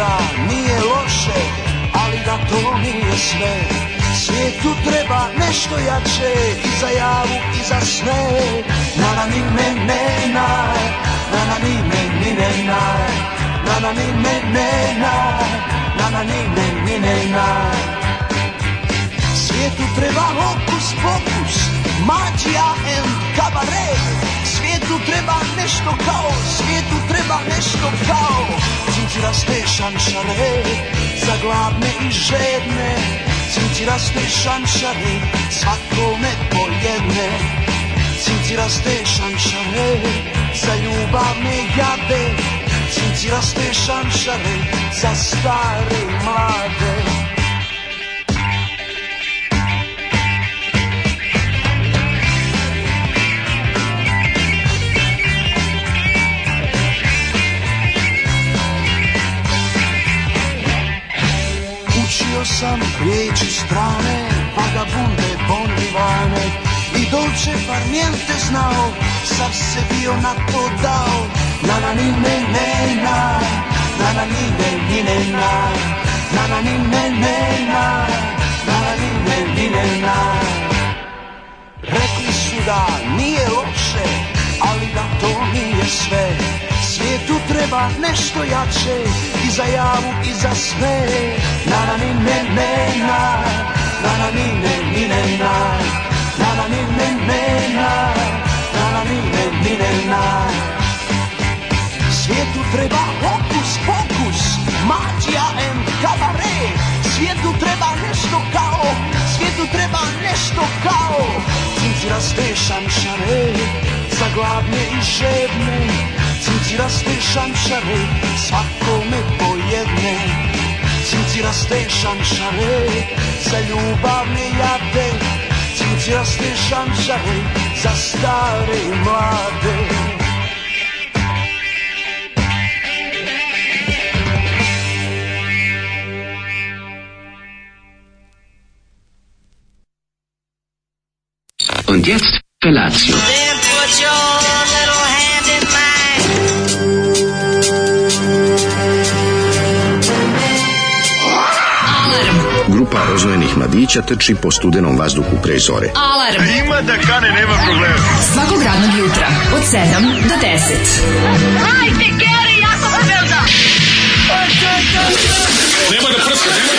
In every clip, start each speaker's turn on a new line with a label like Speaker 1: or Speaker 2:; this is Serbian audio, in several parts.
Speaker 1: onda nije loše, ali da to nije sve. Svijetu treba nešto jače i za javu i za sve. Na na ni ne ne na, na na ni ne ni ne na, na na ni ne ne na, na na ni ne ni ne na. Svijetu treba hokus pokus, magija and kabaret treba nešto kao, svijetu treba nešto kao Cincira stešan šare, za gladne i žedne Cincira stešan šare, svakome po jedne Cincira stešan šare, za ljubavne jade Cincira stešan šare, za stare i mlade sam riječi strane, vagabunde, pa da bon divane I dolce far niente znao, sad se bio na to dao Na na ni ne ne na, na na ni ne ni ne na Na na ni ne ne na, na na ni ne ni ne na Rekli su da nije loše, ali da to nije sve svijetu treba nešto jače I za javu i za sve Na na ni ne ne na Na na ni ne ni ne na Na na ni ne ne na Na na ni ne ni ne na Svijetu treba hokus pokus Magija and kabaret Svijetu treba nešto kao Svijetu treba nešto kao Cinci raste šanšare Za gladne i žedne Cinciraste šančare, svakome po jedne Cinciraste šančare, za ljubavne jade Cinciraste šančare, za stare i mlade
Speaker 2: Und jetzt Felatio. grupa roznojenih mladića trči po studenom vazduhu pre zore.
Speaker 3: Alarm! A e, ima da kane, nema problema.
Speaker 4: Svakog radnog jutra, od 7 do 10.
Speaker 5: Hajde, Geri, jako
Speaker 6: se
Speaker 5: velda!
Speaker 6: Nemoj da prska, nemoj da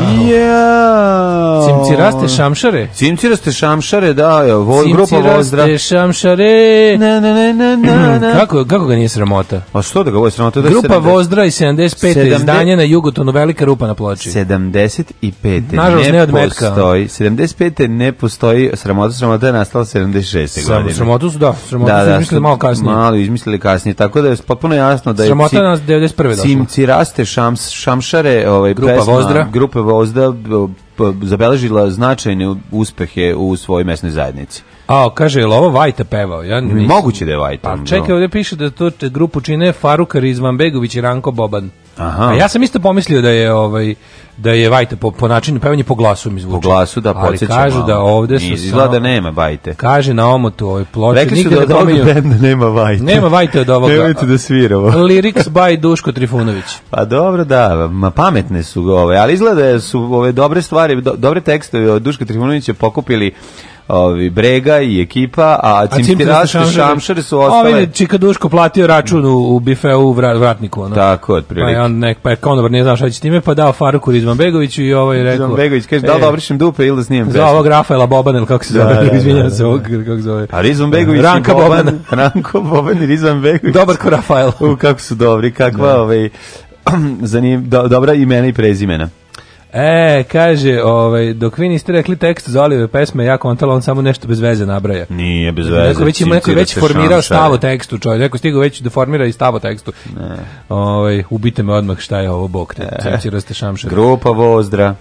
Speaker 7: Ja.
Speaker 8: raste šamšare?
Speaker 7: raste šamšare, da,
Speaker 8: ja, voj, grupa Vozdra. raste šamšare. Na, na, na, na, na, Kako, kako ga nije sramota?
Speaker 7: A što da ga voj sramota? Da grupa
Speaker 8: 70... Vozdra i 75. 70... izdanje na Jugotonu, velika rupa na ploči.
Speaker 7: 75. Nažalost, ne, ne od metka. 75. ne postoji, sramota, sramota je nastala 76. Sam, godine. Sramota
Speaker 8: su, da, sramotu da, su da, izmislili da, malo kasnije.
Speaker 7: Malo izmislili kasnije, tako da je potpuno jasno da je... Sramota
Speaker 8: nas 91.
Speaker 7: raste šams, šamšare, ovaj, grupa pesma, Vozdra. Grupa Gvozda zabeležila značajne uspehe u svojoj mesnoj zajednici.
Speaker 8: A, kaže, je li ovo Vajta pevao? Ja nisam...
Speaker 7: Moguće da je Vajta. Pa, da.
Speaker 8: čekaj, ovdje piše da to grupu čine Faruk Rizmanbegović i Ranko Boban. Aha. A pa ja sam isto pomislio da je ovaj da je Vajte po,
Speaker 7: po
Speaker 8: načinu pevanja po glasu mi zvuči. Po
Speaker 7: glasu da
Speaker 8: Ali kažu da ovde su izgleda
Speaker 7: nema Vajte.
Speaker 8: Kaže na omotu ovoj ploči Rekli su da od ovog benda
Speaker 7: nema Vajte. Nema Vajte od ovoga.
Speaker 8: Nemojte da sviramo. Lyrics by Duško Trifunović.
Speaker 7: Pa dobro da, ma pametne su ove, ovaj, ali izgleda da su ove dobre stvari, do, dobre tekstove od Duška Trifunovića pokupili ovi Brega i ekipa, a Cimtiraste Šamšare su ostale. Ovi
Speaker 8: Čika znači, Duško platio račun u, u bifeu u vratniku. Ono.
Speaker 7: Tako,
Speaker 8: otprilike. Pa on nek, pa je konobar nije znao šta će time, pa dao Faruku Rizmanbegoviću i ovaj rekao... Rizmanbegović
Speaker 7: kaže, da li da obrišem dupe ili da snijem
Speaker 8: pesmu? Za ovog Rafaela Boban, ili kako se da, zove, da, da izvinjam da, se, ovog, kako se zove. A
Speaker 7: Rizmanbegović Ranka i Boban, Boban. Ranko Boban i Rizmanbegović.
Speaker 8: Dobar ko Rafael. U,
Speaker 7: kako su dobri, kakva, da. ovaj, zanim, do, dobra imena i prezimena.
Speaker 8: E, kaže, ovaj, dok vi niste rekli tekst za Olive pesme, ja kontala, on samo nešto bez veze nabraja.
Speaker 7: Nije bez veze. Neko već,
Speaker 8: ima, neko već formirao stav o tekstu, čovjek. Neko stigao već da formira i stav o tekstu. Ne. Ovaj, ubite me odmah šta je ovo, bok te. E.
Speaker 7: Grupa Vozdra.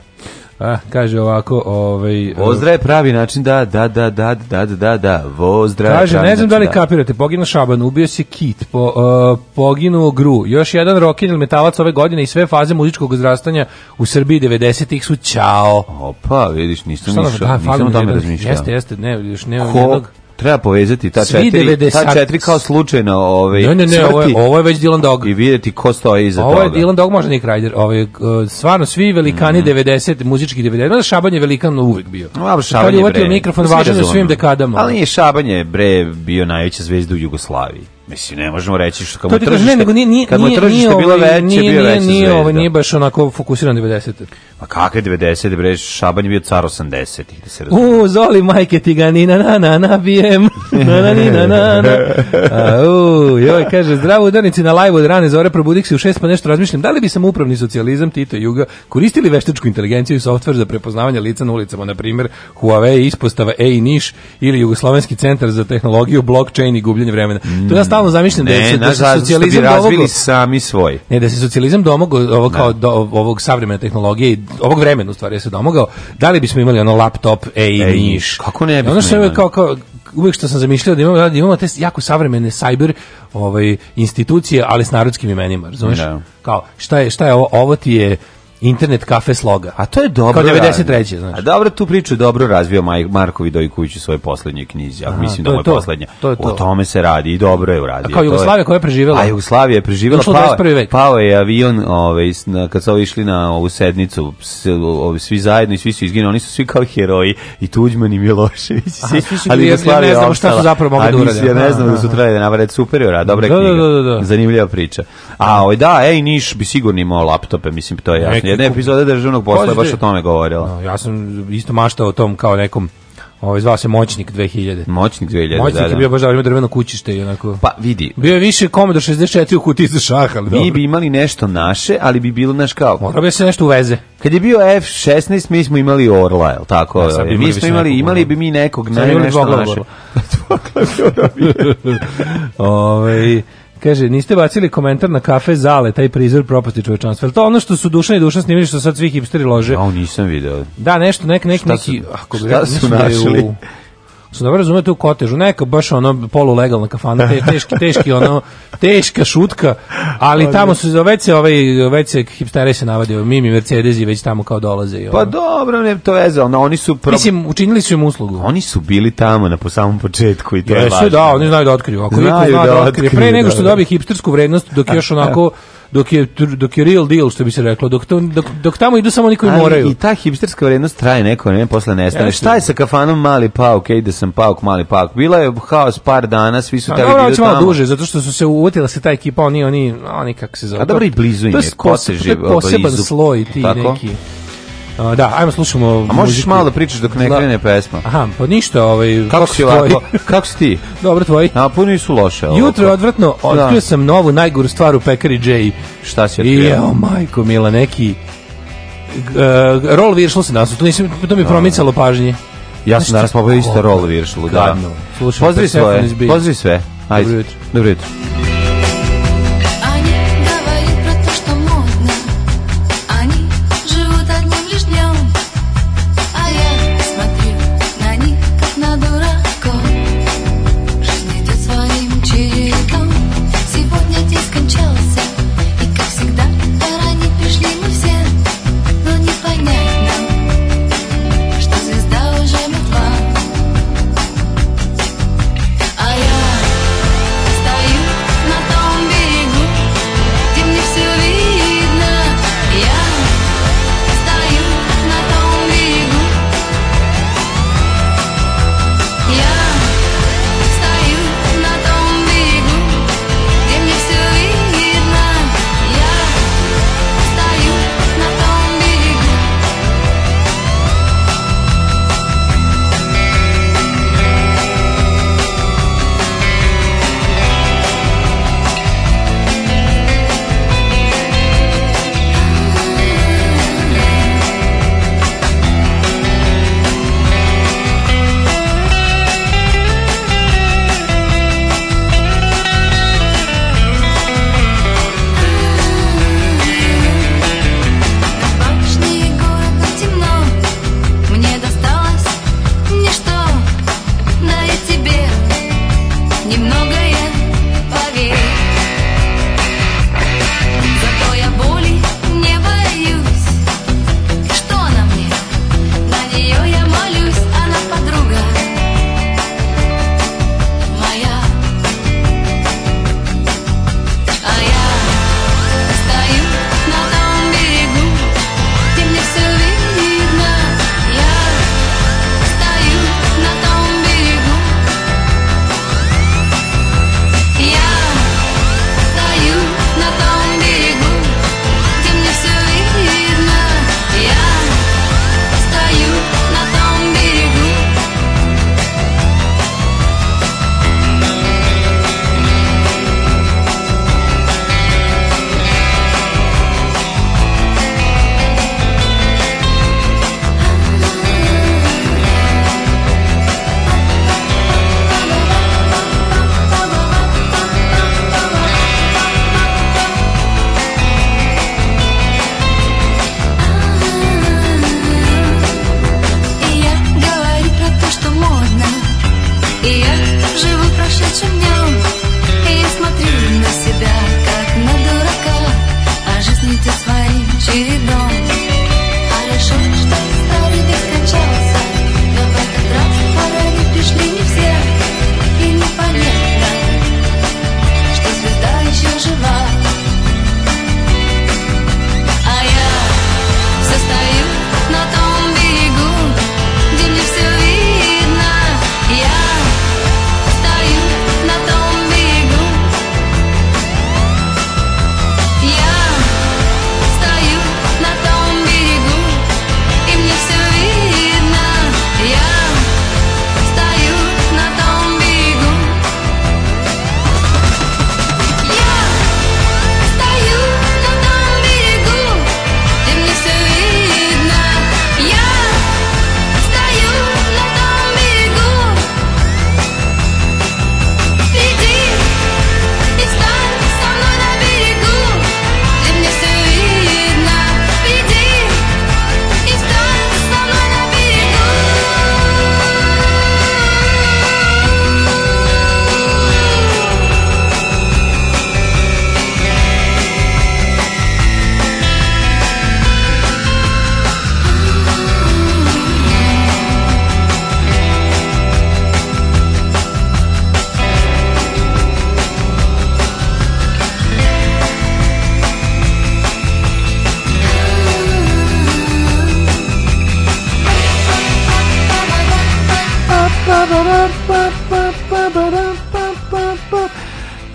Speaker 8: A, kaže ovako, ovaj
Speaker 7: Vozdra e, je pravi način da da da da da da da Vozdra.
Speaker 8: Kaže, ne znam da li da. kapirate, poginuo Šaban, ubio se Kit, po, uh, e, poginuo Gru. Još jedan rokin ili metalac ove godine i sve faze muzičkog uzrastanja u Srbiji 90-ih su čao.
Speaker 7: Opa, vidiš, nisam nišao, da, nisam o tome razmišljao.
Speaker 8: Jeste, jeste, ne, još ne, Ko?
Speaker 7: jednog treba povezati ta Svi četiri, ta četiri kao slučajno ovaj,
Speaker 8: ne, ne, ne, ovo je, ovo je već Dylan Dog.
Speaker 7: I vidjeti ko stoji iza ovo toga.
Speaker 8: Ovo je Dylan Dog, možda Nick Ryder. ovaj, stvarno, svi velikani mm. 90, muzički 90,
Speaker 7: Šaban je
Speaker 8: velikan uvek bio. No, Šaban je bre. mikrofon
Speaker 7: važan u svim dekadama. Ali nije Šabanje bre bio najveća zvezda u Jugoslaviji. Mislim, ne možemo reći što kao mu tržište, ne, nego
Speaker 8: nije, kad mu tržište nije,
Speaker 7: bilo ovaj- veće, nije, bio veće nije, ovaj- zvezda. Nije,
Speaker 8: baš onako fokusiran 90.
Speaker 7: Pa kakve 90, bre, Šaban je bio car 80-ih, da se
Speaker 8: razumije. U, zoli majke ti ga, ni na na na na, bijem, na na ni na na na. A, u, joj, kaže, zdravo udarnici na live od rane zore, probudih se u šest, pa nešto razmišljam, da li bi sam upravni socijalizam Tito i Juga koristili veštačku inteligenciju i softver za prepoznavanje lica na ulicama, na primer, Huawei, ispostava EI Niš ili Jugoslovenski centar za tehnologiju, blockchain i gubljenje vremena. Mm. To je mm. Da stalno zamišljam da se da socijalizam da razvili
Speaker 7: sami svoj.
Speaker 8: Ne, da se socijalizam domogao ovo kao do, ovog savremene tehnologije i ovog vremena u stvari se domogao, da li bismo imali ono laptop, ej, ej niš. Kako ne bismo. Ono što je kao kao uvek što sam zamišljao da imamo, da imamo te jako savremene cyber ovaj, institucije, ali s narodskim imenima, razumeš? Da. Kao, šta je, šta je ovo? Ovo ti je internet kafe sloga.
Speaker 7: A to je dobro. Kao
Speaker 8: 93. Znači. A
Speaker 7: dobro tu priču dobro razvio Maj, Marko Vidojković u svojoj poslednjoj knjizi, ako mislim da je to, poslednja. To je to. O tome se radi i dobro je uradio. A kao
Speaker 8: Jugoslavija koja je preživela. A
Speaker 7: Jugoslavija je preživela. Pao, pao je avion ovaj, kad su išli na ovu sednicu, svi zajedno i svi su izginuli, oni su svi kao heroji i Tuđman i Milošević. Svi,
Speaker 8: ali Jugoslavija ne znamo šta su zapravo mogli
Speaker 7: da
Speaker 8: urade.
Speaker 7: Ja ne znam da su trebali da navarete superiora, dobra da, da, knjiga. Da, Zanimljiva priča. A, oj ovaj, da, ej, Niš bi sigurno imao laptope, mislim, to je jasno jedna epizoda državnog posla je baš o tome govorila. No,
Speaker 8: ja sam isto maštao o tom kao nekom Ovaj zvao se Moćnik 2000.
Speaker 7: Moćnik 2000, Moćnik
Speaker 8: da, da. je bio baš dobro, drveno kućište i onako.
Speaker 7: Pa vidi.
Speaker 8: Bio je više Commodore 64 u kutiji za šah,
Speaker 7: ali Mi bi imali nešto naše, ali bi bilo naš kao. Mora bi
Speaker 8: da se nešto uveze.
Speaker 7: Kad je bio F16, mi smo imali Orla, el tako? Da, mi, mi smo imali, imali bi mi nekog, ne,
Speaker 8: nešto naše. Ove, ovaj, Kaže, niste bacili komentar na kafe Zale, taj prizor propasti čovečanstva. to ono što su Dušan i Dušan snimili što sad svi hipsteri lože? Ja,
Speaker 7: nisam video.
Speaker 8: Da, nešto, nek, nek, šta Su,
Speaker 7: ako bi šta su
Speaker 8: našli? u, su dobro razumete u kotežu, neka baš ono polulegalna kafana, te, teški, teški ono, teška šutka, ali tamo su već se ovaj već se hipstere se navadio, Mimi Mercedesi već tamo kao dolaze i
Speaker 7: pa ono. Pa dobro, ne to veze, ono, oni su pro...
Speaker 8: mislim učinili su im uslugu.
Speaker 7: Oni su bili tamo na po samom početku i to Jesu, je važno.
Speaker 8: da, oni znaju da otkriju. Ako znaju da, da otkriju, pre nego što da, da. dobije hipstersku vrednost dok još onako dok je, dok je real deal, što bi se reklo, dok, to, dok, dok tamo idu samo oni koji Ali moraju. I
Speaker 7: ta hipsterska vrednost traje neko vrijeme, posle nestane. Ja, Šta je sa kafanom mali pauk, ej da sam pauk, mali pauk? Bila je haos par dana, svi su tamo. A
Speaker 8: malo duže, zato što su se uvotila se ta ekipa, oni, oni, oni kako se zove. A
Speaker 7: dobro i blizu im je,
Speaker 8: poseban sloj ti neki da, ajmo slušamo A
Speaker 7: možeš muziku. malo da pričaš dok ne La... krene pesma.
Speaker 8: Aha, pa ništa, ovaj
Speaker 7: kako, kako si ovako? kako si ti?
Speaker 8: Dobro tvoj.
Speaker 7: A puni pa su loše.
Speaker 8: Jutro je odvratno, da. otkrio da. sam novu najgoru stvar u pekari Jay.
Speaker 7: Šta si otkrio?
Speaker 8: Jo, majko mila, neki uh, roll viršlo se nas, to nisam to mi da. promicalo pažnje.
Speaker 7: Ja sam danas popio isto roll viršlo, da. Pozdravi sve. Pozdravi sve.
Speaker 8: Ajde. Dobro jutro. Dobro jutro.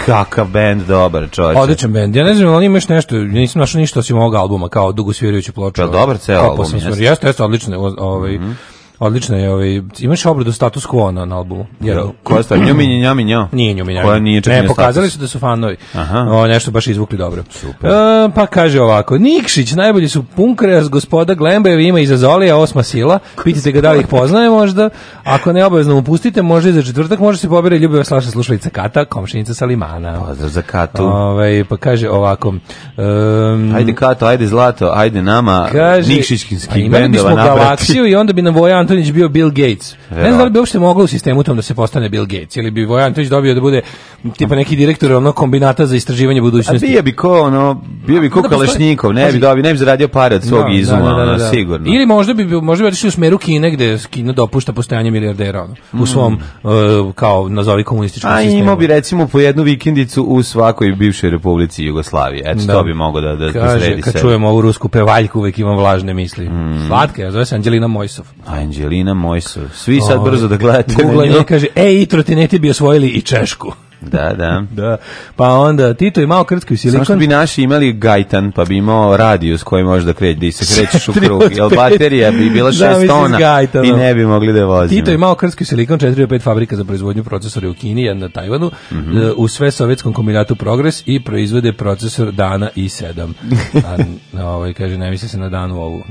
Speaker 7: Kakav bend dobar, čovječe. Odličan
Speaker 8: bend. Ja ne znam, oni imaju nešto, ja nisam našao ništa osim ovog albuma kao dugo svirajuću ploču. Pa dobar
Speaker 7: ceo album.
Speaker 8: Jeste, jeste odlično, ovaj. Mm -hmm Odlično je, ovaj imaš obradu status quo na, na albumu.
Speaker 7: Da, Jer koja sta njami njami njo.
Speaker 8: Nije njami njo. Koja nije Ne, pokazali su da su fanovi. Aha. O, nešto baš izvukli dobro. Super. E, pa kaže ovako, Nikšić najbolji su punkras gospoda Glembajev ima iza Zolija osma sila. Pitajte ga da li ih poznaje možda. Ako ne obavezno mu pustite, može i za četvrtak, može se pobere ljubiva slaša slušalica Kata, komšinica Salimana. Pozdrav
Speaker 7: pa, za Katu. Ovaj
Speaker 8: pa kaže ovako, um,
Speaker 7: ajde Kato, ajde Zlato, ajde nama kaže, Nikšićkim
Speaker 8: pa bendova napraviti. Galaksiju i onda bi nam Vojan Antonić bio Bill Gates. Ja. Ne znam da li bi uopšte mogao u sistemu tom da se postane Bill Gates ili bi Voja Antonić dobio da bude tipa neki direktor ono kombinata za istraživanje budućnosti. A bio
Speaker 7: bi ko
Speaker 8: ono,
Speaker 7: bio bi ko da, Kalašnikov, ne bi dobio, ne bi zaradio pare od svog da, da, da izuma, da, da ono, sigurno.
Speaker 8: Ili možda bi možda bi rešio u smeru Kine gde Kina dopušta postojanje milijardera ono, u mm. svom uh, kao nazovi komunističkom A, sistemu. A imao
Speaker 7: bi recimo po jednu vikendicu u svakoj bivšoj republici Jugoslavije. Eto to bi mogao da da Kaže, kad
Speaker 8: čujem ovu rusku pevaljku uvek imam vlažne misli. Mm. Slatke, ja zove se Anđelina Mojsov.
Speaker 7: Anđelina Anđelina Mojsov. Svi sad brzo da gledate. Google
Speaker 8: i kaže, e, i trotineti bi osvojili i Češku.
Speaker 7: Da, da. da.
Speaker 8: Pa onda Tito je malo krckaju silikon. Samo
Speaker 7: što bi naši imali gajtan, pa bi imao radijus s kojim možeš da krećeš, da se krećeš u krug. Jel baterija bi bila 6 tona i ne bi mogli da je vozimo.
Speaker 8: Tito je malo krckaju silikon, 4 od 5 fabrika za proizvodnju procesora u Kini, jedna na Tajvanu, mm -hmm. u sve sovjetskom kombinatu Progres i proizvode procesor Dana i 7. A, ovaj, kaže, ne misli se na danu ovu.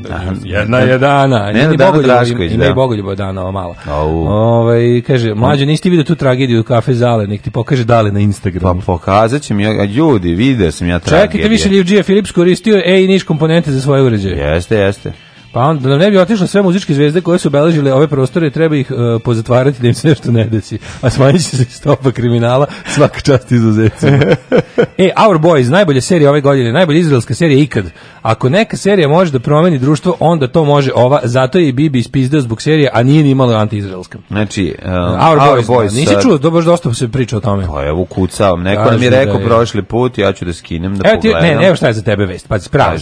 Speaker 8: Jedna je dana. Ne, ne, Bogo Drašković, da. Ne, Bogoljubo dana, ova mala. Ove, ovaj, kaže, mlađe, niste vidio tu tragediju u kafe Zale, nek ti pokaže pokaže dali na Instagramu. Pa
Speaker 7: pokazat ću mi, ja, ljudi, vide sam ja tragedije.
Speaker 8: Čekajte, više Livđija Philips koristio E niš komponente za svoje uređaje.
Speaker 7: Jeste, jeste.
Speaker 8: Pa onda da ne bi otišlo sve muzičke zvezde koje su obeležile ove prostore, treba ih uh, pozatvarati da im sve što ne desi. A smanjit će se stopa kriminala svaka čast izuzetcima. e, Our Boys, najbolja serija ove godine, najbolja izraelska serija ikad. Ako neka serija može da promeni društvo, onda to može ova. Zato je i Bibi ispizdeo zbog serije, a nije ni imala antiizraelska.
Speaker 7: Znači, um, Our, Our, Boys, boys da. nisi
Speaker 8: čuo, dobro dosta se priča o tome. Pa
Speaker 7: evo kucao, neko Kažu nam je da rekao da je. prošli put, ja ću da skinem da evo ti,
Speaker 8: pogledam. Ne, evo šta je za tebe vest, pa spravi.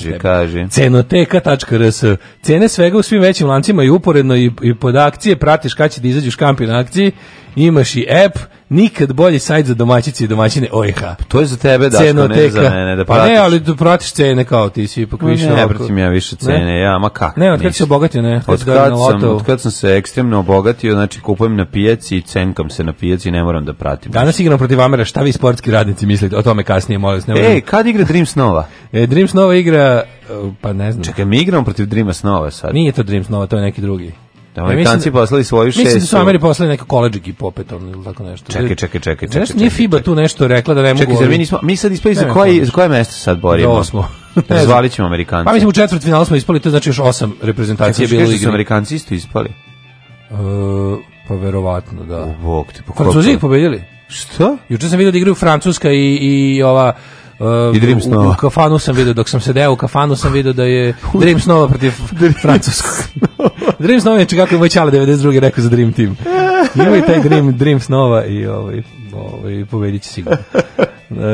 Speaker 8: Cenoteca.rs Cene svega u svim većim lancima i uporedno i, i pod akcije pratiš kada će da izađu škampi na akciji imaš i app, nikad bolji sajt za domaćice i domaćine OIH.
Speaker 7: To je za tebe, da, ne za mene, da pratiš. Pa ne,
Speaker 8: ali tu
Speaker 7: da
Speaker 8: pratiš cene kao ti si ipak
Speaker 7: više. Ne, ne pratim ja više cene, ne? ja, ma kako.
Speaker 8: Ne,
Speaker 7: otkad
Speaker 8: se obogatio, ne? Od
Speaker 7: kad, kad sam, od kad sam se ekstremno obogatio, znači kupujem na pijaci i cenkam se na pijaci, ne moram da pratim.
Speaker 8: Danas igram protiv Amera, šta vi sportski radnici mislite? O tome kasnije, molim vas. Ej,
Speaker 7: kad igra Dreams Nova?
Speaker 8: E, Dreams Nova igra, e, pa ne znam. Čekaj,
Speaker 7: mi igramo protiv Dreams
Speaker 8: Nova
Speaker 7: sad.
Speaker 8: Nije to Dreams Nova, to je neki drugi.
Speaker 7: Da, Amerikanci ja, da- poslali svoju šestu.
Speaker 8: Mislim da su Ameri poslali neka koleđ ekipu opet ili tako nešto.
Speaker 7: Čekaj, čekaj, čekaj. Znaš, čekaj, nije
Speaker 8: FIBA tu nešto rekla da ne mogu... Čekaj, zar
Speaker 7: mi nismo... Mi sad ispali za koji, za koje mesto sad borimo? Do
Speaker 8: osmo.
Speaker 7: Razvalit da, ćemo Amerikanci.
Speaker 8: Pa
Speaker 7: mislim u
Speaker 8: četvrt finalu smo ispali, to znači još osam reprezentacija bilo igri.
Speaker 7: su Amerikanci isto ispali? Uh,
Speaker 8: pa verovatno, da. U bok, te, pa Francuzi ih pobedili.
Speaker 7: Šta? Juče
Speaker 8: sam vidio da igraju Francuska i,
Speaker 7: i
Speaker 8: ova
Speaker 7: Uh, I Dream Snova. U, u kafanu
Speaker 8: sam video dok sam sedeo u kafanu sam video da je Dreams Nova protiv francuskog. Dreams Nova je čekako je moj čale 92. rekao za Dream Team. Ima i taj Dream, Dreams Nova i ovaj, ovaj, pobedit će sigurno.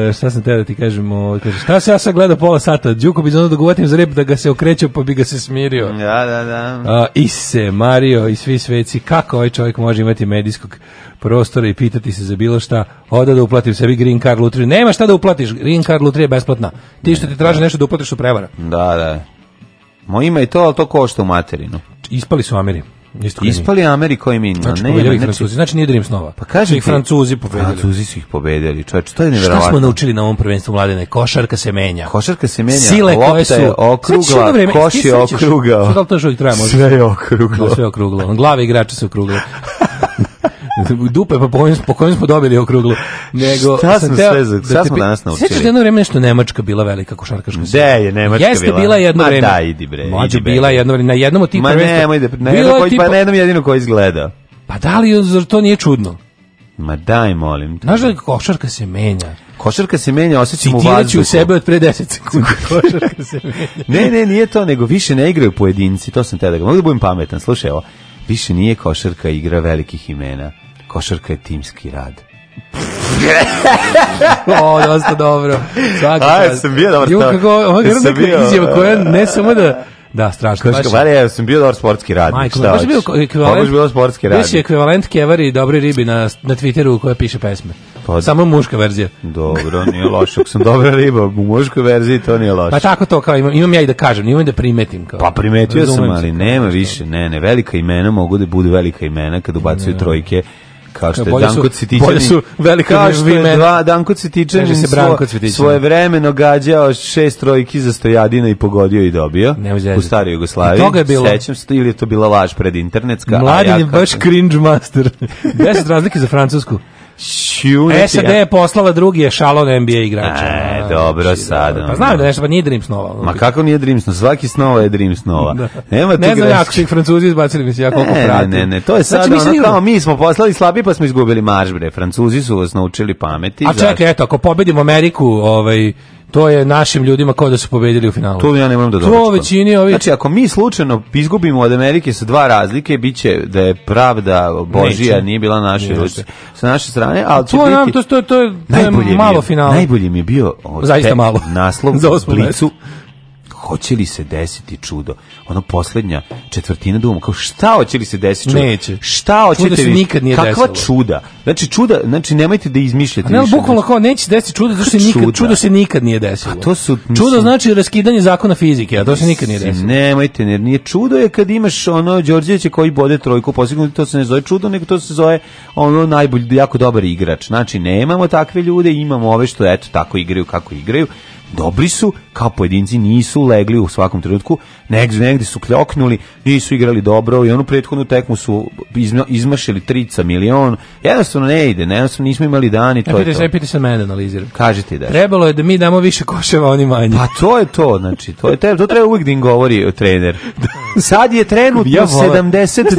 Speaker 8: E, šta sam te da ti kažem, ovaj, kaže, šta se ja sad gledao pola sata, Đuko bi da dogovatim za rep da ga se okrećao pa bi ga se smirio.
Speaker 7: Ja, da, da, da. A,
Speaker 8: se Mario i svi sveci, kako ovaj čovjek može imati medijskog prostora i pitati se za bilo šta, oda da uplatim sebi green card lutriju. Nema šta da uplatiš, green card lutrija je besplatna. Ti što ti traže da. nešto da uplatiš su prevara.
Speaker 7: Da, da. Mo ima i to, ali to košta u materinu.
Speaker 8: Ispali su Ameri.
Speaker 7: Ispali Amerika i mi. Znači,
Speaker 8: ne, ne, Francuzi. Znači, znači nije Dream snova. Pa kažem ih Francuzi pobedili.
Speaker 7: Francuzi su ih pobedili. Čoveče,
Speaker 8: to
Speaker 7: je neverovatno.
Speaker 8: Šta smo naučili na ovom prvenstvu mladene? Košarka se menja. Košarka
Speaker 7: se menja. Sile Lopta koje su je okrugla, znači,
Speaker 8: vreme, koš je okrugao. Sve to je okruglo. Sve je okruglo. Glave igrača su okrugle. dupe pa po kojem, po kojem smo dobili okruglu. Nego,
Speaker 7: šta sam teo, sve, da šta da smo danas naučili?
Speaker 8: Sjećaš da jedno vreme nešto Nemačka bila velika košarkaška sila?
Speaker 7: De da,
Speaker 8: je Nemačka Jeste bila. Jeste bila jedno vreme.
Speaker 7: Ma da,
Speaker 8: idi
Speaker 7: bre. idi bila jedno vreme. Na jednom od tih Ma prvenstva. Ma nemoj, da- pa na jednom, koji, tipa, pa na jednom jedinu koji izgleda.
Speaker 8: Pa da li, zar to nije čudno?
Speaker 7: Ma daj, molim.
Speaker 8: Znaš
Speaker 7: da
Speaker 8: košarka se menja?
Speaker 7: Košarka se menja, osjećam u vazduhu. u sebe
Speaker 8: od pre 10 sekundi. košarka se menja.
Speaker 7: ne, ne, nije to, nego više ne igraju pojedinci, to sam te da ga. Mogu da budem pametan, slušaj evo. Više nije košarka igra velikih imena. Košarka je timski rad.
Speaker 8: o, dosta dobro.
Speaker 7: Svaka Aj, sam bio dobro. stav. Kako, ovo
Speaker 8: je neka izjava koja ne samo da... Da, strašno. Kaš
Speaker 7: kavari, ja sam bio dobar sportski radnik. Majko, šta hoćeš? Bio ekvivalent. Bio sportski radnik. Više
Speaker 8: ekvivalent Kevari i dobre ribi na na Twitteru koja piše pesme. Pa, Samo muška verzija.
Speaker 7: Dobro, nije loše. Ako sam dobra riba u muškoj verziji, to nije loše.
Speaker 8: Pa tako to, kao imam, imam ja i da kažem, imam da primetim.
Speaker 7: Kao. Pa primetio Razumem sam, ali nema više. Ne, ne, velika imena mogu da budu velika imena kad ubacuju ne. trojke kao što je Danko Cvetićanin. Bolje su velika kao što je dva, Danko Cvetićanin svo, svoje vremeno gađao šest trojki za stojadina i pogodio i dobio u staroj Jugoslaviji. Toga je bilo. Sećam se, ili je to bila laž pred internetska. Mladin
Speaker 8: ja, je baš cringe master. Deset razlike za Francusku. Šunati. E, SAD je poslala drugi ešalon NBA igrača. E,
Speaker 7: dobro znači, sad. Pa
Speaker 8: znam da nešto, pa nije Dream Snova. Ma
Speaker 7: kako nije Dream Snova? Svaki snova je Dream Snova. da. Nema ne znam jako što ih
Speaker 8: francuzi izbacili, mislim, ja
Speaker 7: koliko pratim. Ne, ne, ne, to je znači, sad znači, ono da kao mi smo poslali slabi pa smo izgubili marš, bre. Francuzi su vas naučili pameti.
Speaker 8: A čekaj, eto, ako pobedimo Ameriku, ovaj, to je našim ljudima kao da su pobedili u finalu. To
Speaker 7: ja ne moram da dođem.
Speaker 8: To
Speaker 7: većini
Speaker 8: ovih... Znači,
Speaker 7: ako mi slučajno izgubimo od Amerike sa dva razlike, bit će da je pravda Božija, Neće. nije bila naše, sa naše strane, ali to će biti...
Speaker 8: to, to, to, je, to je malo je, finala.
Speaker 7: Najbolje mi je bio... Zaista malo. Naslov za blicu hoće li se desiti čudo? Ono poslednja četvrtina duma, kao šta hoće li se desiti čudo?
Speaker 8: Neće.
Speaker 7: Šta
Speaker 8: hoćete
Speaker 7: čudo
Speaker 8: nikad nije Kakva
Speaker 7: desilo. čuda?
Speaker 8: Znači
Speaker 7: čuda, znači nemojte da izmišljate. Ne,
Speaker 8: bukvalno znači. kao neće se desiti čudo, zato se nikad čudo se nikad nije desilo. A pa to su mislim, čudo znači raskidanje zakona fizike, a to se nikad nije desilo. Nemojte,
Speaker 7: jer nije čudo je kad imaš ono Đorđevića koji bode trojku, posebno to se ne zove čudo, nego to se zove ono najbolji jako dobar igrač. Znači nemamo takve ljude, imamo ove što eto tako igraju kako igraju dobri su, kao pojedinci nisu legli u svakom trenutku, negdje, negdje su kljoknuli, nisu igrali dobro i onu prethodnu tekmu su izma, izmašili trica milion, jednostavno ne ide, jednostavno nismo imali dan i e, to ne je to. Ne se
Speaker 8: mene analiziram. Kaži
Speaker 7: ti da.
Speaker 8: Trebalo je da mi damo više koševa, oni manje.
Speaker 7: Pa to je to, znači, to, je, te, to treba uvijek da im govori trener.
Speaker 8: Sad je trenutno ja 72,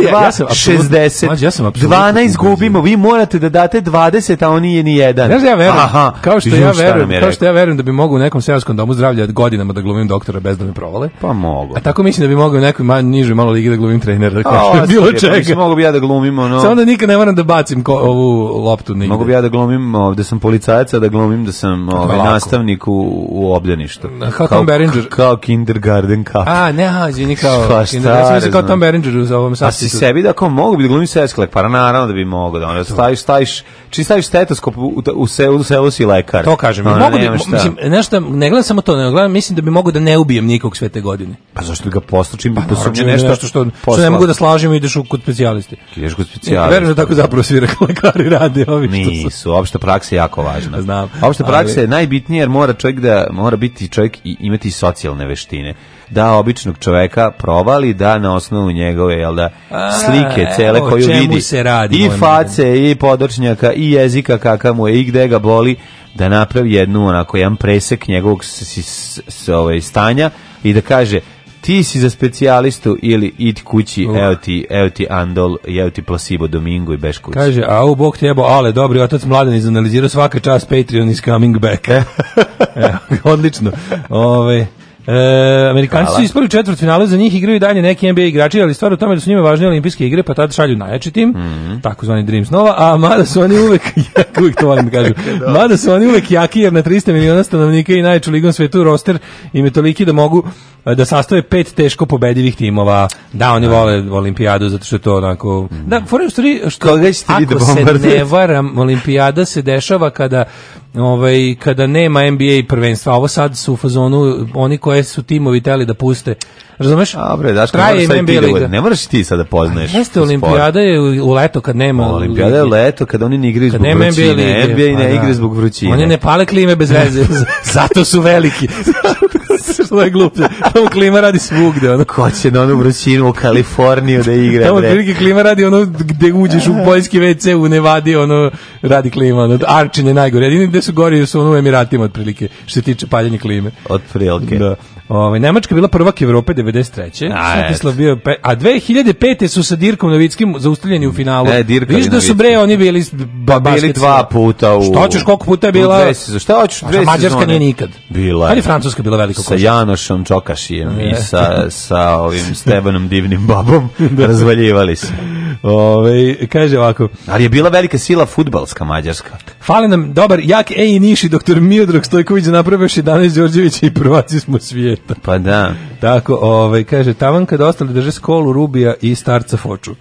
Speaker 8: ja, ja 60, ja sam 12 gubimo, vi morate da date 20, a oni je ni jedan. Znaš ja verujem, Aha, kao što ja verujem, kao što ja verujem da bi mogu u nekom nekom seoskom domu zdravlja godinama da glumim doktora bez da me provale.
Speaker 7: Pa mogu.
Speaker 8: A tako mislim da bi mogao u nekoj manj, nižoj malo ligi da glumim trener, da kažem bilo čega. Mislim, mogu
Speaker 7: bi ja da glumim ono. Samo
Speaker 8: da nikad ne moram da bacim ko, ovu loptu nigde. Mogu bi
Speaker 7: ja da glumim ovde sam policajac, da glumim da sam ovaj, nastavnik u, u obdaništu.
Speaker 8: Kao, kao, Beringer. Kao
Speaker 7: kindergarten cup. A,
Speaker 8: ne, a, izvini, kao pa kindergarten. Ja da da kao Tom Beringer u
Speaker 7: ovom sastitu.
Speaker 8: A
Speaker 7: si sebi da kao mogu bi da glumim sesklek, pa naravno da bi mogo da ono, staviš, staviš, či stetoskop u, u, u, u, u, u, u, u, u, u, u, u,
Speaker 8: mislim, nešto, ne gledam samo to, ne gledam, mislim da bi mogao da ne ubijem nikog sve te godine.
Speaker 7: Pa zašto
Speaker 8: da
Speaker 7: ga postočim? Pa postočim
Speaker 8: nešto, nešto što, posla. što ne mogu da slažem i ideš u kod specijalisti. Ideš kod specijalisti. Verujem da tako zapravo svi lekari rade ovi
Speaker 7: što su. Nisu, opšta praksa je jako važna. Znam. Opšta praksa ali... je najbitnija jer mora čovjek da mora biti čovjek i imati socijalne veštine da običnog čoveka provali da na osnovu njegove jel da slike cele koju vidi
Speaker 8: se radi,
Speaker 7: i face i podočnjaka i jezika kakav mu je i gde ga boli da napravi jednu onako jedan presek njegovog s, ovaj, stanja i da kaže ti si za specijalistu ili id kući, uh. evo, ti, evo ti Andol, evo ti Placebo Domingo i beš kući.
Speaker 8: Kaže, a u bok tjebo, ale, dobri otac mladen izanalizirao svaka čas Patreon is coming back. e, odlično. Ove, ovaj, E, Amerikanci Hvala. su ispali četvrt finale, za njih igraju dalje neki NBA igrači, ali stvar u tome da su njima važnije olimpijske igre, pa tada šalju najjači tim, mm -hmm. takozvani Dreams Nova, a mada su oni uvek, jak, uvek to volim da kažu, da. mada su oni uvek jaki, jer na 300 miliona stanovnika i najjaču ligom svetu roster im je toliki da mogu e, da sastave pet teško pobedivih timova, da oni da. vole olimpijadu, zato što je to onako... Mm -hmm. Da, mhm. for što, ako se ne varam, olimpijada se dešava kada, ovaj, kada nema NBA prvenstva, ovo sad su u fazonu oni koji koje su timovi teli da puste. Razumeš? A bre,
Speaker 7: daš, traje ne, ti da, ne moraš ti sada da poznaješ.
Speaker 8: Jeste olimpijada je u leto kad nema olimpijada je
Speaker 7: leto kad oni ne igraju zbog nema vrućine, NBA, NBA i ne pa da. igraju zbog vrućine.
Speaker 8: Oni
Speaker 7: ne
Speaker 8: pale klime bez veze. Zato su veliki. što je glupo. Tamo klima radi svugde. Ono. Ko će
Speaker 7: na onu vrućinu u Kaliforniju da igra? Tamo prilike
Speaker 8: klima radi ono gde uđeš u poljski WC u Nevadi, ono radi klima. Ono, Arčin je najgore. Jedini gde su gori su ono u Emiratima otprilike, što se tiče paljenja klime.
Speaker 7: Otprilike. Da.
Speaker 8: Ovaj Nemačka bila prvak Evrope 93. Svetislav bio pe, a 2005 su sa Dirkom Novickim zaustavljeni u finalu. E, Viš da su bre oni bili
Speaker 7: ba, pa bili dva puta u Šta hoćeš
Speaker 8: koliko puta je bila? Dve se,
Speaker 7: šta hoćeš dve
Speaker 8: Mađarska nije nikad.
Speaker 7: Bila. Ali
Speaker 8: Francuska bila veliko košarka.
Speaker 7: Sa Janošom Čokašijem ne. i e. sa sa ovim Stevanom divnim babom da. razvaljivali se.
Speaker 8: Ove, ovaj, kaže ovako.
Speaker 7: Ali je bila velika sila futbalska Mađarska.
Speaker 8: Fali nam dobar jak E i Niši, doktor Miodrag Stojković da napravio 11 Đorđevića i prvaci smo svije sveta.
Speaker 7: Pa da.
Speaker 8: Tako, ovaj, kaže, tavan kad ostali drže skolu Rubija i starca Foču.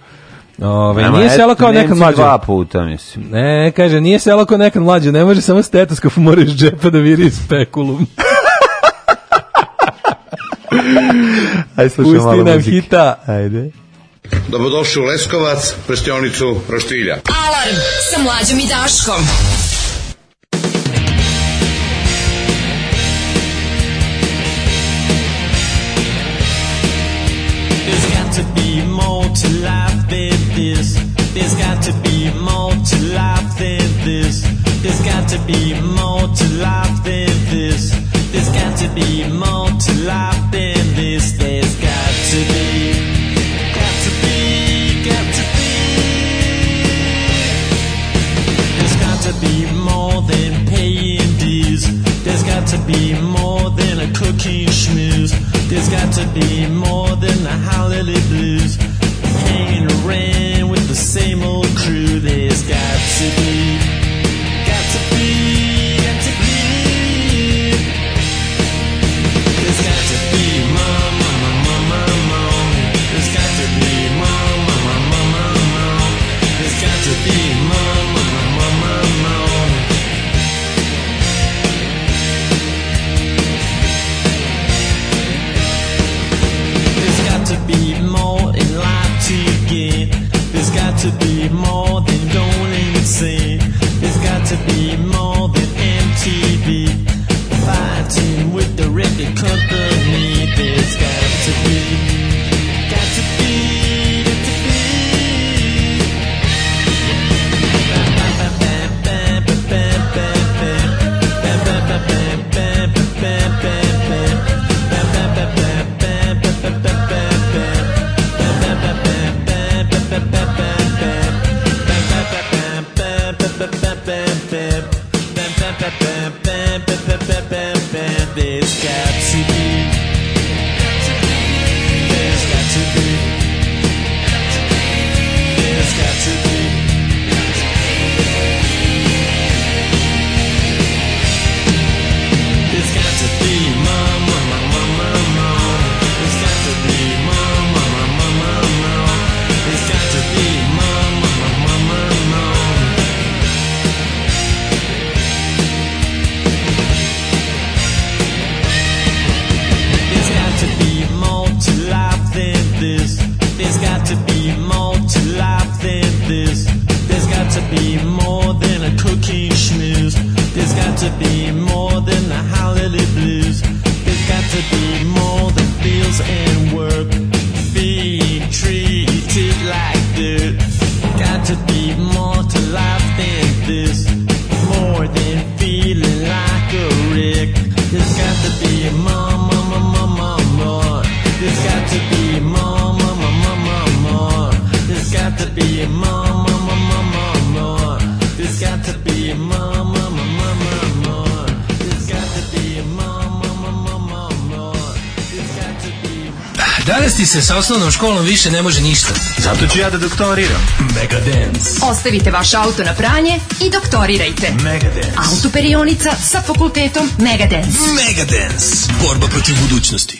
Speaker 8: Ove, ovaj, Nama, nije selo kao nekad mlađe. Dva
Speaker 7: puta, mislim.
Speaker 8: Ne, kaže, nije selo kao nekad mlađe. Ne može samo stetoskop moraš džepa da viri spekulum.
Speaker 7: Aj,
Speaker 8: slušaj malo muzike. nam
Speaker 7: hita. Ajde.
Speaker 9: Dobrodošli u Leskovac, prštionicu Roštilja.
Speaker 10: Alarm sa mlađom i Daškom. this. There's got to be more to life than this. There's got to be more to life than this. There's got to be more to life than this. There's got to be, got to be, got to be. There's got to be more than paying dues. There's got to be more than a cooking schmooze. There's got to be more than a holiday blues hanging around with the same old crew. There's got to be to be more than lonely and insane. se sa osnovnom školom više ne može ništa. Zato ću ja da doktoriram. Mega Ostavite vaš auto na pranje i doktorirajte. Mega Dance. Autoperionica sa fakultetom Mega Dance. Borba protiv budućnosti.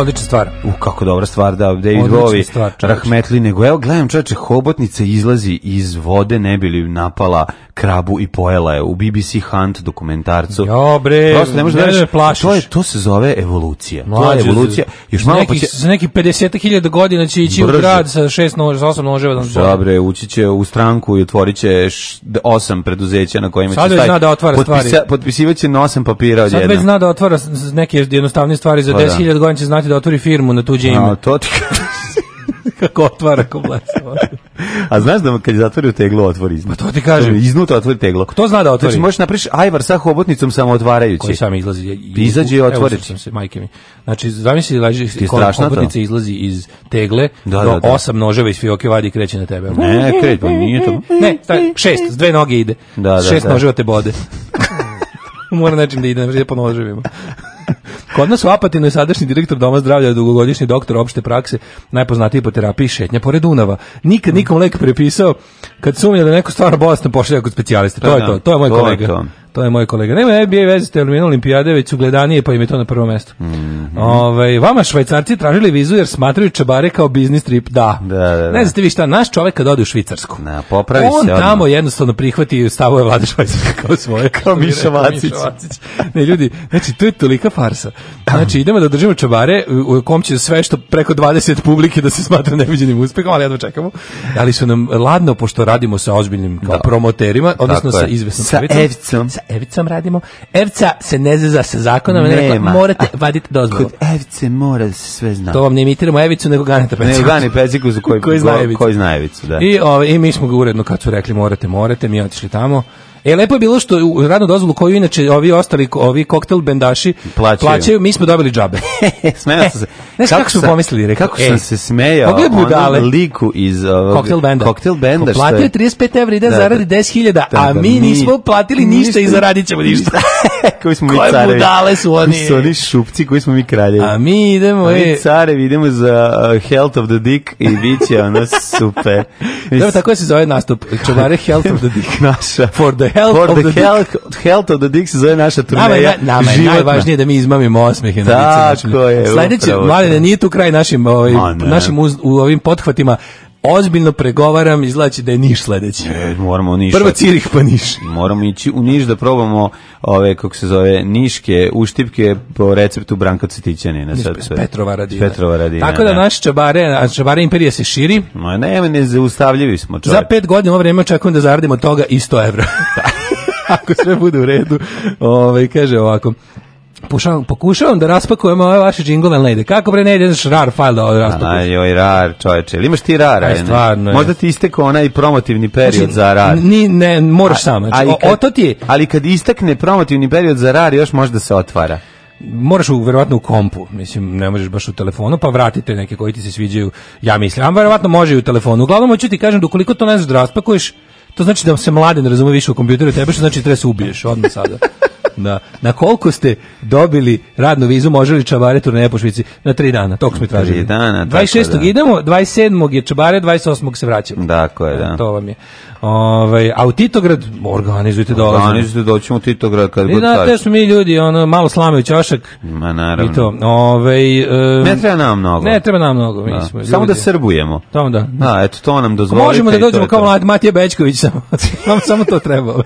Speaker 8: Odlična stvar.
Speaker 7: U kako dobra stvar da David Bowie rahmetli nego evo gledam čoveče hobotnica izlazi iz vode ne bi napala krabu i pojela je u BBC Hunt dokumentarcu.
Speaker 8: Jo bre,
Speaker 7: Prosto ne možeš da plašiš. To je to se zove evolucija. Mlađe, to je evolucija.
Speaker 8: Još malo neki, pa će za neki 50.000 godina će ići brže. u grad sa 6 nož, 8 noževa
Speaker 7: da. Dobre, ući će u stranku i otvoriće osam preduzeća na kojima
Speaker 8: Sad
Speaker 7: će
Speaker 8: stajati. Sad zna da otvara potpisa, stvari.
Speaker 7: Potpisivaće na papira odjednom. Sad
Speaker 8: već zna da otvara neke jednostavne stvari za 10.000 pa da. godina će znati da otvori firmu na tuđe ime.
Speaker 7: A, to ti
Speaker 8: Kako otvara komlas.
Speaker 7: A znaš da kad zatvori teglo, otvori iznutra.
Speaker 8: Pa to ti kažem.
Speaker 7: Iznutra otvori teglo.
Speaker 8: To zna da otvori.
Speaker 7: Znači možeš napriš ajvar sa hobotnicom samo otvarajući. Ko
Speaker 8: sam izlazi.
Speaker 7: Izađe i otvori. Evo
Speaker 8: se, majke mi. Znači, zamisli, da leži, hobotnica izlazi iz tegle, da, do da, da. osam noževa i fioke vadi kreće na tebe.
Speaker 7: Ne, kreće, pa nije to.
Speaker 8: Ne, taj, šest, s dve noge ide. Da, da, šest da. noževa te bode. Mora nečim da ide, ne ide po noževima. Kod nas u Apatinu je sadašnji direktor Doma zdravlja, dugogodišnji doktor opšte prakse, najpoznatiji po terapiji šetnja pored Dunava. Nikad nikom lek prepisao, kad sumnja da neko stvarno bolesno pošalje kod specijaliste. To, to pa je da, to, to je moj to kolega. Je to. to. je moj kolega. Nema NBA veze s terminal olimpijade, već su gledanije, pa im je to na prvo mesto. Mm -hmm. Ove, ovaj, vama švajcarci tražili vizu jer smatraju čabare kao biznis trip.
Speaker 7: Da. Da, da, da.
Speaker 8: Ne znate vi šta, naš čovek kad ode u Švicarsku,
Speaker 7: da, popravi
Speaker 8: on
Speaker 7: se
Speaker 8: tamo odmah. jednostavno prihvati i stavuje vlade Švajcarske kao svoje. kao
Speaker 7: Miša Vacić.
Speaker 8: ne, ljudi, znači, to je tolika farsa. Znači, idemo da držimo čabare u kom će sve što preko 20 publike da se smatra neviđenim uspehom, ali jedno čekamo. Ali su nam ladno, pošto radimo sa ozbiljnim kao da. promoterima, odnosno
Speaker 7: sa
Speaker 8: izvesnim sa
Speaker 7: evicom. evicom.
Speaker 8: Sa
Speaker 7: Evicom
Speaker 8: radimo. Evca se ne zeza sa zakonom, ne rekla, morate A, vaditi dozvolu. Kod
Speaker 7: Evce mora se sve zna.
Speaker 8: To vam ne imitiramo Evicu, nego Ganeta
Speaker 7: Peciku. Ne, Gani Peciku za koji, koji, zna Evicu. Koji zna Evicu da. I, ove, ovaj,
Speaker 8: I mi smo ga uredno, kad su rekli morate, morate, mi otišli tamo. E, lepo je bilo što u radnu dozvolu koju inače ovi ostali, ovi koktel bendaši plaćaju, plaćaju mi smo dobili džabe.
Speaker 7: smejao sam se.
Speaker 8: Ne kako, kako su pomislili? Rekao,
Speaker 7: kako sam se smejao
Speaker 8: onom liku iz
Speaker 7: ovog, koktel
Speaker 8: benda. Koktel benda što je... 35 evra ide da, da zaradi 10.000, a mi, mi nismo platili
Speaker 7: ništa,
Speaker 8: ništa i zaradićemo ništa.
Speaker 7: koji smo mi carevi.
Speaker 8: budale su oni? Koji
Speaker 7: su oni šupci koji smo mi kraljevi.
Speaker 8: A mi idemo... A
Speaker 7: mi e. carevi za uh, Health of the Dick i bit će ono super.
Speaker 8: Dobro, tako se zove nastup. Čobare Health of the Dick.
Speaker 7: Naša.
Speaker 8: For the health, for of, the, the
Speaker 7: health,
Speaker 8: health
Speaker 7: of the dick se zove naša turneja. Nama je,
Speaker 8: nama
Speaker 7: je
Speaker 8: najvažnije da mi izmamimo osmehe
Speaker 7: na lice. Tako
Speaker 8: je. Sledeće, mladine, nije tu kraj našim, ovaj, našim uz, u ovim pothvatima ozbiljno pregovaram, izlači da je Niš sledeći. E,
Speaker 7: moramo Niš.
Speaker 8: Prvo Cirih pa Niš.
Speaker 7: Moramo ići u Niš da probamo ove kako se zove niške uštipke po receptu Branka Cetićanina na
Speaker 8: sve. Petrova radina.
Speaker 7: Petrova radina.
Speaker 8: Tako da, da naš čabare, a čabare imperija se širi.
Speaker 7: Ma ne, ne zaustavljivi smo, čovjek.
Speaker 8: Za 5 godina ovo vreme očekujem da zaradimo toga 100 evra. Ako sve bude u redu. ovaj kaže ovako, Pošao, pokušavam da raspakujem ove vaše džingove, ali ne ide. Kako bre ne ide, znaš rar fajl da raspakuješ.
Speaker 7: Joj, rar čoveče. Ili imaš ti rara? Aj, stvarno. Je. Možda ti istekao onaj promotivni period znači, za rar.
Speaker 8: Ni, ne, moraš a, sam. Znači, o,
Speaker 7: o, ti je. Ali kad istekne promotivni period za rar, još možda se otvara
Speaker 8: moraš u verovatno u kompu, mislim ne možeš baš u telefonu, pa vratite neke koji ti se sviđaju. Ja mislim, a verovatno može i u telefonu. Uglavnom hoću ti kažem dokoliko da to ne znaš da raspakuješ, to znači da se mladen razume više u kompjuteru, tebe što znači da, da se ubiješ odmah sada. Da. Na koliko ste dobili radnu vizu, može li čabare turneje po Na tri dana, toliko smo i tražili.
Speaker 7: Tri dana, 26.
Speaker 8: Da. idemo, 27. je čabare, 28. se vraćamo.
Speaker 7: Tako je, e, da. To vam
Speaker 8: je. Ove, ovaj, a u Titograd organizujte dolazak.
Speaker 7: Organizujte doćemo u Titograd kad bude
Speaker 8: tačno. smo mi ljudi, ono, malo slame u čašak.
Speaker 7: Ma naravno.
Speaker 8: I to. Ove, ovaj,
Speaker 7: um, ne treba nam mnogo.
Speaker 8: Ne treba nam mnogo. Mi da. smo,
Speaker 7: ljudi. samo da srbujemo. Samo da. Da, eto, to nam dozvolite.
Speaker 8: Možemo da dođemo kao Matija Bečković, samo, samo to treba.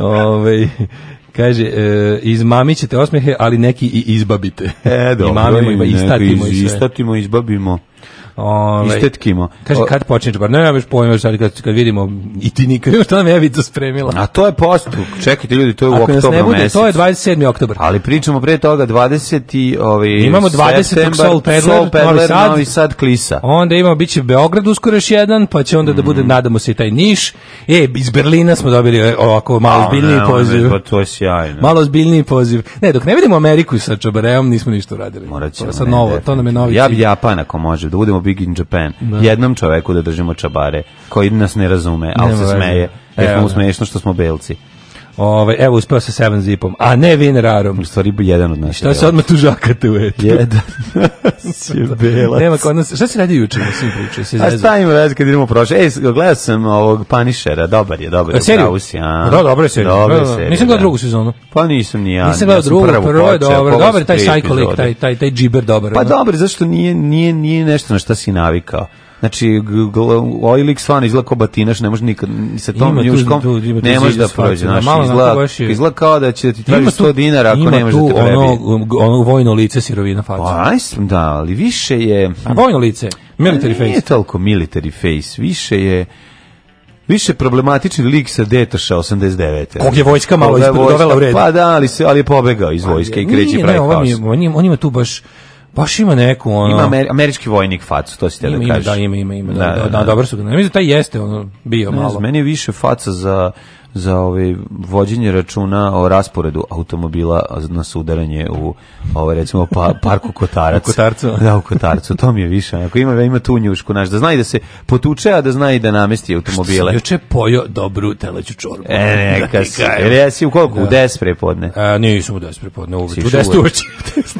Speaker 8: Ove, ovaj, Kaže, e, izmamićete osmehe, ali neki i izbabite. E, dobro.
Speaker 7: Imamimo, i istatimo. Izstatimo, izbabimo. Ovaj istetkimo.
Speaker 8: Kaže kad počinje džbar. Ne, ja baš pojma sad kad kad vidimo i
Speaker 7: ti
Speaker 8: nikad šta nam je to spremila.
Speaker 7: A to je postup. Čekajte ljudi, to je u oktobru mesecu. Ako ne bude,
Speaker 8: mesec. to je 27. oktobar.
Speaker 7: Ali pričamo pre toga 20. ovaj
Speaker 8: Imamo 20. Soul Peddler, Soul Peddler, Novi Sad, Novi Sad Klisa. Onda imamo biće Beograd uskoro još jedan, pa će onda mm. da bude mm. nadamo se taj Niš. E, iz Berlina smo dobili e, ovako malo ozbiljniji poziv.
Speaker 7: Pa to je sjajno.
Speaker 8: Malo ozbiljniji poziv. Ne, dok ne vidimo Ameriku sa Čobareom, nismo ništa radili.
Speaker 7: Moraće. Sad
Speaker 8: novo, to nam je novi.
Speaker 7: Ja bi Japan ako može, da budemo Big in Japan. Da. Jednom čoveku da držimo čabare, koji nas ne razume, ali se smeje, jer smo mu smešno što smo belci.
Speaker 8: Ovaj evo uspeo sa 7 Zipom, a ne Vinrarom.
Speaker 7: U stvari jedan od nas. Šta
Speaker 8: se odmah tužakate
Speaker 7: u etu? Jedan.
Speaker 8: Sjebela. Nema kod nas. Šta se radi juče,
Speaker 7: mislim pričao se izvezao. A šta ima vez kad idemo prošle? Ej, gledao sam ovog Panišera, dobar je, dobar je. Seriju? Si,
Speaker 8: Da, dobro je seriju. Dobro je da, da, da. seriju. Nisam gledao drugu sezonu.
Speaker 7: Pa nisam ni ja.
Speaker 8: Nisam gledao drugu, prvo je dobro. Dobar taj psycho taj taj taj džiber dobar.
Speaker 7: Pa dobro, zašto nije nije nije nešto na šta si navikao. Znači, Oilik ovaj stvarno izgleda kao batinaš, ne može nikad, sa tom ima njuškom, tu, tu, ne može da prođe. Znači, malo izgleda, baš je... izgleda kao da će da ti traži 100 dinara ako ne može da te
Speaker 8: prebije. ono, um, ono vojno lice sirovina
Speaker 7: faca. Pa, da, ali više je...
Speaker 8: A vojno lice, military face.
Speaker 7: Nije
Speaker 8: toliko
Speaker 7: military face, više je više problematični lik sa Detoša
Speaker 8: 89. Kog je vojska malo ispred dovela u red.
Speaker 7: Pa da, ali, se, ali je pobegao iz vojske i kreće pravi
Speaker 8: haos. On, on ima tu baš Baš ima neku ono. Ima amer,
Speaker 7: američki vojnik facu, to si te da kažeš. Ima, da,
Speaker 8: ima, ima, ima. Da, da, da,
Speaker 7: da, da,
Speaker 8: dobro su ga. Mislim taj da jeste ono bio ne, malo.
Speaker 7: Meni je više faca za za ovaj vođenje računa o rasporedu automobila na sudaranje u ovaj recimo pa, parku Kotarac. u
Speaker 8: Kotarcu.
Speaker 7: Da, u Kotarcu. To mi je više. Ako ima ima tu njušku, naš da zna i da se potuče, a da zna i da namesti automobile.
Speaker 8: Juče pojo dobru teleću čorbu.
Speaker 7: E, neka da se. Jer ja da. e, si u koliko? Da. U 10 prepodne.
Speaker 8: A nisam u 10 prepodne, uveče. U 10 uveče.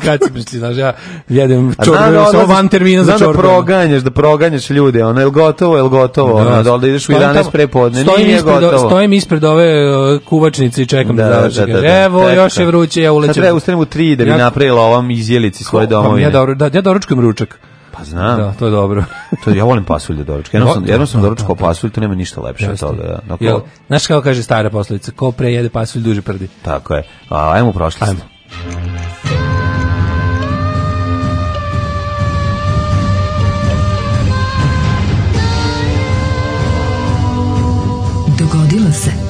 Speaker 8: Kad si prišli, znaš, ja jedem čorbu, da samo van termina za
Speaker 7: čorbu. Da proganjaš, da proganjaš ljude, ono je gotovo, je gotovo, ono dole ideš u 11 prepodne, nije gotovo.
Speaker 8: Stojim ispred ispred da ove kuvačnice i čekam da, da, da, da, da. Evo, Teka. još je vruće, ja ulećem. Sad
Speaker 7: treba
Speaker 8: da
Speaker 7: ustanem u tri da bi ja, napravila ovam izjelici svoje pa,
Speaker 8: pa, domovine. Ja,
Speaker 7: dobro,
Speaker 8: da, ja doručkujem ručak.
Speaker 7: Pa znam. Da,
Speaker 8: to je dobro.
Speaker 7: to ja volim pasulj da doručka. Jednom sam, jednom sam da, doručkao pasulj, to nema ništa lepše od toga. Da.
Speaker 8: Dakle, Jel, znaš kako kaže stara poslovica, ko pre jede pasulj duže prdi.
Speaker 7: Tako je. A, ajmo u Ajmo. Dogodilo se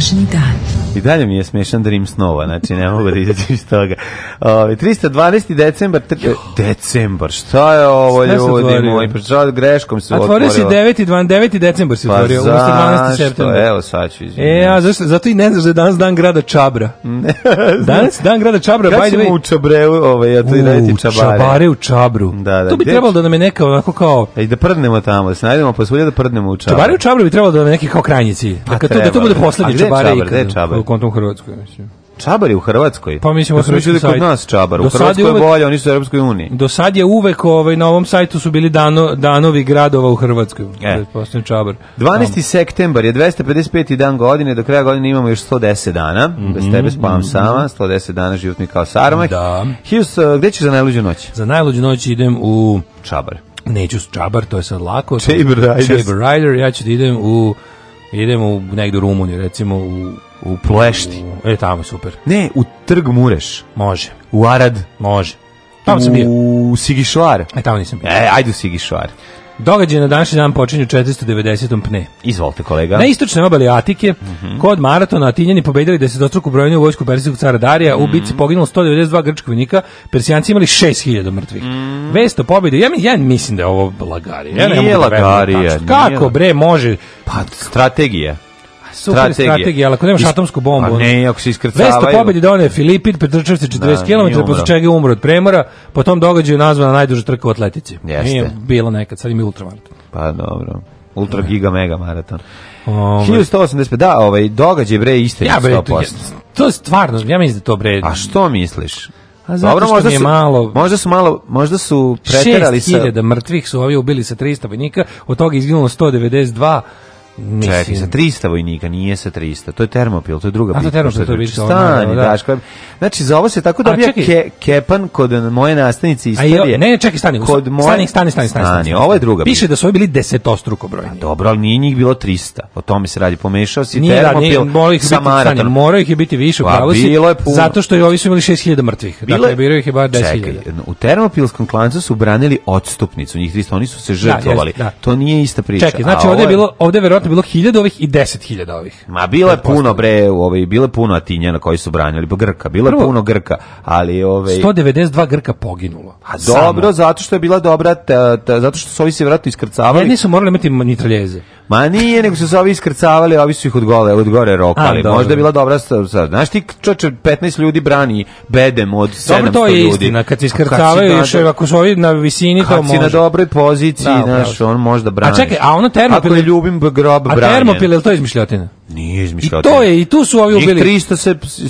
Speaker 7: 是你的。I dalje mi je smešan Dream Snova, znači ne mogu da izađem iz toga. Ove, 312. decembar, tr... decembar, šta je ovo Sve ljudi moji, pa greškom se otvorio.
Speaker 8: Otvorio si 9. 9. decembar se pa otvorio, umesto 12.
Speaker 7: septembar. Evo
Speaker 8: sad ću izvinjati. E, a zašto, zato i ne znaš da je danas dan grada Čabra. danas dan grada Čabra, Kada
Speaker 7: by the way. u Čabreu, ovaj, ja to i raditi
Speaker 8: Čabare. Čabare u Čabru. Da, da. To bi trebalo da nam je neka onako kao...
Speaker 7: E, da prdnemo tamo, da se najdemo posvulja da prdnemo u Čabru.
Speaker 8: Čabare u Čabru bi trebalo da nam je neki kao krajnjici. Da, pa a kad to, da to bude pa poslednji Čabare. A gde je Čabar? kontom Hrvatskoj, mislim.
Speaker 7: Čabar je u Hrvatskoj.
Speaker 8: Pa mislim, da
Speaker 7: su bili kod nas Čabar. U Hrvatskoj je bolje, oni su u Europskoj uniji.
Speaker 8: Do sad je uvek ovaj, na ovom sajtu su bili dano, danovi gradova u Hrvatskoj. E. Čabar.
Speaker 7: 12. Um. septembar je 255. dan godine, do kraja godine imamo još 110 dana. Mm -hmm. Bez mhm. tebe spavam mm -hmm. sama, 110 mhm. dana životni kao sarmah. Da. Hius, eh, gde ćeš za najluđu noć?
Speaker 8: Za najluđu noć idem u...
Speaker 7: Čabar.
Speaker 8: Neću s Čabar, to je sad lako.
Speaker 7: Čabar Rider.
Speaker 8: Čabar Rider, ja ću da idem u... Idem u negdje u Rumuniju, recimo u
Speaker 7: U Ploešti.
Speaker 8: E, tamo, super.
Speaker 7: Ne, u Trg Mureš.
Speaker 8: Može.
Speaker 7: U Arad.
Speaker 8: Može. Tamo sam bio.
Speaker 7: U Sigišoar.
Speaker 8: E, tamo nisam bio.
Speaker 7: E, ajde u Sigišoar.
Speaker 8: Događaj na današnji dan počinju 490. pne.
Speaker 7: Izvolite kolega. Na
Speaker 8: istočnoj obali Atike, mm -hmm. kod maratona Atinjani pobedili da se desetostruku brojnu vojsku persijskog cara Darija, mm -hmm. u mhm. bitci poginulo 192 grčka vojnika, Persijanci imali 6000 mrtvih. Mm -hmm. Vest o ja, mi, ja mislim da je ovo lagarija. Ja
Speaker 7: nije da lagarija.
Speaker 8: Kako nije. bre može?
Speaker 7: Pa strategija
Speaker 8: super strategija, ali ako nemaš Is... atomsku bombu. A pa
Speaker 7: ne, ako se iskrcavaju. Vesta
Speaker 8: pobedi donio Filipin, pretrčavši 40 da, km, posle čega je umro od premora, potom tom događaju nazvana najduža trka u atletici. Jeste. Nije bilo nekad, sad im je ultramaraton.
Speaker 7: Pa dobro. Ultra giga mega maraton. Ove. Ovaj. 1185, da, ovaj, događaj bre isti
Speaker 8: ja, 100%. To, to je stvarno, ja mislim da to bre...
Speaker 7: A što misliš?
Speaker 8: Dobro,
Speaker 7: možda
Speaker 8: je
Speaker 7: su, malo. Možda su malo, možda su
Speaker 8: preterali sa 6000 mrtvih su ovi ubili sa 300 vojnika, od toga izginulo 192
Speaker 7: Mislim. Čekaj, sa 300 vojnika, nije sa 300. To je termopil, to je druga
Speaker 8: bitka. A termopil, to je
Speaker 7: bitka. Znači, stani, da, da, da. Daško. Znači, za ovo se tako da dobija ke, kepan kod moje nastavnice istorije. Jo,
Speaker 8: ne, ne, čekaj, stani. Kod moje... Stani, stani, stani, stani, stani.
Speaker 7: Ovo je druga
Speaker 8: bitka. Piše da su ovi bili desetostruko brojni. A,
Speaker 7: dobro, ali nije njih bilo 300. O tome se radi. Pomešao si nije, termopil da, nije, sa maraton.
Speaker 8: Morao ih je biti više, pa, pravo si. Bilo je puno. Zato što i ovi su imali 6000 mrtvih. Dakle, bilo dakle, bilo ih je bar
Speaker 7: 10.000. Čekaj, u termopilskom klancu su branili odstupnicu. Njih 300, oni su se žrtvovali. Da, jest, da. To nije ista priča.
Speaker 8: Čekaj, znači ovde je bilo, ovde verovatno verovatno bilo hiljada ovih i 10.000 ovih.
Speaker 7: Ma bilo je puno bre, ovaj, bilo je puno Atinjana koji su branili, Grka, bilo je Prvo, puno Grka, ali... Ovaj...
Speaker 8: 192 Grka poginulo.
Speaker 7: A dobro, zato što je bila dobra, ta, ta, zato što su ovi se vjerojatno iskrcavali. Jedni
Speaker 8: su morali imati nitraljeze.
Speaker 7: Ma nije, nego su se ovi iskrcavali, ovi su ih od, gole, od gore rokali. A, Možda je bila dobra stvar. Znaš ti, čoče, 15 ljudi brani bedem od 700 ljudi. Dobro,
Speaker 8: to je ljudi. istina, kad se iskrcavaju, kad da- još, da- ako su ovi na visini, to
Speaker 7: može. Kad si na dobroj poziciji, da, znaš, on možda brani. A
Speaker 8: čekaj, a ono termopil... Ako ne ljubim
Speaker 7: grob
Speaker 8: branje. A termopil, je li to izmišljotina?
Speaker 7: Nije izmišljotina.
Speaker 8: I to je, i tu su ovi ubili. I
Speaker 7: 300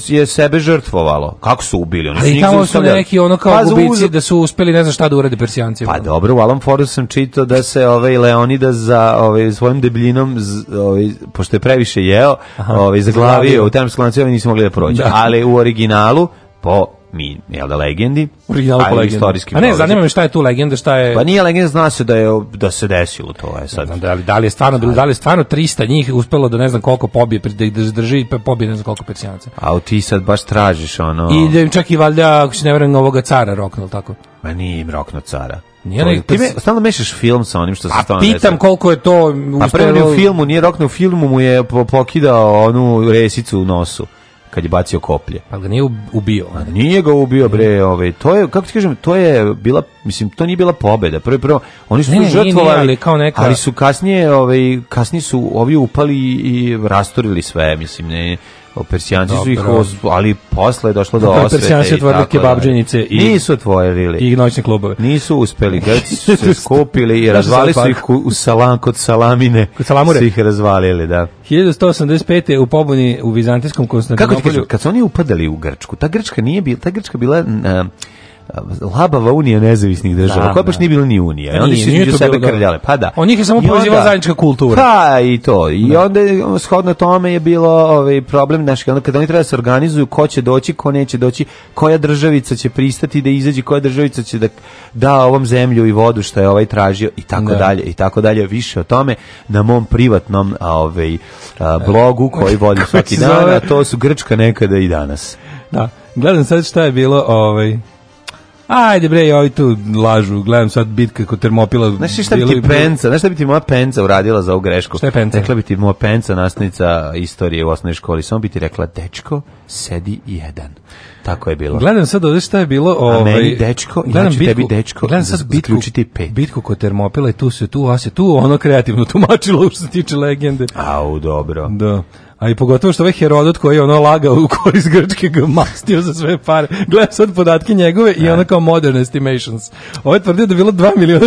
Speaker 7: se, je sebe žrtvovalo. Kako su ubili?
Speaker 8: Oni su Ali tamo su neki ono kao pa, gubici uz... da su uspeli ne znam šta da urade Persijancima.
Speaker 7: Pa dobro, u Alan Fordu sam čitao da se ovaj Leonida za ovaj, svojim debljinom, ovaj, pošto je previše jeo, Aha, ovaj, zaglavio, zaglavio. u Termsku lanciju ovaj nisu mogli da prođe. Da. Ali u originalu, po mi, jel da, legendi.
Speaker 8: Original po legendi. Istorijski A ne, zanima me šta je tu legenda, šta je...
Speaker 7: Pa nije legenda, zna se da, je, da se desilo to. Je sad.
Speaker 8: Znam, da, li, da, li je stvarno, bilo da li je stvarno 300 njih uspelo da ne znam koliko pobije, da ih drži i pa pobije ne znam koliko persijanaca.
Speaker 7: A ti sad baš tražiš ono...
Speaker 8: I da im čak i valjda, ako se ne vrem, ovoga cara roknul, tako?
Speaker 7: pa nije im rokno cara. Nije ne, ti me, stalno mešaš film sa onim što se
Speaker 8: stalno pitam desilo. koliko je to...
Speaker 7: Pa uspelo... A prvi u filmu, nije rokno u filmu, mu je pokidao onu resicu u nosu kad je bacio koplje. Pa
Speaker 8: ga nije ubio.
Speaker 7: A pa nije ga ubio bre, ovaj. To je kako ti kažem, to je bila mislim to nije bila pobeda. Prvo prvo oni su ne, žrtvovali, ali
Speaker 8: kao neka
Speaker 7: ali su kasnije, ovaj kasnije su ovi upali i rastorili sve, mislim, ne O Persijanci su ih, ali posle je došlo do osvete. Persijanci
Speaker 8: otvorili kebabđenice i...
Speaker 7: Nisu otvorili.
Speaker 8: I noćne klubove.
Speaker 7: Nisu uspeli. Grci su se skupili i razvali su ih u salam, kod salamine.
Speaker 8: Kod salamure. Su
Speaker 7: ih razvalili, da.
Speaker 8: 1185. u pobuni u Vizantijskom Konstantinopolju.
Speaker 7: Kako ti kažu, kad su oni upadali u Grčku, ta Grčka nije bila, ta Grčka bila... Uh, labava unija nezavisnih država, da, koja baš nije bila ni unija. E, nije, Oni su između sebe krljale. Pa da.
Speaker 8: Oni njih je samo povezivala zajednička kultura.
Speaker 7: Pa i to. I da. onda shodno tome je bilo ovaj problem naš onda kada oni treba da se organizuju ko će doći, ko neće doći, koja državica će pristati da izađe, koja državica će da da ovom zemlju i vodu što je ovaj tražio i tako da. dalje i tako dalje. Više o tome na mom privatnom ovaj blogu e, koji vodim svaki dan, a to su grčka nekada i danas.
Speaker 8: Da. Gledam sad šta je bilo, ovaj Ajde bre, ovi tu lažu. Gledam sad bitka kod Termopila.
Speaker 7: Znaš šta bi ti penca, znaš šta bi ti moja penca uradila za ovu grešku?
Speaker 8: Šta je penca?
Speaker 7: Rekla bi ti moja penca, nastavnica istorije u osnovnoj školi. Samo bi ti rekla, dečko, sedi jedan. Tako je bilo.
Speaker 8: Gledam sad ovde šta je bilo. Ovaj,
Speaker 7: A meni ovaj, dečko, gledam ja ću bitku, tebi dečko gledam sad bitku, pet.
Speaker 8: Bitku kod Termopila i tu se tu, a se tu ono kreativno tumačilo što se tiče legende.
Speaker 7: Au, dobro.
Speaker 8: Da a i pogotovo što ovaj Herodot koji je ono lagao u korist Grčke ga mastio za sve pare. Gledam sad podatke njegove i ono kao modern estimations. Ovo je tvrdio da je bilo 2 miliona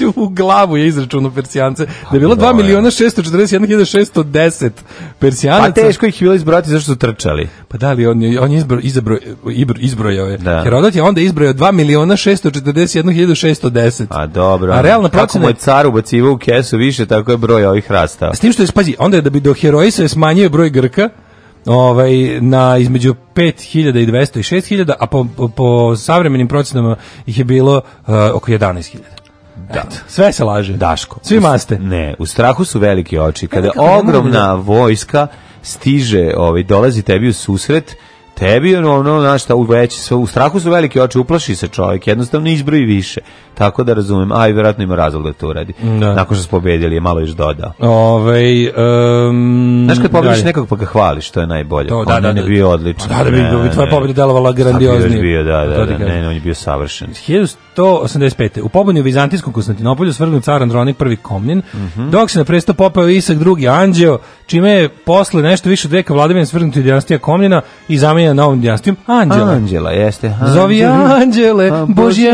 Speaker 8: i u glavu je izračun Persijance. Da je bilo 2 pa miliona 641.610 Persijanaca.
Speaker 7: Pa teško ih je bilo izbrojati zašto su trčali.
Speaker 8: Pa da li on je, on je izbro, izbro, izbro, izbrojao je. Da. Herodot je onda izbrojao 2 miliona 641.610.
Speaker 7: A dobro. A realna procena... Kako mu je car ubacivo u kesu više, tako je broj ovih rastao.
Speaker 8: S tim što je, pazi, onda je da bi do heroisa je smanjio broj Grka ovaj, na između 5.200 i 6.000, a po, po, po savremenim procenama ih je bilo uh, oko 11.000. Da. Eto, sve se laže.
Speaker 7: Daško.
Speaker 8: Svi maste.
Speaker 7: Ne, u strahu su velike oči. Kada Nekako ogromna da- vojska stiže, ovaj, dolazi tebi u susret, tebi ono, ono, znaš, u, već, u strahu su velike oči, uplaši se čovjek, jednostavno izbroji više. Tako da razumem, a i vjerojatno ima razlog da to uradi. Da. Nakon što su pobedili je malo još dodao.
Speaker 8: Ove, um,
Speaker 7: Znaš kad pobediš nekog pa ga hvališ, to je najbolje. To, da, on da, da, ne bio da. odličan. Pa,
Speaker 8: da, da bi, ne, da
Speaker 7: bi
Speaker 8: tvoja pobjeda delovala grandioznije.
Speaker 7: Bio, da, da, da, ne, ne, on je bio savršen.
Speaker 8: 1185. U pobunju Vizantijskom Konstantinopolju svrgnut car Andronik I Komnin, mm -hmm. dok se na presto popeo Isak II Anđeo, čime je posle nešto više od veka vladavine svrgnuti dinastija Komnina i zamenjena novom dinastijom
Speaker 7: Anđela. Anđela, jeste.
Speaker 8: Anđela. Zovi Anđele, Božje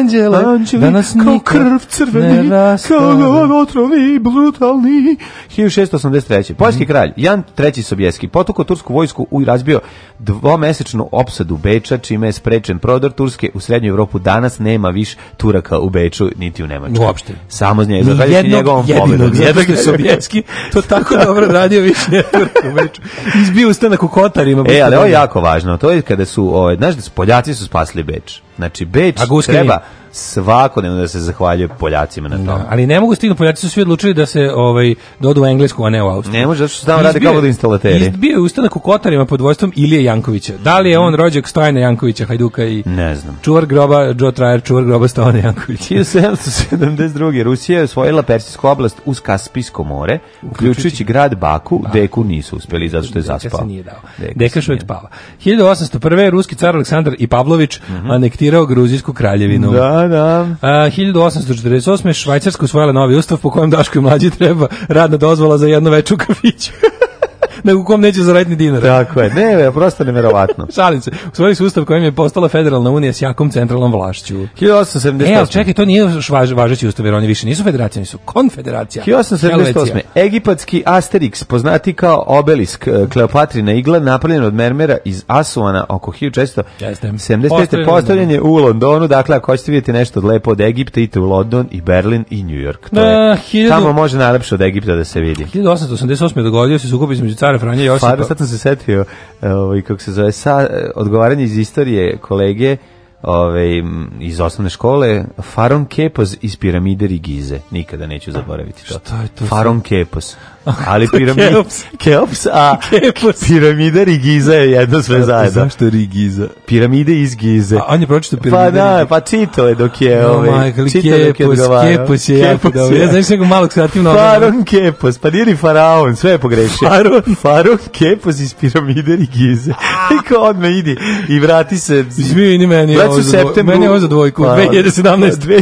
Speaker 8: Anđele narančevi, Danas kao
Speaker 7: krv crveni, kao otrovi brutalni. 1683. Poljski mm. kralj Jan III. Sobjeski potukao tursku vojsku i razbio dvomesečnu opsadu Beča, čime je sprečen prodor Turske u srednju Evropu. Danas nema više Turaka u Beču, niti
Speaker 8: u Nemačku. Uopšte.
Speaker 7: Samo z nje, zahvaljujući njegovom
Speaker 8: pobjedom. Jednog je Sobjeski to tako dobro radio više ne Turka u Beču. Izbio ustanak u Kotarima.
Speaker 7: E, ali ovo je jako važno. To je kada su, ovaj, znaš da Poljaci su spasili Beč. Znači, Beč treba svakodnevno da se zahvaljuje Poljacima na da, tome. Da,
Speaker 8: ali ne mogu stignu, Poljaci su svi odlučili da se ovaj, dodu da u Englesku, a ne u Austriju.
Speaker 7: Ne može, zato
Speaker 8: što
Speaker 7: tamo rade kao instalateri.
Speaker 8: Bio je ustanak u Kotarima pod vojstvom Ilije Jankovića. Da li je on rođak Stojana Jankovića, Hajduka i
Speaker 7: ne znam.
Speaker 8: čuvar groba, Joe Trajer, čuvar groba Stojana Jankovića?
Speaker 7: 1772. Rusija je osvojila Persijsku oblast uz Kaspijsko more, uključujući grad Baku, ba. Da. Deku nisu uspeli zato što je zaspao. Deka se nije dao.
Speaker 8: Deka, Deka što je spava. 1801. Ruski car Aleksandar i Pavlović mm -hmm. anektirao Gruzijsku kraljevinu. Da,
Speaker 7: da. A,
Speaker 8: 1848. Švajcarska usvojila novi ustav po kojem Daško i mlađi treba radna dozvola za jedno veče u kafiću. na kom neće zaraditi ni dinara.
Speaker 7: Tako je. Ne, prosto neverovatno.
Speaker 8: Šalim se. Usvojili su ustav kojim je postala federalna unija s jakom centralnom vlašću.
Speaker 7: 1878.
Speaker 8: E, čekaj, to nije važ, važeći ustav, jer oni više nisu federacija, oni su konfederacija.
Speaker 7: 1878. Egipatski Asterix, poznati kao obelisk e, Kleopatrina igla, napravljen od mermera iz Asuana oko 1475. Postavljen je u Londonu, dakle, ako hoćete vidjeti nešto lepo od Egipta, idite u London i Berlin i New York. To je, 1000... Tamo može najlepše od Egipta da se vidi.
Speaker 8: 1888. dogodio se sukob između
Speaker 7: stare Franje Josipa. Pa, sad sam se setio, e, ovaj, kako se zove, sa, odgovaranje iz istorije kolege, ove, ovaj, iz osnovne škole, Faron Kepos iz piramide Rigize. Nikada neću zaboraviti to. Šta je to? Faron Kepos.
Speaker 8: ali piramid, Keops.
Speaker 7: Keops, a Keops. piramida Rigiza je jedno sve zajedno.
Speaker 8: Zašto Rigiza?
Speaker 7: Piramide iz Gize. A
Speaker 8: on je pročito pa
Speaker 7: piramide. Pa da, pa čito je dok je no, ovaj. Majko,
Speaker 8: Kepos, Kepos je jako dobro. Ja znaš nego malo kreativno.
Speaker 7: Pa faraon Kepos, pa nije ni Faraon, sve je pogrešio.
Speaker 8: Faraon. Faraon Kepos iz piramide Rigize. I ko odme idi i vrati se. Izvini meni,
Speaker 7: je ovo za dvojku.
Speaker 8: Meni je ovo za dvojku.
Speaker 7: 2017.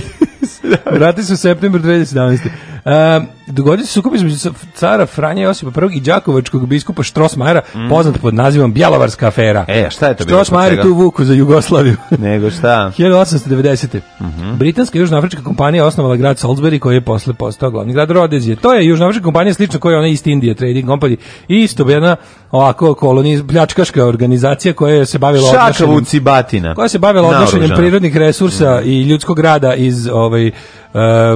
Speaker 8: Vrati se u septembru 2017. Um, dogodio se sukob između cara Franja Josipa I i đakovačkog biskupa Štrosmajera, mm. poznat pod nazivom Bjelovarska afera.
Speaker 7: E, šta je to bilo?
Speaker 8: Štrosmajer tu vuku za Jugoslaviju.
Speaker 7: Nego šta?
Speaker 8: 1890. Mm -hmm. Britanska južnoafrička kompanija osnovala grad Salisbury koji je posle postao glavni grad Rodezije. To je južnoafrička kompanija slično kao ona East India Trading Company. Isto jedna ovako koloniz pljačkaška organizacija koja se bavila
Speaker 7: odnošenjem batina.
Speaker 8: Koja se bavila odnošenjem prirodnih resursa mm. i ljudskog rada iz ovaj uh,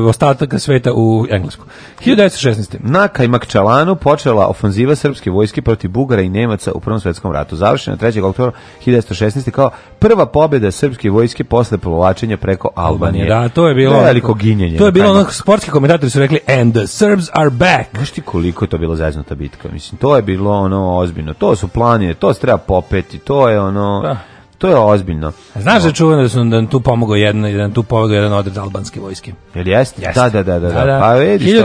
Speaker 8: ostataka sveta u Englesku. 1916. Na Kajmakčalanu počela ofanziva srpske vojske protiv Bugara i Nemaca u Prvom svetskom ratu, završena 3. oktobra 1916. kao prva pobjeda srpske vojske posle plovlačenja preko Albanije. Da, to je bilo
Speaker 7: veliko ginjenje.
Speaker 8: To je bilo ono sportski komentatori su rekli and the Serbs are back.
Speaker 7: Znaš ti koliko je to bilo zeznuta bitka? Mislim to je bilo ono ozbiljno. To su planine, to se treba popeti, to je ono
Speaker 8: da.
Speaker 7: To je ozbiljno.
Speaker 8: Znaš
Speaker 7: da čuvano
Speaker 8: da su da tu pomogao jedan, jedan tu pomogao jedan odred albanske vojske.
Speaker 7: Jel jeste? Da da da, da, da, da, da. Pa vidi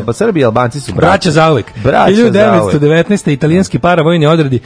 Speaker 7: što, Srbi i Albanci su
Speaker 8: braća. Braća
Speaker 7: zauvek. Braća 1919.
Speaker 8: italijanski paravojni odredi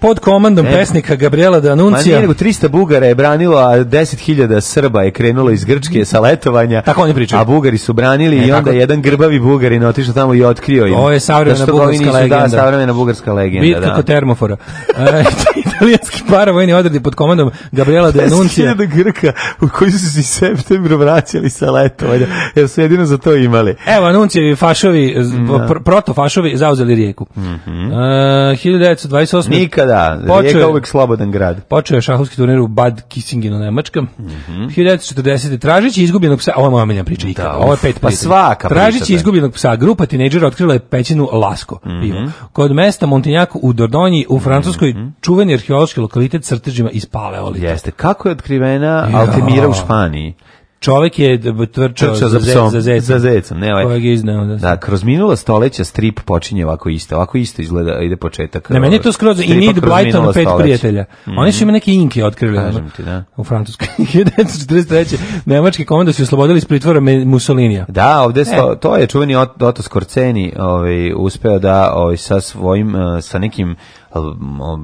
Speaker 8: pod komandom e, pesnika Gabriela Danuncija.
Speaker 7: Ma nije 300 Bugara je branilo, a 10.000 Srba je krenulo iz Grčke sa letovanja.
Speaker 8: Tako oni pričaju.
Speaker 7: A Bugari su branili e, i onda tako... jedan grbavi Bugarin otišao tamo i otkrio im.
Speaker 8: To je savremena
Speaker 7: da
Speaker 8: bugarska nisu, da, legenda.
Speaker 7: Da, savremena bugarska legenda. Bitka da. kod
Speaker 8: termofora. e, italijanski paravojni odredi pod komandom Gabriela Danuncija.
Speaker 7: 10.000 Grka u koji su se i septembra vraćali sa letovanja, jer su jedino za to imali.
Speaker 8: Evo, Anuncija fašovi, mm, da. pr protofašovi zauzeli rijeku. Mm -hmm. e, 1928. Nikad
Speaker 7: da, da počeo, Rijeka uvek slobodan grad.
Speaker 8: Počeo je šahovski turnir u Bad Kissingenu, Nemačka. Mm -hmm. 1940. Tražići izgubljenog psa, ovo je moja omiljena priča da, ikada, ovo je pet pa
Speaker 7: svaka
Speaker 8: Tražići da. izgubljenog psa, grupa tinejdžera otkrila je pećinu Lasko, mm -hmm. kod mesta Montignac u Dordonji u Francuskoj, mm -hmm. čuveni arheološki lokalitet crtežima iz paleolita.
Speaker 7: Jeste, kako je otkrivena ja. u Španiji?
Speaker 8: Čovek je trčao za, za, psom,
Speaker 7: za, zecom, za zecom, ne,
Speaker 8: ovaj.
Speaker 7: je izneo. da, da, kroz minula stoleća strip počinje ovako isto, ovako isto izgleda, ide početak.
Speaker 8: Ne, meni je to skroz, i Need Blyton, pet prijatelja. Mm -hmm. Oni su im neke inke otkrili. Kažem ti, da. U Francuskoj. 1943. Nemački komando su oslobodili iz pritvora Mussolinija.
Speaker 7: Da, ovde e. sto, to je čuveni Otto Skorceni ovaj, uspeo da ovaj, sa svojim, eh, sa nekim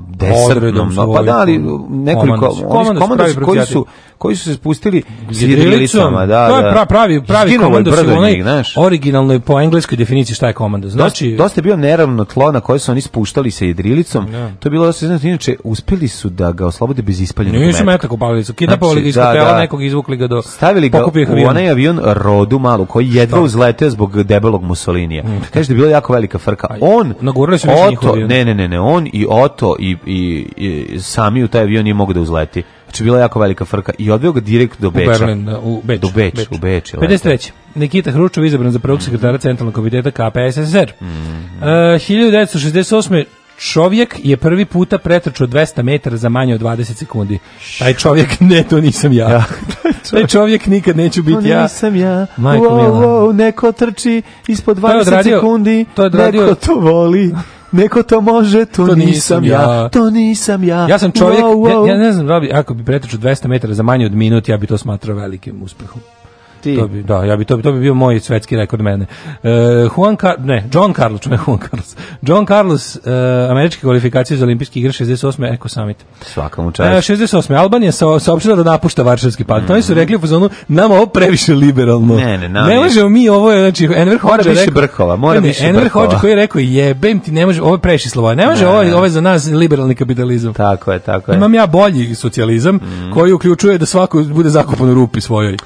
Speaker 7: desertnom, no, pa da, ali nekoliko, komandos, komandos koji, su, koji su se spustili
Speaker 8: jedrilicama, da, To je da. pra, pravi, pravi komandos, onaj originalno je po engleskoj definiciji šta je komandos.
Speaker 7: Znači, dosta, dosta je bio neravno tlo na koje su oni spuštali sa jedrilicom, ja. Da. to je bilo dosta, znači, inače, uspeli su da ga oslobode bez ispaljenog
Speaker 8: metka. Nisu metak upalili su, kidnapovali znači, ga iz hotela, da, nekog izvukli ga do... Stavili ga u onaj
Speaker 7: avion rodu malu, koji jedva uzleteo zbog debelog Mussolinija. Kaže mm. da je bila jako velika frka. On, Nagurali su ne, ne, ne, ne, on i Oto i, i, i sami u taj avion nije mogu da uzleti. Znači, bila jako velika frka i odveo ga direkt do Beča.
Speaker 8: U Berlin, da, u Beč. Do Beč, Beč. u Beč. 53. Nikita Hručov izabran za prvog sekretara Centralnog komiteta KPSSR.
Speaker 7: Mm -hmm. uh,
Speaker 8: 1968. Čovjek je prvi puta pretrčao 200 metara za manje od 20 sekundi. Taj čovjek, ne, to nisam ja. ja taj, čovjek, taj čovjek nikad neću biti ja.
Speaker 7: To nisam ja.
Speaker 8: Majko wow, wow,
Speaker 7: neko trči ispod 20 to odradio, sekundi, to odradio, neko to voli neko to može, to, to nisam ja. ja. To nisam ja.
Speaker 8: Ja sam čovjek, wow, wow. Ja, ja, ne znam, Robi, ako bi pretrčao 200 metara za manje od minut, ja bi to smatrao velikim uspehom ti. To bi, da, ja bi, to, bi, to bi bio moj svetski rekord mene. Uh, Juan Car ne, John Carlos, ne Juan Carlos. John Carlos, uh, američke kvalifikacije za olimpijski igre 68. Eko Summit.
Speaker 7: Svaka mu čast. Uh, e,
Speaker 8: 68. Albanija sa, saopštila da napušta Varšavski pakt. Mm. Oni su mhm. rekli u fazonu, nam ovo previše liberalno. Ne, ne, ne. Ne možemo mi ovo, je znači, Enver
Speaker 7: Hođa
Speaker 8: više
Speaker 7: brkova, mora ne, više Enver Hođa
Speaker 8: koji je rekao, jebem ti, ne može, ovo je previše slovo. Ne može, ne, ovo, ovaj, ovo ovaj je za nas liberalni kapitalizam.
Speaker 7: Tako je, tako je.
Speaker 8: Imam ja bolji socijalizam mm. koji uključuje da svako bude zakopan u rupi svojoj.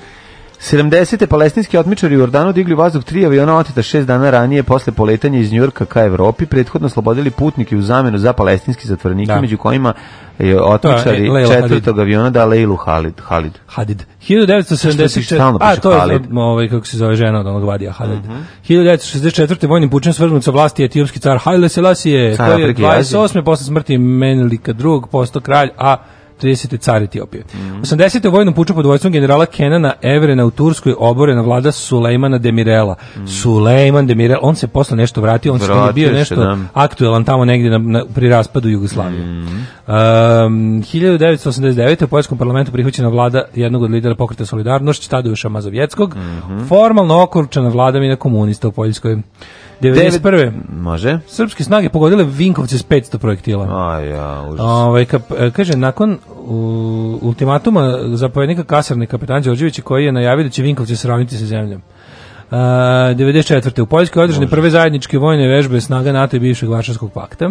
Speaker 7: 70. palestinski otmičari u Jordanu digli u vazduh tri aviona oteta šest dana ranije posle poletanja iz Njurka ka Evropi, prethodno slobodili putnike u zamenu za palestinski zatvornike, da. među kojima je otmičari je, četvrtog aviona da Leilu Halid. Halid.
Speaker 8: Hadid. 1974. A, to je Halid. ovaj, kako se zove žena od onog Vadija Halid. Uh -huh. 1964. vojnim pučem svrgnut sa vlasti etiopski car Haile Selassie, koji je 28. posle smrti Menelika II. postao kralj, a 30. car Etiopije. Mm -hmm. 80. u vojnom puču pod vojstvom generala Kenana Everena u Turskoj oborena vlada Sulejmana Demirela. Mm -hmm. Sulejman Demirel, on se posle nešto vratio, on Vratio se bio nešto da. aktuelan tamo negdje na, na, pri raspadu Jugoslavije.
Speaker 7: Mm -hmm. um,
Speaker 8: 1989. u Poljskom parlamentu prihvaćena vlada jednog od lidera pokreta Solidarnošć, Tadeuša Mazovjetskog, mm -hmm. formalno okorčena vladavina komunista u Poljskoj. 91. može. Srpske snage pogodile Vinkovce s 500 projektila.
Speaker 7: A ja, Ove,
Speaker 8: ovaj, ka, e, kaže, nakon u, ultimatuma zapovjednika kasarne kapetan Đorđević koji je najavio da će Vinkovce sravniti sa zemljom. Uh, 94. U Poljskoj održane prve zajedničke vojne vežbe snaga NATO i bivšeg Varšavskog pakta.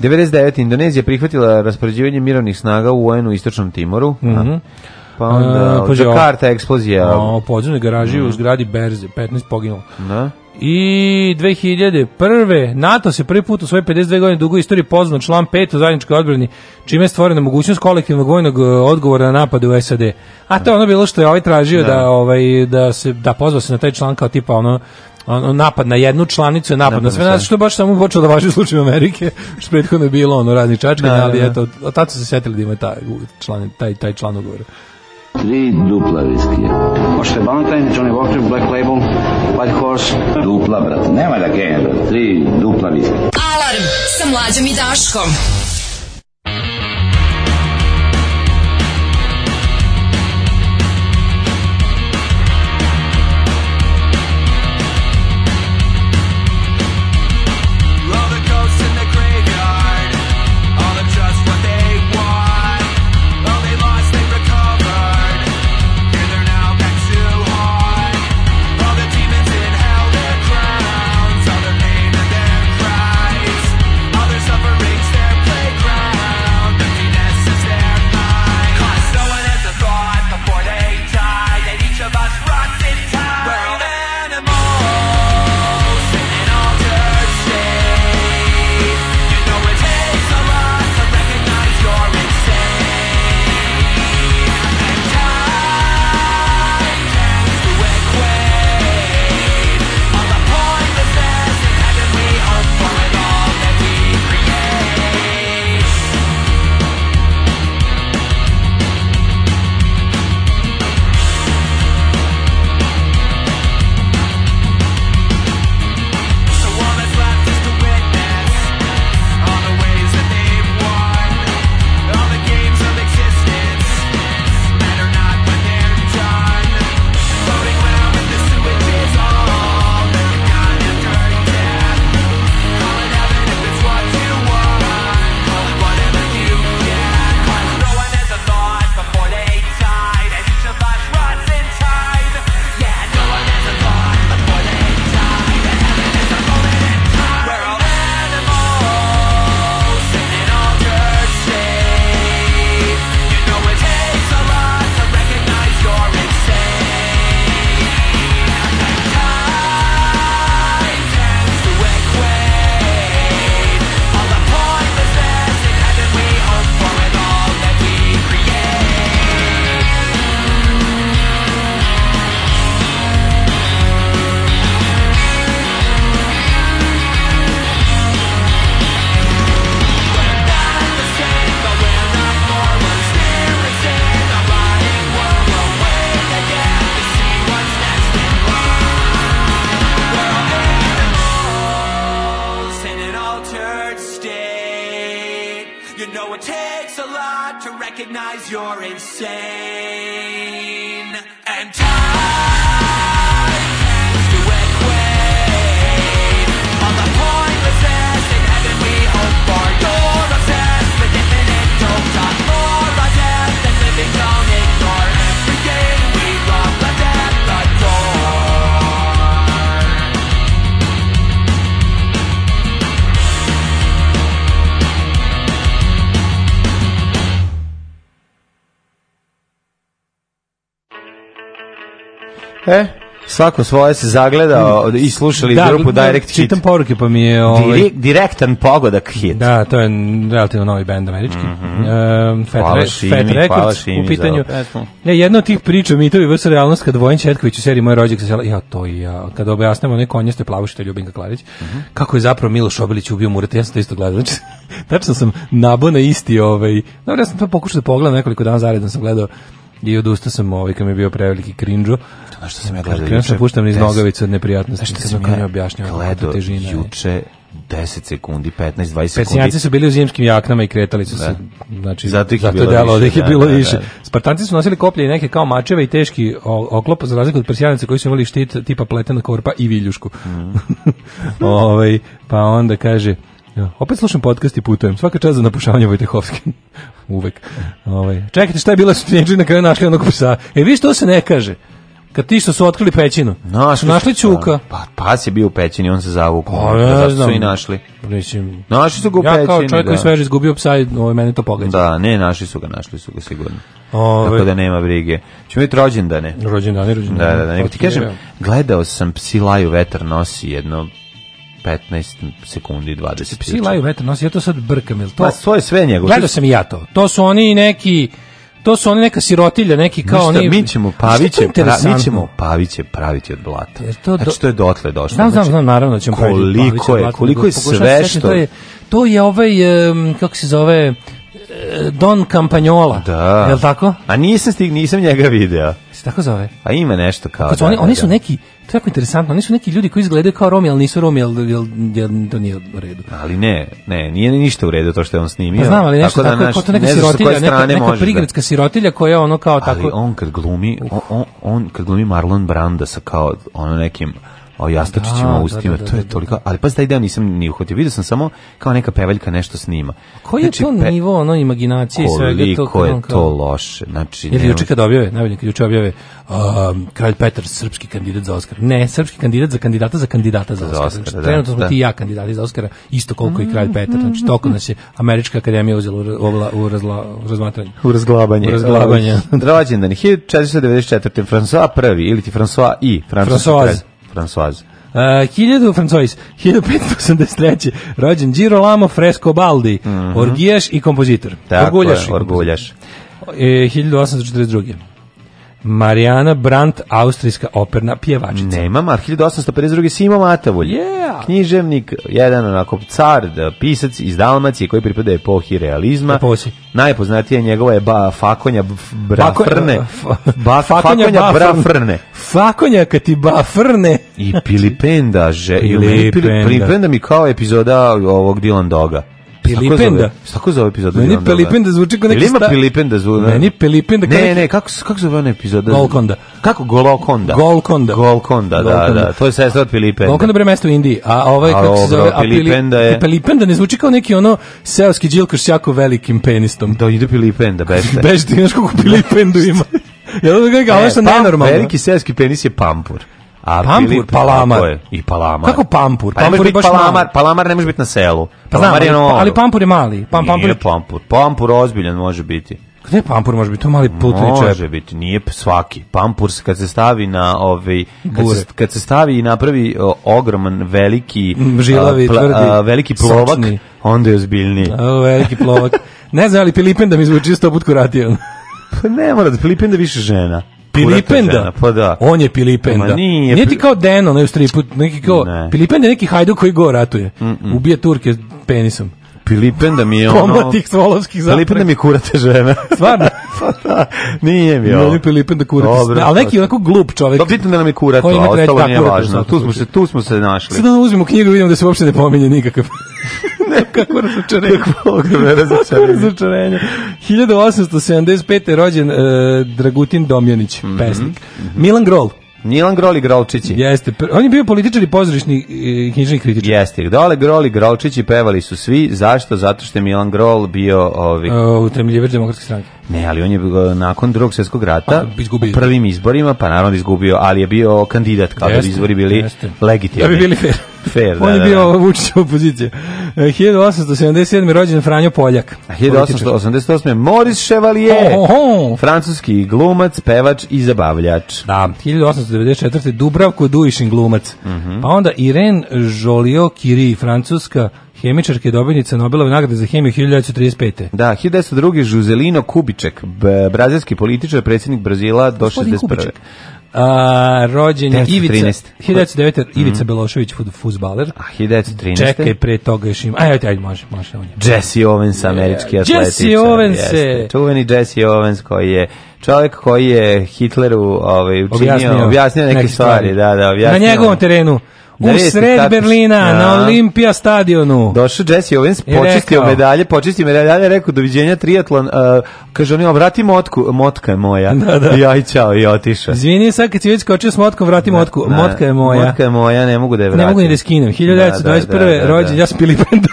Speaker 7: 99. Indonezija prihvatila raspoređivanje mirovnih snaga u UN u Istočnom Timoru. Mm -hmm. Pa onda, uh, Jakarta, eksplozija.
Speaker 8: O, podzemne garaži mm -hmm. u zgradi Berze, 15 poginulo.
Speaker 7: Da.
Speaker 8: I 2001. NATO se prvi put u svoje 52 godine dugo istoriji poznao član 5 u zajedničkoj odbrani, čime je stvorena mogućnost kolektivnog vojnog e, odgovora na napade u SAD. A to je ono bilo što je ovaj tražio da, da ovaj, da se da pozvao se na taj član kao tipa ono ono, napad na jednu članicu je napad, napad na sve nas, što baš samo počeo da važi u slučaju Amerike, što prethodno je bilo ono razni čačkanje, da, da ali da, eto, od se setili da ima taj član, taj, taj član ugovora.
Speaker 7: Tri dupla viskija. Možete Valentine, Johnny Walker, Black Label, Paljkoš, dupla, brate. Nema da genja, brate. Tri dupla viske. Alarm sa mlađom i Daškom. svako svoje se zagledao mm. i slušali da, grupu da, Direct Hit. Čitam poruke pa mi je... Ovaj... Direk, direktan pogodak hit. Da, to je relativno novi band američki. Mm -hmm. um, Fat, hvala re, šimi, Fat Records u pitanju. Ja, jedna od tih priča, mitovi vs. realnost, kad Vojn Četković u seriji Moj rođak se sela, ja to i ja, kada objasnimo on jeste plavušite Ljubinka Klarić, mm -hmm. kako je zapravo Miloš Obilić ubio Murata, ja sam to isto gledao. Znači, tačno sam nabo na isti ovaj... Dobro, ja sam to pokušao da pogledam nekoliko dana zaredno sam gledao i odustao sam ovaj kad mi je bio preveliki krinđo. A što sam ja gledao da juče? Ja puštam iz nogavice od neprijatnosti. Što sam ja objašnjavao gledao juče 10 sekundi, 15, 20 sekundi. Pesnjaci su bili u zimskim jaknama i kretali su se. Da. Znači, zato ih je zato bilo delo, više. Da, je da, bilo da, više. Da, Spartanci su nosili koplje i neke kao mačeve i teški oklop, za razliku od persijanaca koji su imali štit tipa pletena korpa i viljušku. Mm. Ove, ovaj, pa onda kaže, Ja. Opet slušam podcast i putujem. Svaka čast za napušavanje Vojtehovske. Uvek. Ovaj. Čekajte, šta je bilo? su na kraju našli onog psa? E, vi što se ne kaže? Kad
Speaker 11: ti što su otkrili pećinu. Našli, našli Ćuka. Da. Pa, pas je bio u pećini, on se zavukao. Pa, ja, zato su i našli. Mislim, našli su ga u ja pećini. Ja kao čovjek da. koji sveže izgubio psa, ovaj, mene to pogađa. Da, ne, našli su ga, našli su ga sigurno. Ove. Tako da nema brige. Čemo biti rođendane. Rođendane, rođendane. Da, da, da. Nego ti kažem, gledao sam psi laju vetar nosi jedno 15 sekundi 20. Se psi laju vetar nosi, ja to sad brkam, jel to? Pa, to je sve njegovo. Gledao sam i ja to. To su oni neki to su oni neka sirotilja, neki kao Ništa, oni... Mi ćemo paviće, pra, mi ćemo paviće praviti od blata. Jer to do... Znači, to je dotle došlo. Znam, znam, znači, znam, naravno da ćemo koliko praviti od blata. Je, da koliko je sve što... To je, to je ovaj, um, kako se zove, Don Campanjola. Da. Je li tako? A nisam stig, nisam njega video. Se tako zove? A ima nešto kao. da, oni, da, oni su da. neki, to je jako interesantno, oni su neki ljudi koji izgledaju kao Romi, ali nisu Romi, ali, ali, to nije u redu. Ali ne, ne, nije ništa u redu to što je on snimio. Pa znam, ali nešto tako, da, naš, to neka ne sirotilja, neka, neka da- prigradska da... sirotilja koja je ono kao ali tako... Ali on kad glumi, on, on, on kad glumi Marlon Branda sa kao ono nekim o jastočićima da, ustima, da, da, to je da, da. toliko, ali pa taj deo nisam ni uhvatio, vidio sam samo kao neka pevaljka nešto snima. Koji znači, je to pe... nivo ono imaginacije i svega to? Koliko je to loše, znači... Jer juče kad objave, najbolje kad juče objave um, Kralj Petar, srpski kandidat za Oskar. Ne, srpski kandidat za kandidata za kandidata za Oskar. Znači, trenutno smo ti ja kandidati za Oskara, isto koliko i Kralj mm, Petar, znači mm, toliko mm. nas je Američka akademija uzela u, u, razla, u razmatranje. U razglabanje. U razglabanje. Rođendan 1494. François prvi, ili ti François i, francuski François. Francois. Uh, 1000 Francois, 1583. Rođen Girolamo Frescobaldi, mm -hmm. orgijaš i kompozitor. Tako orguljaš je, orguljaš. I kompozitor. E, 1842. Marijana Brandt, austrijska operna pjevačica. Nemam, a 1852. Simo Matavulj, yeah. književnik, jedan onako car, da, pisac iz Dalmacije koji pripada epohi realizma. Eposi. Najpoznatija njegova je ba, Fakonja Brafrne. Ba, fakonja, fakonja Brafrne. Fakonja kad ti Bafrne. I Pilipenda. Že, Pilipenda. Pilipenda mi kao epizoda ovog Dylan Doga. Pelipenda. Tako zove epizoda. Meni da, da. Pelipenda zvuči kao neki Ili ima Pelipenda zvuči. Da? Meni Pelipenda kao Ne, ne, kako kako zove ona epizoda? Golkonda. Kako Golokonda? Golkonda. Golkonda, da, da. To je sestra od Pelipenda. Golkonda bre mesto u Indiji, a ovaj kako se zove Pelipenda je. Pelipenda ne zvuči kao neki ono seoski đilkoš sa jako velikim penisom. Da, ide Pelipenda, bešte. Bešte, znaš kako Pelipendu ima. Ja da ga, ovo što nenormalno. Veliki seoski penis je pampur. A pampur, Filip, palamar. I palamar. Kako pampur? Pa pampur je palamar, palamar ne može biti na selu. Pa znam, je ali pa- pampur je mali. Pam, pampur Nije je... pampur. Pampur ozbiljan može biti. Gde pampur može biti? To mali putni čep. Može biti, nije svaki. Pampur kad se stavi na ovaj kad se, kad se stavi i napravi o, ogroman veliki mm, žilavi a, pla, a, veliki plovak, sočni. onda je ozbiljniji. O, veliki plovak. ne znam ali Filipen da mi zvuči sto put kuratio. pa ne mora da Filipen da više žena. Pilipenda. Pa da. On je Pilipenda. nije, nije ti kao Deno, ne, u stripu, neki kao ne. Pilipenda je neki hajdu koji go ratuje. Mm -mm. Ubije Turke penisom. Filipen da mi je ono... Komba svolovskih zapreka. Pilipen da mi kurate žena. Stvarno? Pa da, nije mi ovo. Meni Pilipen da kurate. Dobro, ali neki onako glup čovek. Dobro, da nam je kurato, ostalo nije važno. Tu smo, se, tu smo se našli. Sada da uzmemo knjigu i vidimo da se uopšte ne pominje nikakav. ne, kako razočarenje. Kako da razočarenje. 1875. je rođen uh, Dragutin Domjanić, mm -hmm. pesnik. Mm -hmm. Milan Grol. Milan Groli Grolčići. Jeste, on je bio političar i pozorišni i knjižni kritičar. Jeste, dole Groli Grolčići pevali su svi, zašto? Zato što je Milan Grol bio ovi... Uh, demokratske stranke. Ne, ali on je uh, nakon drugog svjetskog rata pa, izgubio. prvim izborima, pa naravno da izgubio, ali je bio kandidat kada bi izbori bili jeste. legitimni. Da bi bili fair. fair da, on je da, da. bio Vučić opozicije. 1877. rođen Franjo Poljak. 1888. Moris Chevalier, oh, oh, oh. francuski glumac, pevač i zabavljač. Da, 1894. Dubravko Duišin glumac. Mm -hmm. Pa onda Irene Joliot-Curie, francuska hemičarke dobitnice Nobelove nagrade za hemiju 1935. Da, 1902. Žuzelino Kubiček, brazilski političar, predsjednik Brazila do Gospodin 61. Kubiček.
Speaker 12: A, rođen je Ivica 1909 mm-hmm. Ivica mm. Belošević fudbaler. A 1913.
Speaker 11: Čekaj
Speaker 12: pre toga još ima. Ajde, ajde, može, može on
Speaker 11: Jesse Owens američki yeah.
Speaker 12: atletičar. Jesse Owens, je.
Speaker 11: čuveni Jesse Owens koji je čovjek koji je Hitleru ovaj učinio objasnio, objasnio neke, neke stvari, da, da,
Speaker 12: objasnio. Na njegovom terenu u da sred Berlina, na Olimpija stadionu.
Speaker 11: Došao Jesse Owens, počistio medalje, počistio medalje, rekao, doviđenja triatlon, kaže, on vrati motku, motka je moja. Ja da, da. i čao, i otišao.
Speaker 12: Izvini, sad kad si već skočio s motkom, vrati motku, motka je moja.
Speaker 11: Motka je moja, ne mogu da je vratim.
Speaker 12: Ne mogu ni
Speaker 11: da
Speaker 12: skinem. 1921. rođen, ja sam Pilipenda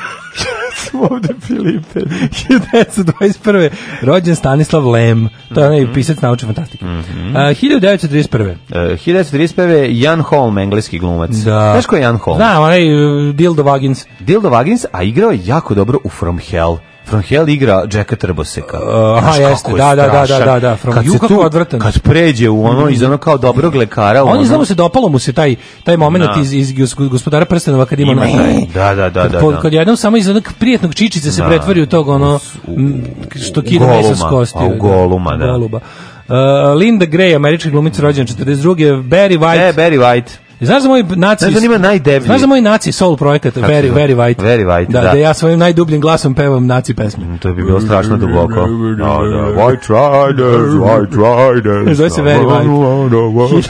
Speaker 12: su ovde Filipe. 1921. Rođen Stanislav Lem. To je onaj mm -hmm. pisac naučne fantastike. Mm -hmm. uh, 1931. Uh,
Speaker 11: 1931. Jan Holm, engleski glumac. Da. Znaš ko je Jan Holm?
Speaker 12: Da, onaj
Speaker 11: uh, Dildo Vagins. Dildo Vagins, a igrao je jako dobro u From Hell. From Hell igra Jacka Trboseka.
Speaker 12: Uh, aha, jeste, da, da, da, da, da, From kad se tu odvrtan. Kad pređe u ono, iz ono kao dobrog lekara. On je znamo se dopalo mu se taj, taj moment da. iz, iz gospodara prstenova kad ima... ima
Speaker 11: da, da, da,
Speaker 12: da,
Speaker 11: da,
Speaker 12: Kad jednom samo iz onog prijetnog čičice se da. pretvori u tog ono, što kida mesa s kostiju.
Speaker 11: U goluma, da. Goluba. E,
Speaker 12: Linda Gray, američka glumica rođena 42. E,
Speaker 11: Barry White. E,
Speaker 12: Barry White. Znaš za moj
Speaker 11: naci... Znaš da, da ima najdeblji.
Speaker 12: Znaš za da moj naci soul projekat, Very, da. Very White.
Speaker 11: Very White, da.
Speaker 12: Da, da ja svojim najdubljim glasom pevam naci pesme.
Speaker 11: to bi bilo strašno duboko. No, da. White Riders, White Riders.
Speaker 12: Zove se Very White.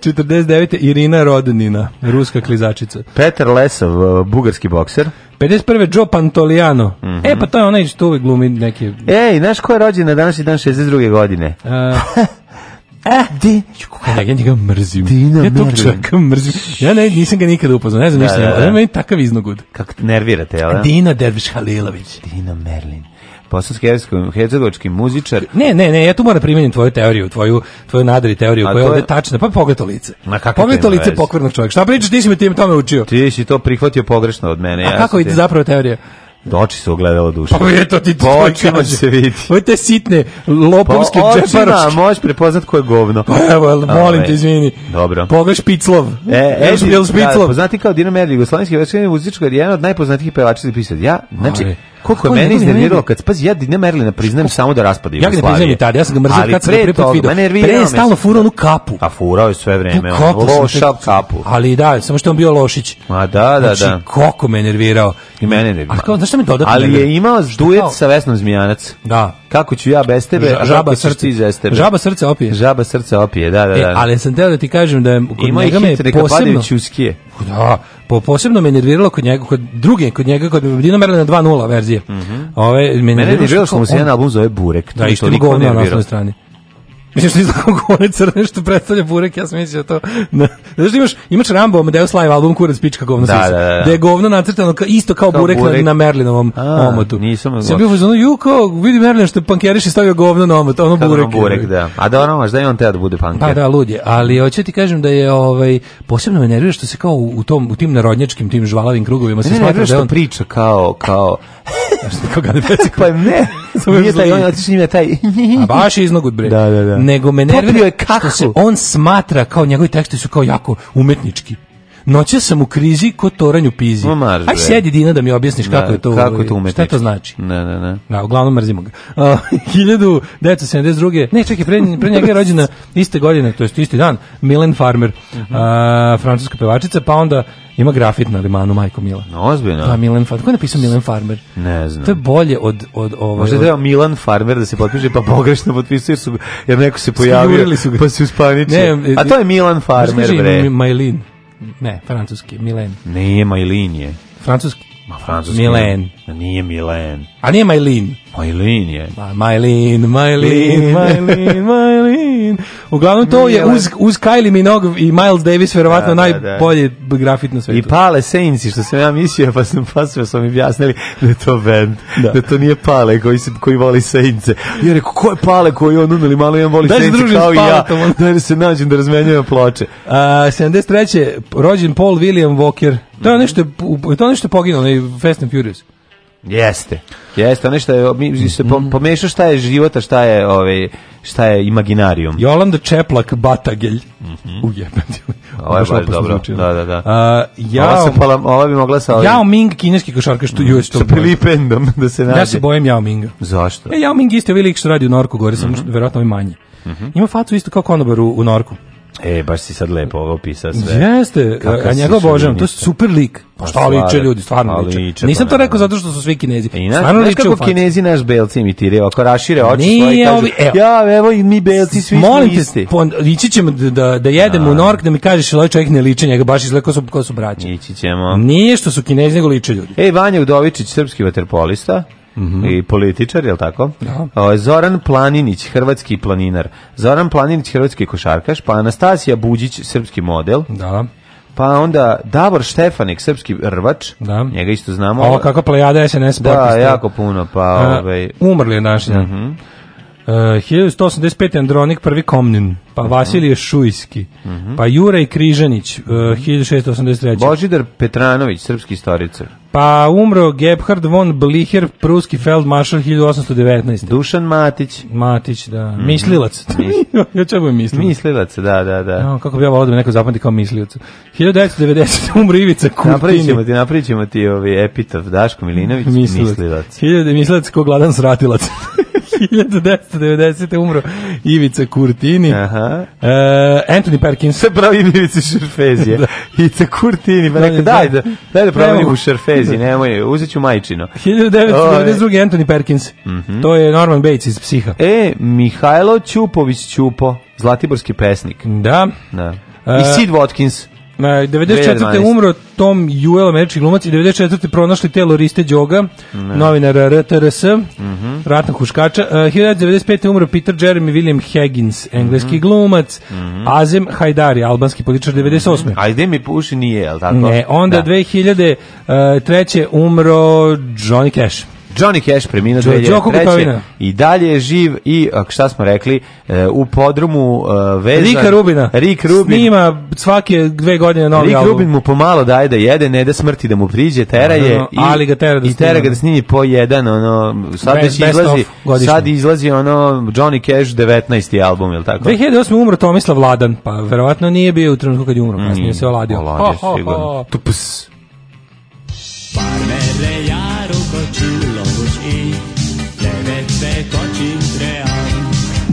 Speaker 12: 1949. Irina Rodnina, ruska klizačica.
Speaker 11: Peter Lesov, uh, bugarski bokser.
Speaker 12: 51. Joe Pantoliano. Mm -hmm. E, pa to je onaj što uvek glumi neke...
Speaker 11: Ej, znaš ko je rođen danas današnji dan 62. godine?
Speaker 12: Uh, eh, di, ja, e, ja njega mrzim. Dina ja tog čovjeka mrzim. Ja ne, nisam ga nikada upoznao, ne znam da, ništa.
Speaker 11: Da,
Speaker 12: da, da. Ja meni takav iznogud.
Speaker 11: Kako te nervirate, jel? E, da?
Speaker 12: Dina Derviš Halilović.
Speaker 11: Dina Merlin bosansko-hercegovački muzičar.
Speaker 12: Ne, ne, ne, ja tu moram da primenim tvoju teoriju, tvoju tvoju nadari teoriju koja je ovde tačna. Pa pogledaj to lice. Ma kako pogledaj to lice pokvarnog čovjeka. Šta pričaš, ti si me tim tome učio. Ti
Speaker 11: si to prihvatio pogrešno od mene.
Speaker 12: A kako ide zapravo teorija?
Speaker 11: Doči se ogledalo duša.
Speaker 12: Pa je to ti to očima pa, će se vidjeti. Ovo te sitne lopovske po
Speaker 11: pa, da, džeparoške. Pa možeš prepoznat ko je govno. Pa
Speaker 12: evo, molim te, izvini.
Speaker 11: Dobro.
Speaker 12: Pogaš Piclov. E, Edi, Špiclov. Da,
Speaker 11: poznati kao Dinamo Erdi, jugoslovenski večernji muzičkar, jedan od najpoznatijih pevača i pisatelja. Ja, znači, Koliko je mene iznerviralo kad spazi ja Dina Merlina da priznajem samo da raspada
Speaker 12: Ja ga ne priznajem i tada, ja sam ga mrzio kad sam ga prvi put video. Pre
Speaker 11: je
Speaker 12: stalno
Speaker 11: furao
Speaker 12: onu kapu.
Speaker 11: A furao je sve vreme, lošav kapu.
Speaker 12: Ali da, samo što on bio Lošić.
Speaker 11: Ma da, da, znači, da.
Speaker 12: Koliko me nervirao.
Speaker 11: I mene nervirao. A kako
Speaker 12: znaš šta mi dodatno?
Speaker 11: Ali je imao duet sa Vesnom Zmijanac.
Speaker 12: Da.
Speaker 11: Kako ću ja bez tebe?
Speaker 12: Žaba srce iz tebe. Žaba srce opije.
Speaker 11: Žaba srce opije, da, da, e, da.
Speaker 12: ali sam teo da ti kažem da je
Speaker 11: kod njega me
Speaker 12: posebno. Ima
Speaker 11: i
Speaker 12: Da, po, posebno me nerviralo kod njega, kod druge, kod njega, kod Dino Merlina 2.0 verzije.
Speaker 11: Mm -hmm.
Speaker 12: Ove, me nerviralo, mene nerviralo
Speaker 11: što mu se jedan album zove Burek.
Speaker 12: Da, isto govno na nasnoj strani. Mislim što ne znam kako one crne što predstavlja burek, ja sam mislio da to. Da. Znaš imaš, imaš Rambo, Amadeus Live album Kurac pička govno da,
Speaker 11: sisa. Da, da, da.
Speaker 12: je govno nacrtano ka, isto kao, kao burek, burek, na, Merlinovom A, omotu. Nisam
Speaker 11: Sam bio
Speaker 12: fazonu, ju kao, vidi Merlin što pankeriš i stavio govno na omot, ono burek.
Speaker 11: burek, da. A
Speaker 12: da
Speaker 11: ono, možda i on teo da bude panker. Pa
Speaker 12: da, lud Ali hoće ti kažem da je, ovaj, posebno me nervira što se kao u, tom, u tim narodnjačkim, tim žvalavim krugovima
Speaker 11: se smatra
Speaker 12: da
Speaker 11: on... priča kao, kao...
Speaker 12: Kao Gane Pecik. pa ne, nije taj, on, otiš njima taj... A baš je iznogud, bre. Da, da, da nego me nervira je
Speaker 11: kako da se
Speaker 12: on smatra kao njegovi tekstovi su kao jako umetnički. Noća sam u krizi kod toranju pizi. Marš, Aj sedi Dina da mi objasniš kako da, je to. Kako to umetnički. Šta to znači?
Speaker 11: Ne, ne, ne. Da,
Speaker 12: uglavnom mrzimo ga. Uh, 1972. Ne, čekaj, pre, pre njega je rođena iste godine, to jest isti dan, Milen Farmer, uh, francuska pevačica, pa onda Ima grafit na limanu, majko Mila.
Speaker 11: No, ozbiljno. Da,
Speaker 12: Milan Farmer. Ko je napisao Milan Farmer?
Speaker 11: Ne znam.
Speaker 12: To je bolje od... od ovaj,
Speaker 11: Možda
Speaker 12: je
Speaker 11: treba Milan Farmer da se potpiše, pa pogrešno potpisuje, jer, su, jer neko se pojavio, su pa se uspaničio. Ne, A to je Milan pa Farmer, bre.
Speaker 12: Majlin. Ne, francuski, Milen. Nije
Speaker 11: Majlin je.
Speaker 12: Francuski?
Speaker 11: Ma, francuski.
Speaker 12: Milen. Nije
Speaker 11: Milen.
Speaker 12: A nije Majlin.
Speaker 11: Majlin je.
Speaker 12: Ma, Majlin, Majlin, Majlin, Majlin. Uglavnom to je uz, uz Kylie Minogue i Miles Davis verovatno da, da, da. najbolje grafit na svetu. I
Speaker 11: Pale Saints, što sam ja mislio, pa sam pasio, sam mi objasnili da je to band, da, da to nije Pale koji, se, koji voli Saints. Ja rekao, ko je Pale koji on umeli, malo jedan voli da Saints kao i ja. Da se nađem da razmenjujem ploče.
Speaker 12: Uh, 73. rođen Paul William Walker. To je nešto, to je nešto poginulo, Fast and Furious.
Speaker 11: Jeste. Jeste, ono što je, mi se mm-hmm. pomešao šta je života, šta je, ovaj, šta je imaginarium.
Speaker 12: Jolanda Čeplak Batagelj.
Speaker 11: Mhm. Mm
Speaker 12: Ujebem ti.
Speaker 11: Ovo je baš dobro. da, da, da. A, ja, ova, se pala, ova bi mogla sa... Ovim...
Speaker 12: Jao Ming, kineski košarkaš, tu mm,
Speaker 11: Sa Filipendom, da se nađe.
Speaker 12: Ja se bojim Jao Minga.
Speaker 11: Zašto?
Speaker 12: E, Jao Ming isto je velik što radi u Norku, gore sam, mm -hmm. verovatno ovaj manji. Mm
Speaker 11: -hmm.
Speaker 12: Ima facu isto kao konobar u, u Norku.
Speaker 11: E, baš si sad lepo ovo pisao sve.
Speaker 12: Jeste, Kaka a njega obožavam, to je super lik. Pa šta liče ljudi, stvarno pa liče. liče. Nisam pa to da, rekao da. zato što su svi kinezi. E, I naš, stvarno
Speaker 11: znaš kako u kinezi naš belci imitiraju, ako rašire oči Nije svoje i kažu, ovi, ja, evo i mi belci svi Molim smo isti.
Speaker 12: Molim ćemo da, da jedemo a. u da. Nork, da mi kažeš, ovaj čovjek ne liče njega, baš izgleda ko su, ko su braća.
Speaker 11: Ići ćemo.
Speaker 12: Nije što su kinezi, nego liče ljudi.
Speaker 11: Ej, Vanja Udovičić, srpski vaterpolista, -hmm. i političar, je li tako?
Speaker 12: Da. O,
Speaker 11: Zoran Planinić, hrvatski planinar. Zoran Planinić, hrvatski košarkaš, pa Anastasija Buđić, srpski model.
Speaker 12: Da
Speaker 11: pa onda Davor Štefanik, srpski rvač, da. njega isto znamo.
Speaker 12: Ovo kako plejada SNS.
Speaker 11: Da, jako puno, pa... A, ovaj...
Speaker 12: Umrli je naš, mm -hmm. Uh, 1185. Andronik prvi Komnin, pa mhm. Vasilije Šujski, uh mhm. -huh. pa Juraj Križanić, uh, 1683.
Speaker 11: Božidar Petranović, srpski istoricar.
Speaker 12: Pa umro Gebhard von Blicher, pruski feldmaršal 1819.
Speaker 11: Dušan Matić.
Speaker 12: Matić, da. Mm. Mislilac. ja čemu je mislilac?
Speaker 11: Mislilac, da, da, da.
Speaker 12: No, kako bi ja volao da me neko zapamti kao mislilac. 1990. umro Ivica Kurtini.
Speaker 11: Napričimo ti, napričimo ti ovi ovaj epitov Daško Milinović, mislilac. mislilac.
Speaker 12: 1000 mislilac ko gladan sratilac. 1990. umro Ivica Kurtini. Aha. Uh, Anthony Perkins.
Speaker 11: Sve pravi Ivica Šerfezije. Da. Ivica Kurtini. Pa neka, daj, da, daj da pravi u Šerfezi, nemoj, uzet ću majčino.
Speaker 12: 1992. Anthony Perkins. Mm -hmm. To je Norman Bates iz Psiha.
Speaker 11: E, Mihajlo Ćupović Ćupo, zlatiborski pesnik.
Speaker 12: Da.
Speaker 11: Da. E, I Sid Watkins.
Speaker 12: 94. umro Tom Juel, američki glumac, i 94. pronašli telo Riste Đoga, ne. novinara RTRS, mm -hmm. ratna huškača. E, uh, 1995. umro Peter Jeremy William Higgins, engleski mm -hmm. glumac, mm -hmm. Azem Hajdari, albanski političar 98. Mm -hmm.
Speaker 11: Ajde mi puši nije, je tako?
Speaker 12: Ne, onda da. 2003. E, umro Johnny Cash.
Speaker 11: Johnny Cash preminuo 2003. I dalje je živ i, šta smo rekli, e, u podrumu e, vezan... Rika
Speaker 12: Rubina.
Speaker 11: Rik Rubin.
Speaker 12: Snima svake dve godine novi Rik
Speaker 11: album.
Speaker 12: Rubin
Speaker 11: mu pomalo daje da jede, ne da smrti da mu priđe, tera da, da, je no, da, no, i, ali ga tera da i tera ga da snimi po jedan, ono, sad već izlazi, sad izlazi ono Johnny Cash 19. album, je li tako?
Speaker 12: 2008. umro Tomislav Vladan, pa verovatno nije bio u trenutku kad je umro, pa mm, kasnije se oladio.
Speaker 11: Oladio, sigurno. Tups. Parme le jaru koču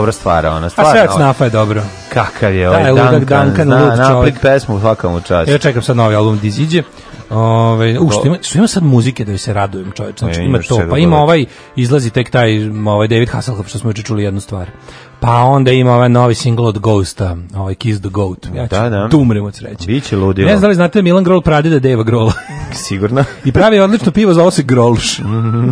Speaker 11: dobra stvar, ona stvarno.
Speaker 12: A sve Snafa je dobro.
Speaker 11: Kakav je ovaj da, Duncan, Duncan na, Luke, napred pesmu svakom u
Speaker 12: Ja čekam sad novi album Diziđe. Ove, u, što, ima, što ima sad muzike da se radujem čovječ, znači e, ima to, pa ima ovaj, izlazi tek taj ovaj David Hasselhoff što smo juče čuli jednu stvar. Pa onda ima ovaj novi single od Ghosta, ovaj Kiss the Goat. Ja ću da, da. tu da od sreće.
Speaker 11: Biće ludilo.
Speaker 12: Ne znam da li znate da Milan Grol pradi da Deva Grola.
Speaker 11: Sigurno.
Speaker 12: I pravi odlično pivo, zove se Grolš.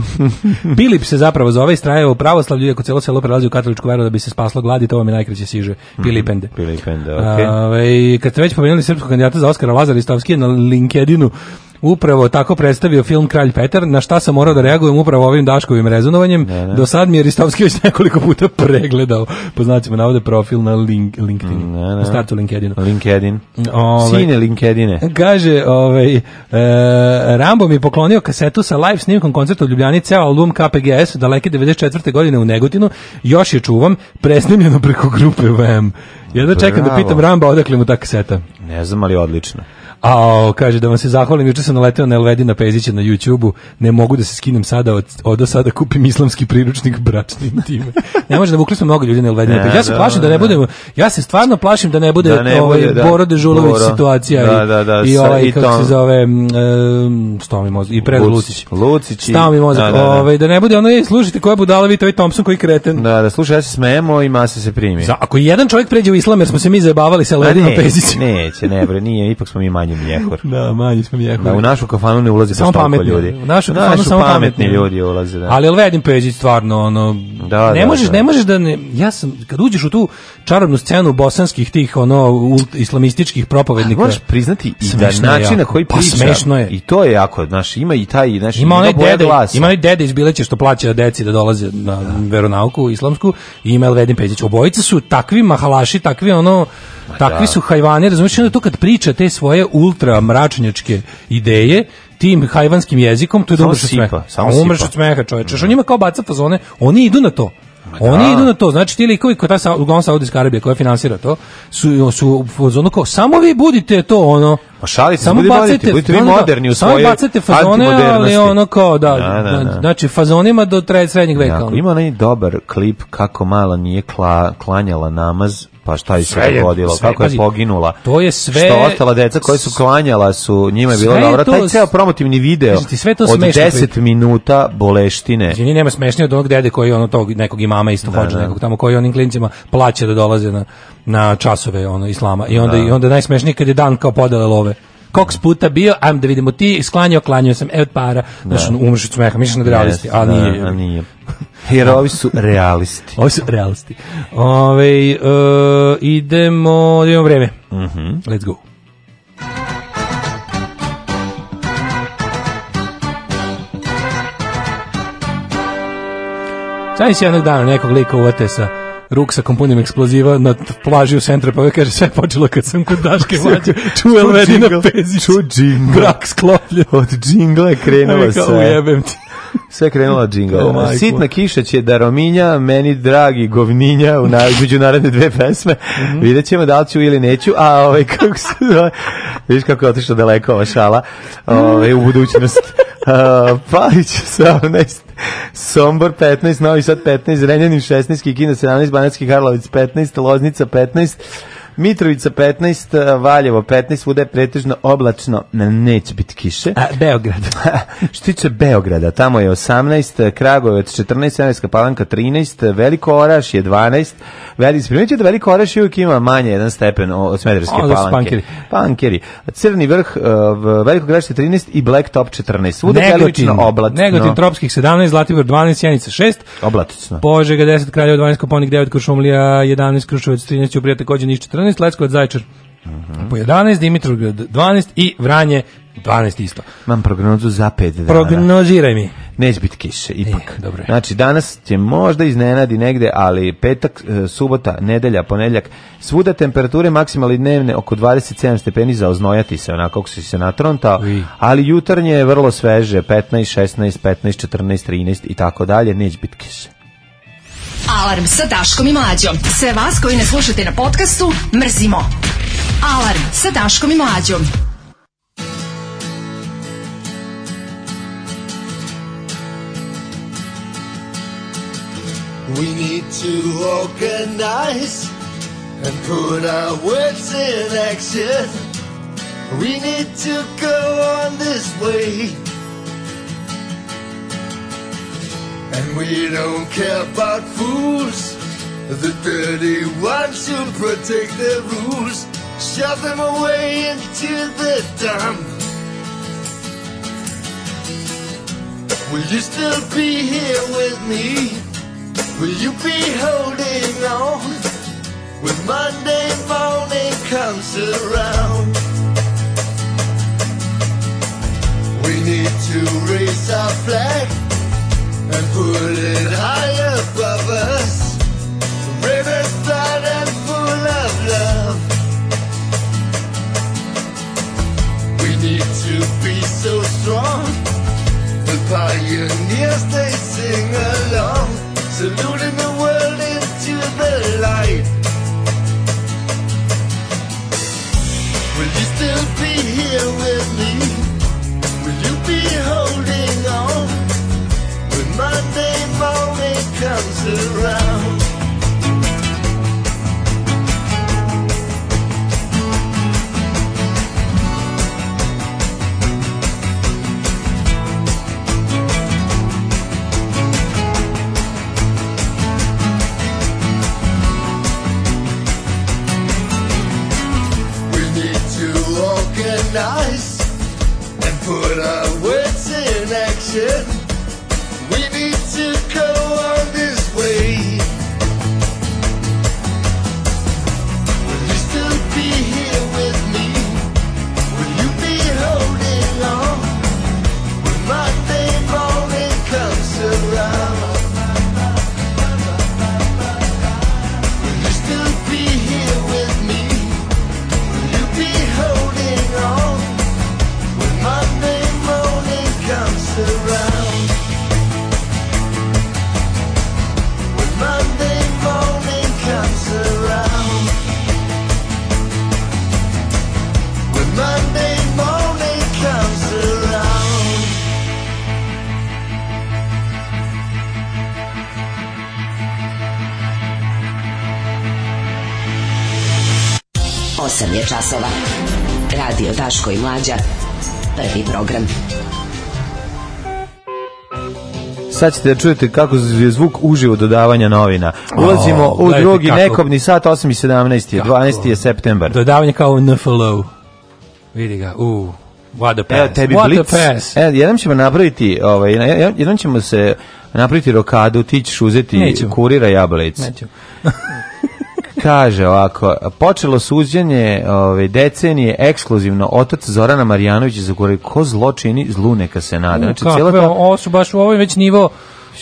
Speaker 12: Pilip se zapravo zove ovaj i strajeva u pravoslavlju, iako celo selo prelazi u katoličku veru da bi se spaslo gladi, to vam je najkraće siže. Mhm. Pilipende.
Speaker 11: Pilipende, okej.
Speaker 12: Okay. Kad ste već pomenuli srpskog kandidata za Oskara Lazar Istovski na LinkedInu, upravo tako predstavio film Kralj Petar, na šta sam morao da reagujem upravo ovim Daškovim rezonovanjem. Ne, da, ne. Da. Do sad mi je Ristovski već nekoliko puta pregledao, po znacima navode, profil na link, LinkedIn. Ne, da, na startu
Speaker 11: LinkedIn. LinkedIn. Ove, ovaj, Sine LinkedIne.
Speaker 12: Kaže, ovaj, e, Rambo mi poklonio kasetu sa live snimkom koncerta u Ljubljani, ceo album KPGS, daleke 94. godine u Negotinu, još je čuvam, presnimljeno preko grupe VM. Jedva čekam da pitam Ramba odakle mu ta kaseta.
Speaker 11: Ne znam, ali odlično.
Speaker 12: A, kaže, da vam se zahvalim, juče sam naleteo na Elvedina Pezića na YouTube-u, ne mogu da se skinem sada, od, od sada kupim islamski priručnik bračnim time. ne može da vukli smo mnogo ljudi na Elvedina Pezića. Ja se da, plašim da ne da. budemo, ja se stvarno plašim da ne bude, da ne ovaj, bude da. Boro Dežulović Boro. situacija da, da, da, i, i ovaj, i kako tom. se zove, um, e, Stomi Mozak, i Pred Lucić.
Speaker 11: Lucić. Stomi
Speaker 12: Mozak, da, da, da. Ovaj, da ne bude ono, je, slušajte koja budala, vi to Thompson koji kreten.
Speaker 11: Da, da, slušaj, ja se smejemo i masa se primi. Za,
Speaker 12: ako jedan čovjek pređe u islam, jer smo se mi zabavali sa pa Elvedinom Pezićem.
Speaker 11: Neće, ne, bre, nije, ipak smo mi manji manji mjehur.
Speaker 12: Da, manji smo mjehur. Da,
Speaker 11: u našu kafanu ne ulaze samo pametni
Speaker 12: ljudi.
Speaker 11: U
Speaker 12: našu kafanu da, našu samo
Speaker 11: pametni, ljudi ulaze, da.
Speaker 12: Ali Elvedin Pejić stvarno ono
Speaker 11: da,
Speaker 12: ne
Speaker 11: da,
Speaker 12: možeš,
Speaker 11: da.
Speaker 12: ne možeš da ne ja sam kad uđeš u tu čarobnu scenu bosanskih tih ono ult, islamističkih propovednika. Možeš
Speaker 11: priznati i da način na koji pa priča. Pa
Speaker 12: smešno je.
Speaker 11: I to je jako, znači ima i taj, znaš, ima onaj
Speaker 12: dede, ima onaj dede iz Bileće što plaća deci da dolaze na da. veronauku islamsku i ima Elvedin Pejić. Obojica su takvi mahalaši, takvi ono takvi da. su hajvani, razumiješ, onda to kad priča te svoje ultra mračnjačke ideje tim hajvanskim jezikom, to je dobro što smeha.
Speaker 11: Samo umreš od smeha,
Speaker 12: čoveče. Mm. On njima kao baca fazone, oni idu na to. Da. Oni idu na to, znači ti likovi koji ta uglavnom Saudijska Arabija koja finansira to, su, su ono kao, samo vi budite to ono,
Speaker 11: pa šalite, samo budite, bacite, budite, budite vi da, moderni u svojoj Samo bacate fazone, ali
Speaker 12: ono
Speaker 11: kao,
Speaker 12: da da, da, da, da, znači fazonima do traje srednjeg veka. Da,
Speaker 11: Ima onaj dobar klip kako mala nije kla, klanjala namaz pa šta je se dogodilo, kako je poginula.
Speaker 12: To je sve.
Speaker 11: Što ostala deca koji su klanjala su njima je bilo dobro. Taj ceo promotivni video znači, sve to od 10 pri... minuta boleštine.
Speaker 12: Znači nema smešnije od onog dede koji ono tog nekog imama isto da, hoće da. nekog tamo koji onim klincima plaća da dolaze na na časove ono islama i onda da. i onda najsmešnije kad je dan kao podele love koks puta bio, ajmo da vidimo ti, sklanjao, klanjao sam, evo para, da. znaš, umršić smeha, misliš na realisti, ali nije. Da,
Speaker 11: nije. Jer su realisti.
Speaker 12: ovi su realisti. Ove, uh, idemo, idemo vreme. Mm
Speaker 11: -hmm.
Speaker 12: Let's go. Sajni se jednog dana nekog lika uvate sa ruk sa eksploziva na plaži u centru, pa kaže sve počelo kad sam kod Daške mlađe, čuo Elvedina Pezić. Čuo džingla. Brak sklopljen.
Speaker 11: Od džingla je krenula
Speaker 12: se. Ujebem
Speaker 11: ti. Sve krenula džinga. Oh, Sitna kiša će da rominja, meni dragi govninja, u na, naredne dve pesme. Mm -hmm. Vidjet ćemo da li ću ili neću, a ovaj, kako se zove, vidiš kako je otišla daleko ova šala ovaj, u budućnost. Uh, Palić 18, Sombor 15, Novi Sad 15, Renjanin 16, Kikina 17, Banacki Karlovic 15, Loznica 15, Mitrovica 15, Valjevo 15, svuda je pretežno oblačno, neće biti kiše. A,
Speaker 12: Beograd.
Speaker 11: Što tiče Beograda, tamo je 18, Kragovac 14, Seneska Palanka 13, Veliko Oraš je 12, Veliko, primećete da Veliko Oraš uvijek ima manje jedan stepen od Smederske o, da Palanke. Pankeri. Pankeri. Crni vrh, e, Veliko Grašte 13 i Black Top 14. Svuda je prilično oblačno.
Speaker 12: Negotin Tropskih 17, Zlatibor 12, Janica 6.
Speaker 11: Oblačno.
Speaker 12: Požega 10, Kraljevo 12, Koponik 9, Krušumlija 11, Krušovac 13, Ubrija takođe Niš 14, 14, Leskovac Zaječar uh -huh. po 11, Dimitrovgrad 12 i Vranje 12 isto.
Speaker 11: Mam prognozu za 5 dana.
Speaker 12: Prognoziraj mi. Neće biti kiše,
Speaker 11: e, ipak. E,
Speaker 12: dobro.
Speaker 11: Znači, danas će možda iznenadi negde, ali petak, e, subota, nedelja, ponedeljak, svuda temperature maksimalne dnevne oko 27 stepeni za oznojati se, onako kako si se natrontao, Uj. ali jutarnje je vrlo sveže, 15, 16, 15, 14, 13 i tako dalje, neće biti kiše.
Speaker 13: Alarm sa Daškom i Mlađom. Sve vas koji ne slušate na podcastu, mrzimo. Alarm sa Daškom i Mlađom. We need to organize and put our words in action. We need to go on this way. And we don't care about fools. The dirty ones who protect their rules. Shove them away into the dump. Will you still be here with me? Will you be holding on when Monday morning comes around? We need to raise our flag and pull it high above us. Riverside and full of love. We need to be so strong. The pioneers they sing along, saluting the world into the light. Will you still be here with me?
Speaker 11: comes around. and put our wits in action. 8 je časova. Radio Daško i Mlađa. Prvi program. Sad ćete da čujete kako je zvuk uživo dodavanja novina. Ulazimo oh, u drugi nekobni sat, 8 i 17. Je, 12. je septembar.
Speaker 12: Dodavanje kao u NFLO. Vidi ga, u... What a pass. Evo,
Speaker 11: tebi
Speaker 12: What blitz. A
Speaker 11: pass. E, jednom ćemo napraviti, ovaj, jedan ćemo se napraviti rokadu, ti ćeš uzeti Neću. kurira jablec.
Speaker 12: Neću.
Speaker 11: Kaže ovako, počelo suđenje ove, ovaj, decenije ekskluzivno otac Zorana Marjanovića za gore ko zločini zlu neka se nada. Znači, Kako cijela ta... ovo
Speaker 12: su baš u ovoj već nivo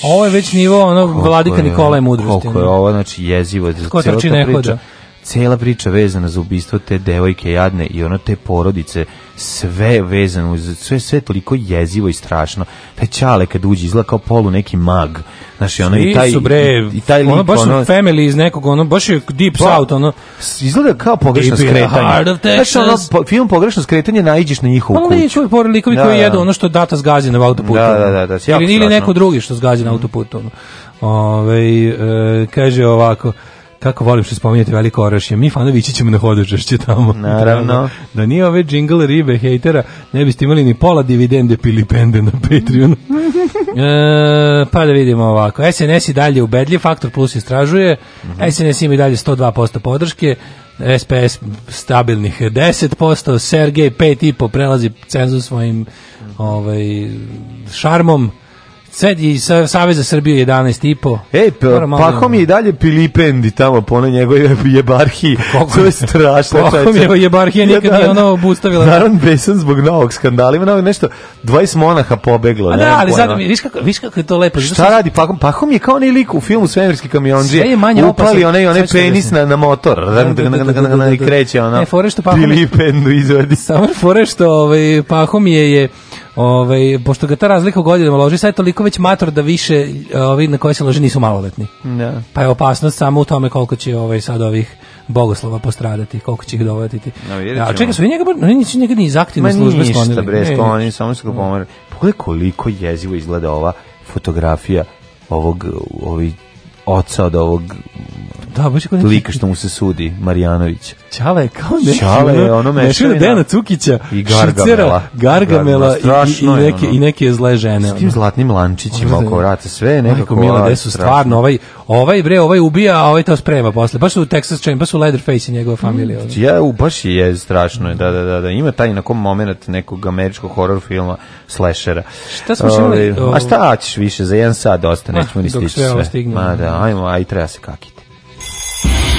Speaker 12: ovo je već nivo onog vladika Nikola
Speaker 11: je
Speaker 12: mudrosti.
Speaker 11: Koliko je ovo, znači jezivo. Kotrči nehoda cela priča vezana za ubistvo te devojke jadne i ono te porodice, sve vezano, uz, sve, sve toliko jezivo i strašno. Taj čale kad uđe izgleda kao polu neki mag. znači
Speaker 12: ono,
Speaker 11: i taj, bre,
Speaker 12: i, i taj lik, ono, baš ono, family iz nekog, ono, baš je deep pa, south, ono.
Speaker 11: Izgleda kao pogrešno skretanje. Znaš, ono, po, film pogrešno skretanje naiđeš na njihovu
Speaker 12: kuću.
Speaker 11: Ali čuj,
Speaker 12: pori likovi da, koji da, jedu da. ono što data zgazi na autoputu. Da,
Speaker 11: da, da, da,
Speaker 12: ili, ili neko drugi što zgazi na autoputu. Ono. Ove, e, kaže ovako, kako volim što spominjate veliko orašje, mi fanovići ćemo na hodočešće tamo.
Speaker 11: Naravno. Da, da,
Speaker 12: da nije ove džingle ribe hejtera, ne biste imali ni pola dividende pili pende na Patreon. e, pa da vidimo ovako. SNS i dalje ubedljiv, Faktor Plus istražuje, mm -hmm. SNS ima i dalje 102% podrške, SPS stabilnih 10%, Sergej 5,5 prelazi cenzus svojim ovaj, šarmom, Sed sa, Saveza Srbije 11 11,5.
Speaker 11: Ej, Pahom da- je i dalje Pilipendi tamo po onoj njegovoj jebarhiji. Pa to je strašno.
Speaker 12: Pahom je jebarhija nikad nije ono obustavila.
Speaker 11: Naravno, besan zbog novog skandala. Ima novog nešto, 20 monaha pobeglo. A
Speaker 12: da, ali sad, viš kako, viš kako je to lepo.
Speaker 11: Šta Zato, radi Pahom? Pahom je kao onaj lik u filmu Svemirski kamionđije.
Speaker 12: Sve je
Speaker 11: manje opasno. Upali onaj, onaj penis na, na motor. Da, da, I kreće ono. Ne, fore što Pilipendu izvadi.
Speaker 12: Samo fore što ovaj, Pahom je, je Ove, ovaj, pošto ga ta razlika u godinama loži, sad je toliko već mator da više ovi na koje se loži nisu maloletni. Da. Pa je opasnost samo u tome koliko će ovaj sad ovih bogoslova postradati, koliko će ih dovoditi.
Speaker 11: No, da,
Speaker 12: čekaj, su njega, oni nisu njega ni iz aktivne službe
Speaker 11: ništa, sklonili. Ma ništa, bre, sklonili, samo su ga da. pomorili. Pogledaj koliko jezivo izgleda ova fotografija ovog, ovi oca od ovog
Speaker 12: Da, baš kao
Speaker 11: lika što mu se sudi Marjanović.
Speaker 12: Čale je kao ne. Čale
Speaker 11: je ono
Speaker 12: mešavina. Mešavina Dejana Cukića,
Speaker 11: i Gargamela, Gargamela,
Speaker 12: i, i, neke i neke zle žene.
Speaker 11: S tim zlatnim lančićima oko vrata sve nekako.
Speaker 12: Mila, da su stvarno ovaj ovaj bre, ovaj ubija, a ovaj to sprema posle. Baš u Texas Chain, baš u Leatherface i njegova familija. Mm,
Speaker 11: ja u baš je strašno, da da da da. Ima taj na kom momenat nekog američkog horor filma slashera.
Speaker 12: Šta smo imali?
Speaker 11: Ovaj, a šta ćeš više za jedan sat dosta, nećemo ni stići sve. Ma da, ajmo, aj treba se kakiti.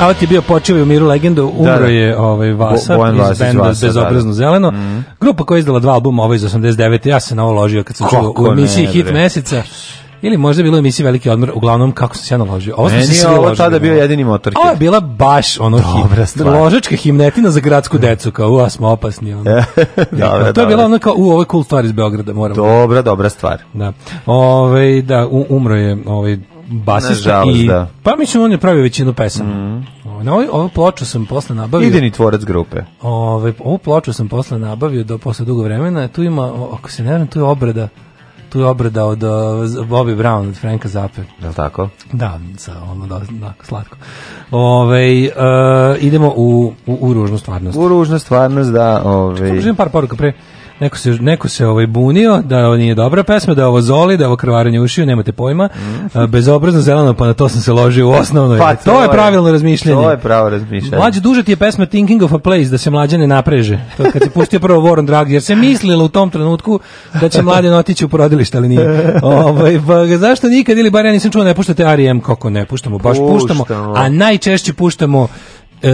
Speaker 12: A ti bio počeo u miru legendu, da, da. umro da, je ovaj Vasa, Bo, iz benda Vasa, Bezobrazno da, zeleno. Mm. Grupa koja je izdala dva albuma, ovaj iz 89. Ja se na ovo ložio kad sam čuo u emisiji ne, Hit bre. meseca. Ili možda je bilo emisiji Veliki odmor, uglavnom kako sam se ja naložio. Ovo Meni
Speaker 11: je
Speaker 12: ovo
Speaker 11: tada bio jedini motor.
Speaker 12: Ovo je bila baš ono Dobra stvar. ložačka himnetina za gradsku decu, kao ua smo opasni. Ono. dobra, to je bila ono kao u ovoj cool stvar iz Beograda. Moramo.
Speaker 11: Dobra, dobra stvar. Da, Ove,
Speaker 12: ovaj, da umro je ovaj basista Nažalost, i da. pa mislim on je pravio većinu pesama. Mm. Na ovu, ovu ploču sam posle nabavio.
Speaker 11: Ideni tvorac grupe.
Speaker 12: Ovaj ovu ploču sam posle nabavio do posle dugo vremena. Tu ima ako se ne varam tu je obreda tu je obreda od uh, Bobby Brown, od Franka Zappe.
Speaker 11: Je li tako?
Speaker 12: Da, sa ono, da, da slatko. Ove, ovaj, uh, idemo u, u, u ružnu stvarnost. U ružnu
Speaker 11: stvarnost, da. Ove... Ovaj. Čekam, želim
Speaker 12: par poruka pre. Neko se, neko se ovaj bunio da ovo nije dobra pesma, da ovo zoli, da ovo krvarenje ušiju, nemate pojma. Mhm. Bezobrazno zeleno, pa na to sam se ložio u osnovnoj. Pa, to, je pravilno razmišljanje.
Speaker 11: To je pravo razmišljanje.
Speaker 12: Mlađe duže ti je pesma Thinking of a Place, da se mlađe ne napreže. To kad se pustio prvo Warren Drag, jer se mislilo u tom trenutku da će mladen otići u porodilište, ali nije. Ovaj, pa, zašto nikad ili bar ja nisam čuo ne puštate RM kako ne puštamo, baš puštamo, puštamo a najčešće puštamo E,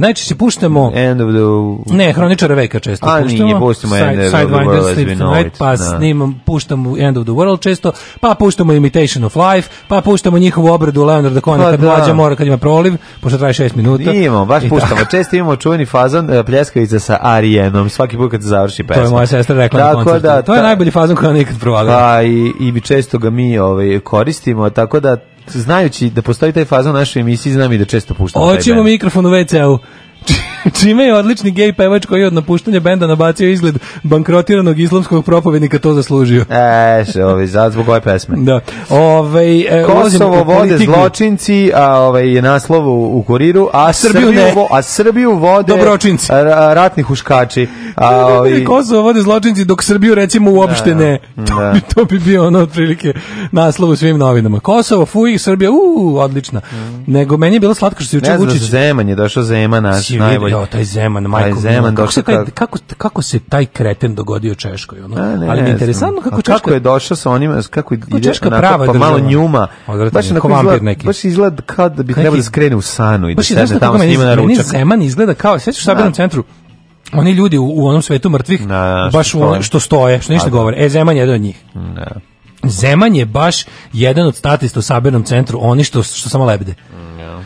Speaker 12: najčešće puštamo
Speaker 11: End of the...
Speaker 12: Ne, Hroničara veka često A, puštamo. Nije, puštamo
Speaker 11: Side, End of the World Sleeps Tonight,
Speaker 12: pa da. s njim puštamo End of the World često, pa puštamo Imitation of Life, pa puštamo njihovu obradu Leonarda Cohena pa, kad da. mlađa mora, kad ima proliv, pošto traje 6 minuta.
Speaker 11: Imamo, baš I da. puštamo. Tako. Često imamo čuveni fazon uh, e, pljeskavica sa Arijenom, svaki put kad se završi pesma.
Speaker 12: To je moja sestra rekla tako na koncertu. Da, to je ta... najbolji fazon koja nikad provalila.
Speaker 11: Pa i, i mi često ga mi ovaj, koristimo, tako da znajući da postoji taj faza u našoj emisiji, znam i da često puštamo
Speaker 12: Oćemo mikrofon u WC-u. Čime je odlični gej pevač koji je od napuštanja benda nabacio izgled bankrotiranog islamskog propovednika to zaslužio.
Speaker 11: E, še, ovi, za, zbog ove pesme.
Speaker 12: Da. Ove, e,
Speaker 11: Kosovo vode politiku. zločinci, a ovaj je naslov u, kuriru, a Srbiju, Srbiju Vo, a Srbiju vode ratnih huškači.
Speaker 12: A, ovi... Kosovo vode zločinci dok Srbiju recimo uopšte da, ne. Da. To, Bi, to bi bio ono otprilike naslov u svim novinama. Kosovo, fuj, Srbija, u odlična. Mm. Nego meni je bilo slatko što se juče
Speaker 11: Vučić.
Speaker 12: Ne znam, Zeman je došao Zeman, naš
Speaker 11: najbolji.
Speaker 12: Jo, taj Zeman, Majko. Taj Zeman kako, se taj, kako, kako se taj kreten dogodio Češkoj? Ono? A, ne,
Speaker 11: Ali mi je
Speaker 12: interesantno kako Češka... Kako je došao sa
Speaker 11: onima, kako ide Češka onako, prava pa država. malo njuma. Pa, baš, onako neki. baš izgleda kao da bi trebalo da skrene u sanu i da sedne
Speaker 12: tamo s njima na ručak. Zeman izgleda kao, svećaš u sabirnom da. centru, oni ljudi u, u onom svetu mrtvih na, baš što, on, što stoje, što ništa da. govore. E, Zeman je jedan od njih. Na. Da. Zeman je baš jedan od statista u sabirnom centru, oni što, što samo lebede. Na. Mm,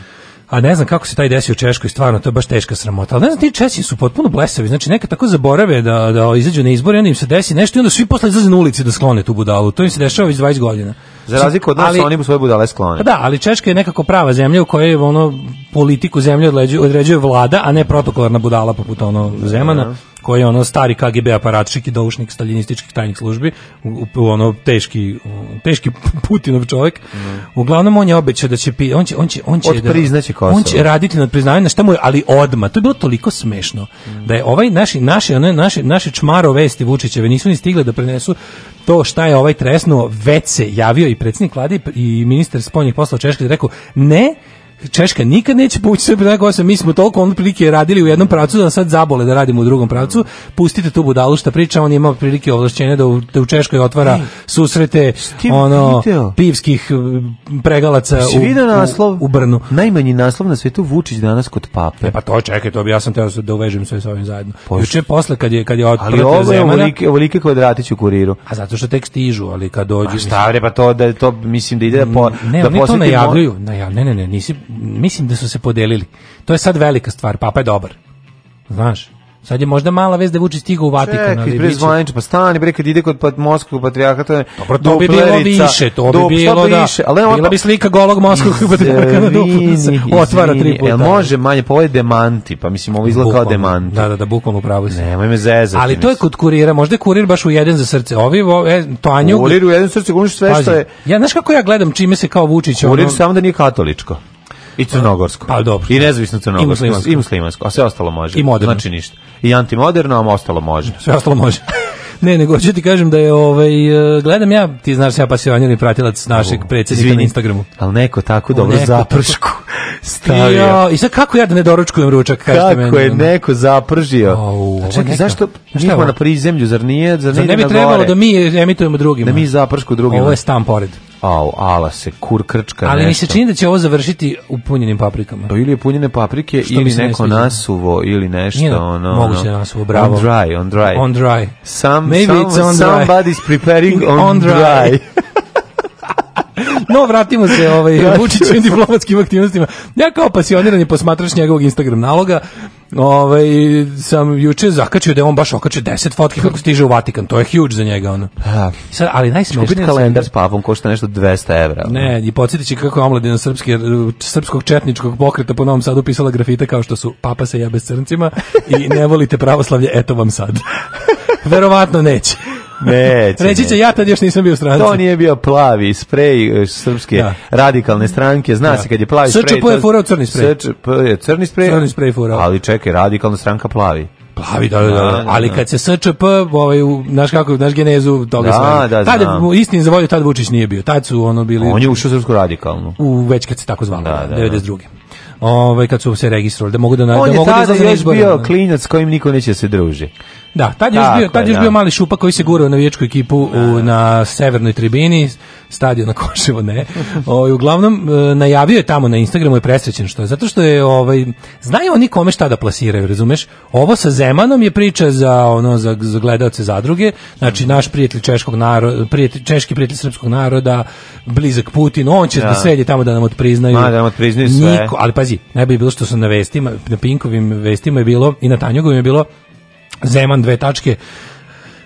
Speaker 12: A ne znam kako se taj desio u Češkoj, stvarno, to je baš teška sramota. Ali ne znam, ti Česi su potpuno blesavi, znači neka tako zaborave da, da izađu na izbore, onda im se desi nešto i onda svi posle izlaze na ulici da sklone tu budalu. To im se dešava već 20 godina.
Speaker 11: Za razliku od nas, ali, oni svoje budale sklone. Pa
Speaker 12: da, ali Češka je nekako prava zemlja u kojoj ono politiku zemlje određuje, vlada, a ne protokolarna budala poput ono Zemana. Da koji je ono stari KGB aparatčik i doušnik staljinističkih tajnih službi, u, u ono teški, teški Putinov čovjek. Mm. Uglavnom on je obećao da će on će on će on će da, on će raditi nad priznavanjem šta mu je, ali odma. To je bilo toliko smešno mm. da je ovaj naši naši one naše naše čmaro vesti Vučićeve nisu ni stigle da prenesu to šta je ovaj tresno već se javio i predsjednik vlade i ministar spoljnih poslova Češke da rekao ne Češka nikad neće povući Srbiju na Kosovo. Mi smo toliko on prilike radili u jednom pravcu da sad zabole da radimo u drugom pravcu. Pustite tu budalu šta priča, on ima prilike ovlašćenja da u, da u Češkoj otvara susrete ono pivskih pregalaca u, naslov, u, u, Brnu.
Speaker 11: Najmanji naslov na svetu Vučić danas kod pape.
Speaker 12: E pa to čekaj, to bi ja sam teo da uvežim sve s ovim zajedno. Juče posle kad je kad je Ali ovo je
Speaker 11: ovolike, ovolike kvadratić u kuriru.
Speaker 12: A zato što tek stižu, ali kad dođe. Pa
Speaker 11: šta pa to da to mislim da ide da po,
Speaker 12: ne, da oni to najavljuju. Mo... Najav, ne, ne, ne, nisi mislim da su se podelili. To je sad velika stvar, papa je dobar. Znaš, Sad je možda mala vez da Vučić stigao u Vatikan, Čekaj,
Speaker 11: ali Čekaj, prezvanič, pa stani, bre, kad ide kod pa, Moskvog patrijarha, to je Dobro,
Speaker 12: to bi bilo više, to bi bilo, da. Više, ali bila bi slika golog Moskvog patrijarha na
Speaker 11: dupu, otvara tri puta. Jel može manje, pa ovo demanti, pa mislim, ovo izgleda kao demanti.
Speaker 12: Da, da, da, bukvalno pravo si. Nemoj
Speaker 11: me zezati. Ali
Speaker 12: to je kod kurira, možda je kurir baš u jedan za srce. Ovi, o, e, to Anju... Kurir u
Speaker 11: jedan srce, guniš sve što je...
Speaker 12: Ja, znaš kako ja gledam čime se kao Vučić... Kurir ono... samo
Speaker 11: da nije katoličko. I crnogorsko. Pa dobro. I nezavisno crnogorsko. I muslimansko. I muslimansko. A sve ostalo može. I moderno. Znači ništa. I antimoderno, a ostalo može.
Speaker 12: Sve ostalo može. Ne, nego hoću ti kažem da je ovaj e, gledam ja, ti znaš ja pasivanjer i pratilac našeg predsjednika na Instagramu.
Speaker 11: Al neko tako dobro neko zapršku stavio. Jo,
Speaker 12: I sad kako ja da ne doručkujem ručak,
Speaker 11: kažete meni. Kako je neko zapržio. O, znači, neka, zašto nismo na prizemlju, zar nije? Zar, zar ne bi trebalo gore?
Speaker 12: da mi emitujemo drugima?
Speaker 11: Da mi zapršku drugima. Ovo je stan pored. Au, ala se, kur krčka,
Speaker 12: Ali nešto.
Speaker 11: mi
Speaker 12: se čini da će ovo završiti u punjenim paprikama.
Speaker 11: To pa ili je punjene paprike, Što ili neko ne nasuvo, ili nešto, Nije, da ono... Moguće
Speaker 12: ono, da nasuvo, bravo.
Speaker 11: On dry, on dry.
Speaker 12: On dry.
Speaker 11: Some, Maybe some, it's on somebody's dry. preparing on, on dry. dry.
Speaker 12: No, vratimo se ovaj, Vučićim diplomatskim aktivnostima. Ja kao pasioniran je posmatrač njegovog Instagram naloga, ovaj, sam juče zakačio da je on baš okačio 10 fotki kako stiže u Vatikan. To je huge za njega. Ono. Sad, ali najsmešnije...
Speaker 11: kalendar s pavom košta nešto 200 evra.
Speaker 12: Ne, i podsjetit će kako je omladina srpske, srpskog četničkog pokreta po Novom Sadu pisala grafite kao što su papa se jabe s crncima i ne volite pravoslavlje, eto vam sad. Verovatno neće.
Speaker 11: Neće,
Speaker 12: Reći će, ja tad još nisam bio stranac.
Speaker 11: To nije bio plavi sprej e, srpske da. radikalne stranke. Zna da. se kad je plavi sprej...
Speaker 12: SČP je furao crni sprej.
Speaker 11: SČP je crni sprej.
Speaker 12: Crni sprej furao.
Speaker 11: Ali čekaj, radikalna stranka plavi.
Speaker 12: Plavi, da, da, da. da, da ali da. kad se SČP, ovaj, naš kako, naš genezu toga da, da, Tad, istin za volju, tad Vučić nije bio. Tad su ono bili... On je
Speaker 11: ušao srpsku radikalnu.
Speaker 12: U, već kad se tako zvalo, da, da, 92. Ovaj kad su se registrovali da mogu da
Speaker 11: na,
Speaker 12: On da
Speaker 11: mogu da izlaze izbore. On je još bio klinac kojim niko neće se druži.
Speaker 12: Da, tad je još, bio, tad je još bio da. mali šupa koji se gurao na viječku ekipu u, da, da. na severnoj tribini, stadion na Koševo, ne. O, ovaj, uglavnom, e, najavio je tamo na Instagramu, je presrećen što je, zato što je, ovaj, znaju oni kome šta da plasiraju, razumeš? Ovo sa Zemanom je priča za, ono, za, za gledalce zadruge, znači mhm. naš prijatelj češkog narod, prijatelj, češki prijatelj srpskog naroda, blizak Putin, on će da, da sedi tamo da nam otpriznaju.
Speaker 11: Ma, da nam otpriznaju sve. Niko,
Speaker 12: ali pazi, ne bi bilo što su na vestima, na Pinkovim vestima je bilo i na Tanjugovim je bilo Zeman dve tačke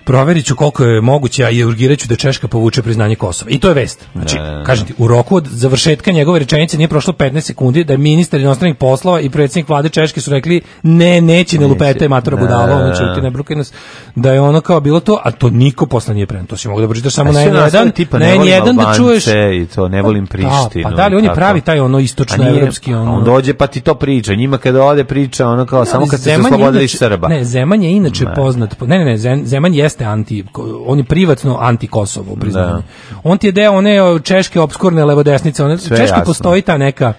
Speaker 12: proveriću koliko je moguće, a i urgirat da Češka povuče priznanje Kosova. I to je vest. Znači, da, da, da. kažem ti, u roku od završetka njegove rečenice nije prošlo 15 sekundi da je ministar inostranih poslova i predsednik vlade Češke su rekli ne, neće, ne lupete, matora budala, ono čuti, ne brukaj nas, da je ono kao bilo to, a to niko posle nije preno. To si mogu da pročitaš samo na jedan, tipa, ne jedan da čuješ.
Speaker 11: I to, ne volim pa, Prištinu. Pa,
Speaker 12: pa da li
Speaker 11: on je
Speaker 12: pravi taj ono istočnoevropski ono.
Speaker 11: On dođe pa ti to priča, njima kada ode priča ono kao samo kad se oslobodili
Speaker 12: Srba. Ne, Zeman je inače poznat. Ne, ne, ne, Zeman jeste jeste anti on je privatno anti Kosovo da. priznanje. On ti je deo one češke obskurne levodesnice, one Sve češki jasno. postoji ta neka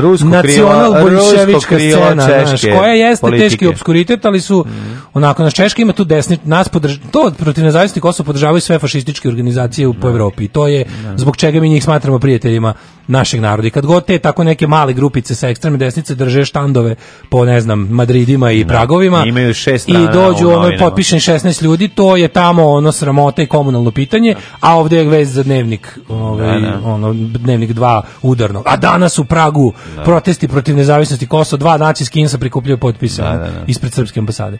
Speaker 12: rusko nacional bolševička scena, češke, naš, koja jeste politike. teški obskuritet, ali su mm. onako na Češka ima tu desni nas podrž, to protiv nezavisnih Kosova podržavaju sve fašističke organizacije u, po znači. Evropi. To je da. zbog čega mi njih smatramo prijateljima našeg naroda. I kad god te tako neke male grupice sa ekstremne desnice drže štandove po ne znam Madridima i da. Pragovima
Speaker 11: imaju šest
Speaker 12: i dođu ono potpišen 16 ljudi, to je tamo ono sramota i komunalno pitanje, da. a ovdje je vez za dnevnik, ovaj ono dnevnik 2 udarno. A danas u Pragu da. protesti protiv nezavisnosti Kosova, dva nacijski insa prikupljaju potpise da, da, da, ispred srpske ambasade.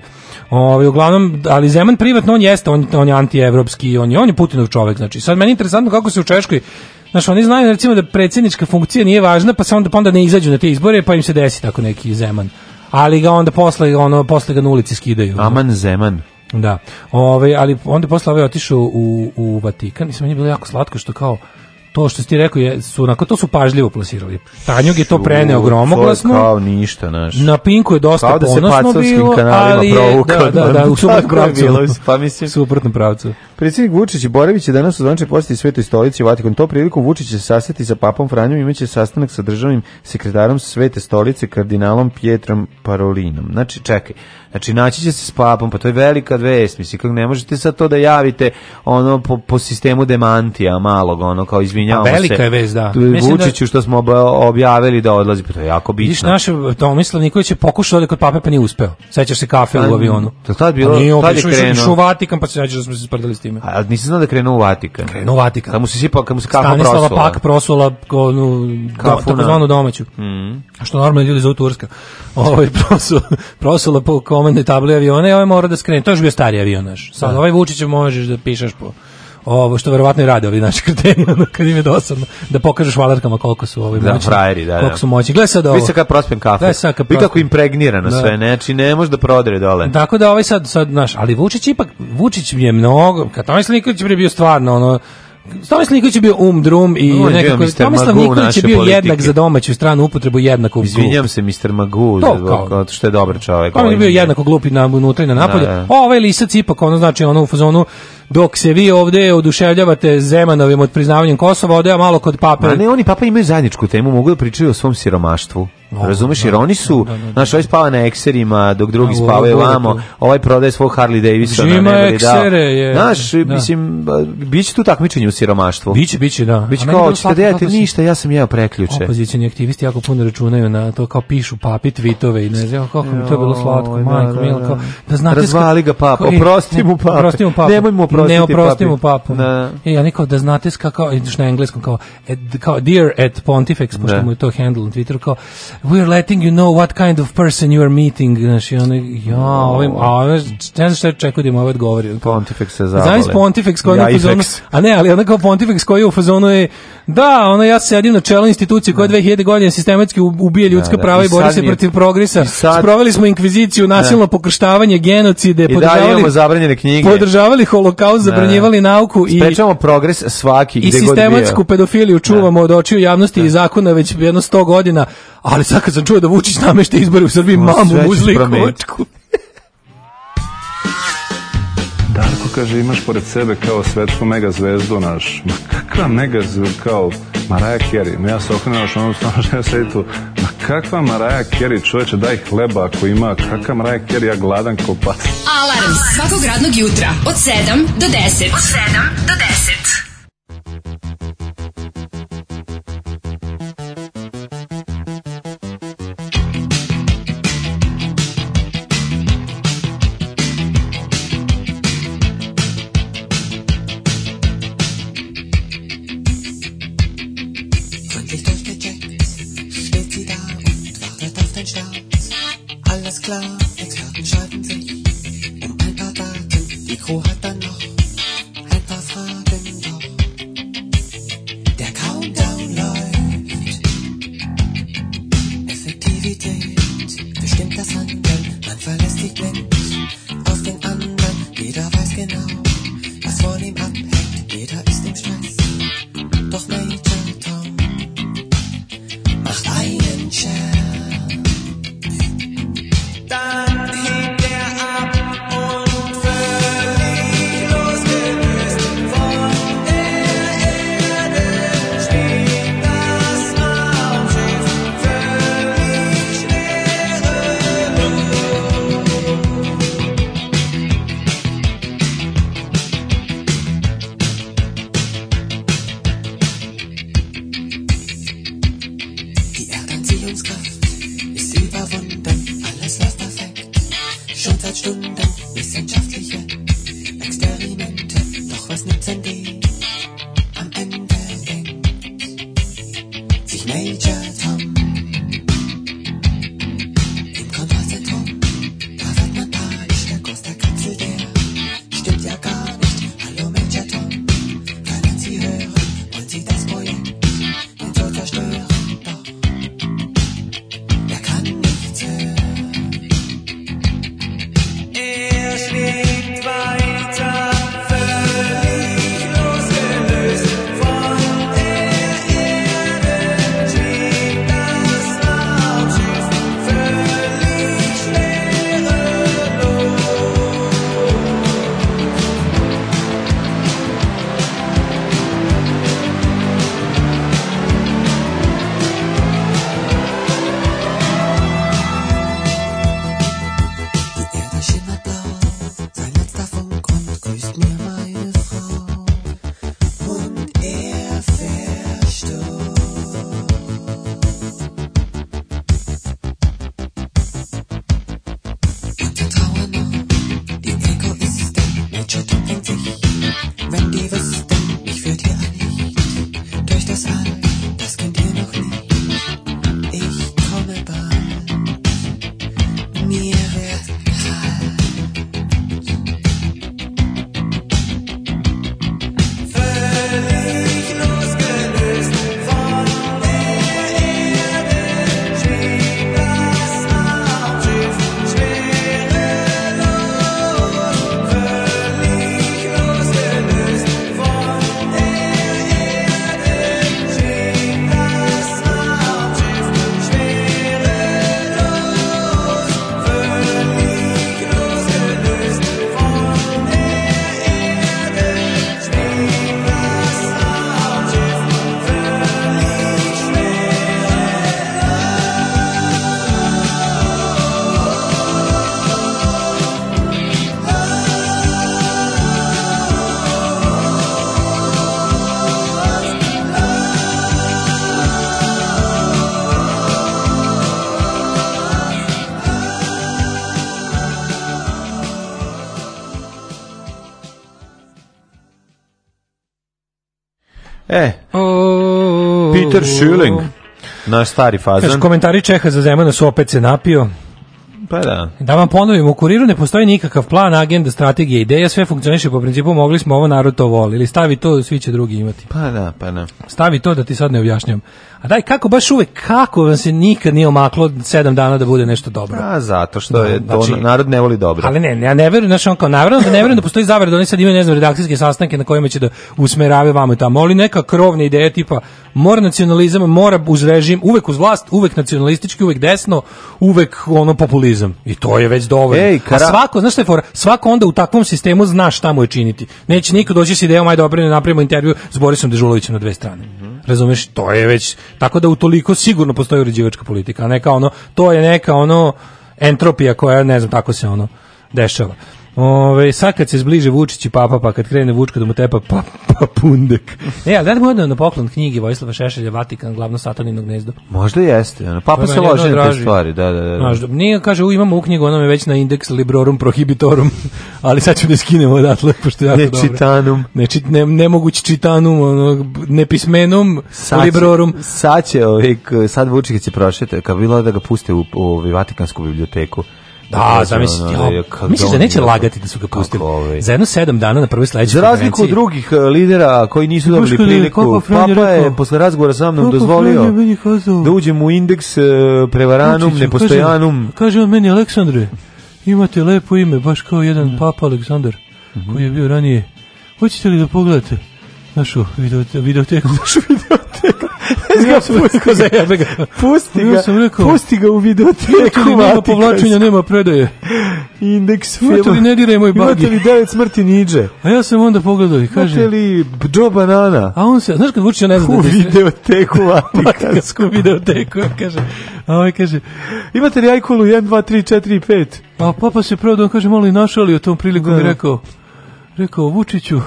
Speaker 12: Ovaj uglavnom ali Zeman privatno on jeste, on on je antievropski, on je on je Putinov čovjek, znači. Sad meni je interesantno kako se u Češkoj Znaš, oni znaju recimo da predsjednička funkcija nije važna, pa se onda, pa onda ne izađu na te izbore, pa im se desi tako neki Zeman. Ali ga onda posle, ono, posle ga na ulici skidaju.
Speaker 11: Aman Zeman.
Speaker 12: Da. Ove, ovaj, ali onda posle ove otišao u, u Vatikan i sve meni bilo jako slatko što kao to što ti rekao je su onako to su pažljivo plasirali. Tanjug je to preneo gromoglasno.
Speaker 11: Kao ništa naš.
Speaker 12: Na Pinku je dosta kao da ponosno bilo, ali da, da, da, da, u suprotnom pravcu. Pa mislim suprotnom pravcu.
Speaker 11: Predsjednik Vučić i Borević je danas u zvaničnoj posjeti Svetoj stolici u Vatikon. To priliku Vučić će sastati sa papom Franjom i imaće sastanak sa državnim sekretarom Svete stolice kardinalom Pietrom Parolinom. Znači, čekaj. Znači, naći će se s papom, pa to je velika vest. Mislim, kako ne možete sad to da javite ono po, po sistemu demantija malog, ono kao izvinjavamo velika
Speaker 12: se. Velika je
Speaker 11: vest,
Speaker 12: da.
Speaker 11: Vučiću da- što smo objavili da odlazi, pa to je jako bitno. Vidiš,
Speaker 12: naš Tomislav Nikolić je pokušao da kod pape pa nije uspeo. Sećaš se kafe u pa, avionu.
Speaker 11: To
Speaker 12: tad pa bilo,
Speaker 11: tad je krenuo. Išao u Vatikan pa se
Speaker 12: nađeš da smo se
Speaker 11: time. A nisi znao
Speaker 12: da
Speaker 11: krenuo u Vatikan?
Speaker 12: Krenuo u Vatikan.
Speaker 11: Kad mu se sipao, kad mu se kafa prosula. Stanislava
Speaker 12: Pak prosula ko, no, do, takozvanu domaću. Mm. A što normalno ljudi zovu Turska. Ovo ovaj, je prosula, prosula po komandnoj tabli aviona i ovaj mora da skrene. To je još bio stari avion naš. Sad da. ovaj Vučić možeš da pišeš po ovo što verovatno i rade ovi naši krteni, ono, kad im je dosadno, da pokažeš valarkama koliko su ovi da, Frajeri, da, koliko da. su moćni. Gle sad ovo. Vi
Speaker 11: se kad prospem kafu. Gle sad kad prospem. kako impregnirano da. sve, znači ne može da prodre dole.
Speaker 12: Tako da ovaj sad, sad naš, ali Vučić ipak, Vučić je mnogo, kad Tomislav Nikolić je bio stvarno, ono, Tomislav Nikolić je bio um drum i no, nekako Tomislav
Speaker 11: Nikolić je bio politike.
Speaker 12: jednak za domaću stranu upotrebu jednako glup.
Speaker 11: Izvinjam se Mr. Magu to, kao, što je dobar čovek.
Speaker 12: Pa on je
Speaker 11: ovaj
Speaker 12: bio jednako glup i na unutra i na napolju. Da, da. Ovaj lisac ipak ono znači ono u fazonu dok se vi ovde oduševljavate Zemanovim od priznavanjem Kosova, ode ja malo kod pape.
Speaker 11: A ne, oni papa imaju zajedničku temu, mogu da pričaju o svom siromaštvu. No, Razumeš, da, jer oni su, da, da, znaš, ovaj spava na ekserima, dok drugi spavaju vamo, ovaj prodaje svog Harley Davidsona.
Speaker 12: Ima eksere, je.
Speaker 11: Znaš, mislim, biće tu takmičenje u siromaštvu.
Speaker 12: Biće, biće, da.
Speaker 11: Biće kao, hoćete da ništa, ja sam jeo preključe.
Speaker 12: Opozicijani aktivisti jako puno računaju na to, kao pišu papi tweetove i ne znam, kako mi to bilo slatko, majko, da, da, da.
Speaker 11: da znate... Razvali ga papa, oprosti mu
Speaker 12: papa, nemoj mu oprostite Neoprostimu papu. Da. E, ja nekao da znate kako, ideš na engleskom, kao, at, kao dear at pontifex, pošto da. mu je to handle na Twitteru, kao, we are letting you know what kind of person you are meeting, znaš, i ono, ja, ovim, a ove, ne znam šta čekao da im ovaj odgovori. Pontifex se zavale. Znaš pontifex koji je u fazonu, a ne, ali ono kao pontifex koji je u fazonu je, da, ono, ja sedim na čelu institucije koja 2000 da. godina sistematski ubije da, ljudska da, prava i, i bori se protiv progresa. Sad, Sproveli smo inkviziciju, nasilno da. pokrštavanje, genocide, podržavali, I da, zabranjene knjige. Podržavali holokaust kao zabranjivali nauku
Speaker 11: i sprečavamo progres svaki i
Speaker 12: sistematsku pedofiliju da. čuvamo od očiju javnosti da. i zakona već jedno 100 godina, ali sad kad sam čuo da Vučić namešta izbore u Srbiji, mamu muzliku.
Speaker 14: Darko kaže, imaš pored sebe kao svetsku mega zvezdu naš. Ma kakva mega zvezdu, kao Maraja Kerry. Ma ja se okrenuo naš onom stanu što ja sedi tu. Ma kakva Maraja Kerry, čoveče, daj hleba ako ima. Kakva Maraja Kerry, ja gladan ko pas. Alarm
Speaker 15: svakog radnog jutra od 7 do 10. Od 7 do 10.
Speaker 11: Schilling, naš stari
Speaker 12: fazan. Kaš, komentari Čeha za Zemana su opet se napio.
Speaker 11: Pa da.
Speaker 12: Da vam ponovim, u kuriru ne postoji nikakav plan, agenda, strategija, ideja, sve funkcioniše po principu mogli smo ovo narod to voli. Ili stavi to, svi će drugi imati.
Speaker 11: Pa da, pa da.
Speaker 12: Stavi to da ti sad ne objašnjam. A daj, kako baš uvek, kako vam se nikad nije omaklo sedam dana da bude nešto dobro?
Speaker 11: A, pa, zato što da, je to, znači, narod ne voli dobro.
Speaker 12: Ali ne, ja ne verujem, znači on kao, naravno da ne verujem da postoji zavere, da oni sad imaju, ne znam, redakcijske sastanke na kojima će da usmerave vamo i tamo, ali neka krovna ideja tipa, mora nacionalizam, mora uz režim, uvek uz vlast, uvek nacionalistički, uvek desno, uvek ono populizam. I to je već dovoljno. Ej, kara... A svako, znaš što je fora? Svako onda u takvom sistemu zna šta mu je činiti. Neće niko doći s idejom, ajde, dobro, napravimo intervju s Borisom Dežulovićem na dve strane. Razumeš, to je već tako da utoliko sigurno postoji uređivačka politika, a neka ono to je neka ono entropija koja ne znam tako se ono dešava. Ove, sad kad se zbliže Vučić i papa, pa kad krene Vučka da mu tepa pa, pa pundek.
Speaker 16: E, ali da mu odnao
Speaker 12: na
Speaker 16: poklon knjigi Vojislava Šešelja, Vatikan, glavno satanino gnezdo?
Speaker 11: Možda jeste. Ono. Papa se loži na te stvari. Da, da, da. Možda. Nije,
Speaker 12: kaže, u, imamo u knjigu, ona me već na indeks Librorum Prohibitorum, ali sad ću da skinemo odatle, pošto je jako
Speaker 11: dobro. Ne
Speaker 12: Neči, ne, nemogući čitanum, ono, nepismenum sad Librorum.
Speaker 11: Sad će, ovik, ovaj, sad Vučić će prošete, kad bilo da ga puste u, u, u ovaj Vatikansku biblioteku
Speaker 12: Da, zamisli. Da, misliš da neće da- lagati da su ga pustili. Ovaj- Za jedno sedam dana na prvoj sledećoj
Speaker 11: Za razliku od drugih e, lidera koji nisu dobili priliku, Papa je posle razgovora sa mnom dozvolio da uđem u indeks e, prevaranum, nepostojanum.
Speaker 16: Kaže on meni, Aleksandre, imate lepo ime, baš kao jedan Papa Aleksandar mhm. koji je bio ranije. Hoćete li da pogledate? Našu videoteku. videoteku. Našu videoteku. ja
Speaker 11: sam rekao za jebe
Speaker 16: Pusti ga, sam
Speaker 11: rekao, pusti ga u videoteku. Nema
Speaker 16: povlačenja, nema predaje.
Speaker 11: Indeks
Speaker 16: filma. Imate li ne diraj moj bagi?
Speaker 11: Imate li devet smrti niđe?
Speaker 16: A ja sam onda pogledao i kaže... Imate li
Speaker 11: Joe Banana?
Speaker 16: A on se, znaš kad vuči, ja ne znam... U da videoteku Vatikansku. videoteku, kaže. A ovaj kaže... Imate li Ajkulu 1, 2, 3, 4 i 5? Pa papa se prodao, on kaže, malo i našao li o tom priliku da. mi rekao rekao Vučiću,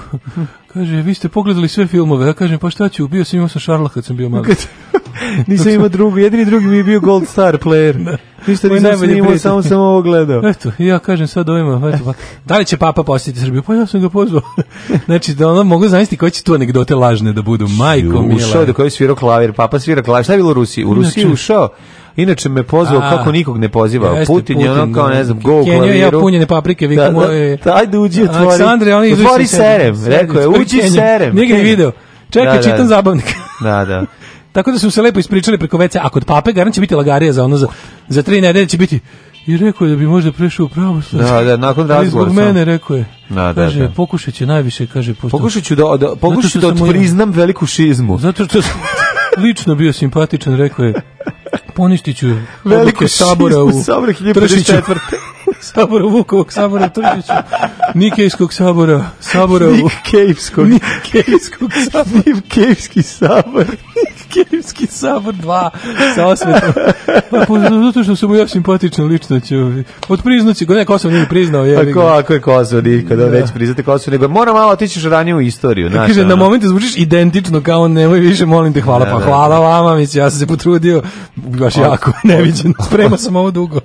Speaker 16: kaže, vi ste pogledali sve filmove, ja kažem, pa šta ću, bio sam imao sam Šarla kad sam bio mali.
Speaker 11: nisam imao drugu, jedini drugi mi je bio Gold Star player. Da. Ništa nisam snimao, samo sam ovo gledao.
Speaker 16: Eto, ja kažem sad ovima, eto, pa, da li će papa posjetiti Srbiju? Pa ja sam ga pozvao. znači, da ono, mogu zamisliti koje će tu anegdote lažne da budu, majko mila.
Speaker 11: Ušao da koji svirao klavir, papa svira klavir, šta je bilo u Rusiji? U znači, Rusiji znači, ušao Inače me pozvao A, kako nikog ne pozivao. Putin, Putin je ono kao, ne znam, go u klaviru. ja
Speaker 12: punjene paprike, vi da, da, e,
Speaker 11: ajde da uđi, otvori. Aleksandre, oni izuđi Otvori serem, rekao je, uđi serem. Nije ga
Speaker 12: video. Čekaj, da, da čitam da. zabavnik.
Speaker 11: Da, da.
Speaker 12: Tako da su se lepo ispričali preko WC, a kod pape garan će biti lagarija za ono, za, za tri nedelje će biti, i rekao je da bi možda prešao u pravoslav.
Speaker 11: Da, da, nakon razgovora. Zbog
Speaker 16: mene rekao je. Da, da, kaže, da. pokušat najviše, kaže,
Speaker 11: pošto... Pokušat da, da, pokušat da otpriznam veliku šizmu.
Speaker 16: Zato što sam lično bio simpatičan, rekao je, Poništiću velike sabora u sabora
Speaker 11: 1054.
Speaker 16: sabora Vukovog, sabora Tržiću, Nikejskog sabora, sabora
Speaker 11: u... Nikejskog.
Speaker 16: Nikejskog
Speaker 11: sabora. Nikejski sabor.
Speaker 16: Kirimski sabor 2 sa osvetom. Pa, po, zato što sam mu ja simpatičan lično ću. Od priznaći, ne, Kosovo nije priznao.
Speaker 11: Je, Tako, pa ako je Kosovo, nikada da. već priznate Kosovo. Nego, mora malo otićeš ranije u istoriju. Da Naša,
Speaker 12: kaže, ono. na momente zvučiš identično kao nemoj više, molim te, hvala, ne, da, pa ne, da. hvala ne. vama, mislim, ja sam se potrudio, baš od, jako, neviđen, sprema sam ovo dugo.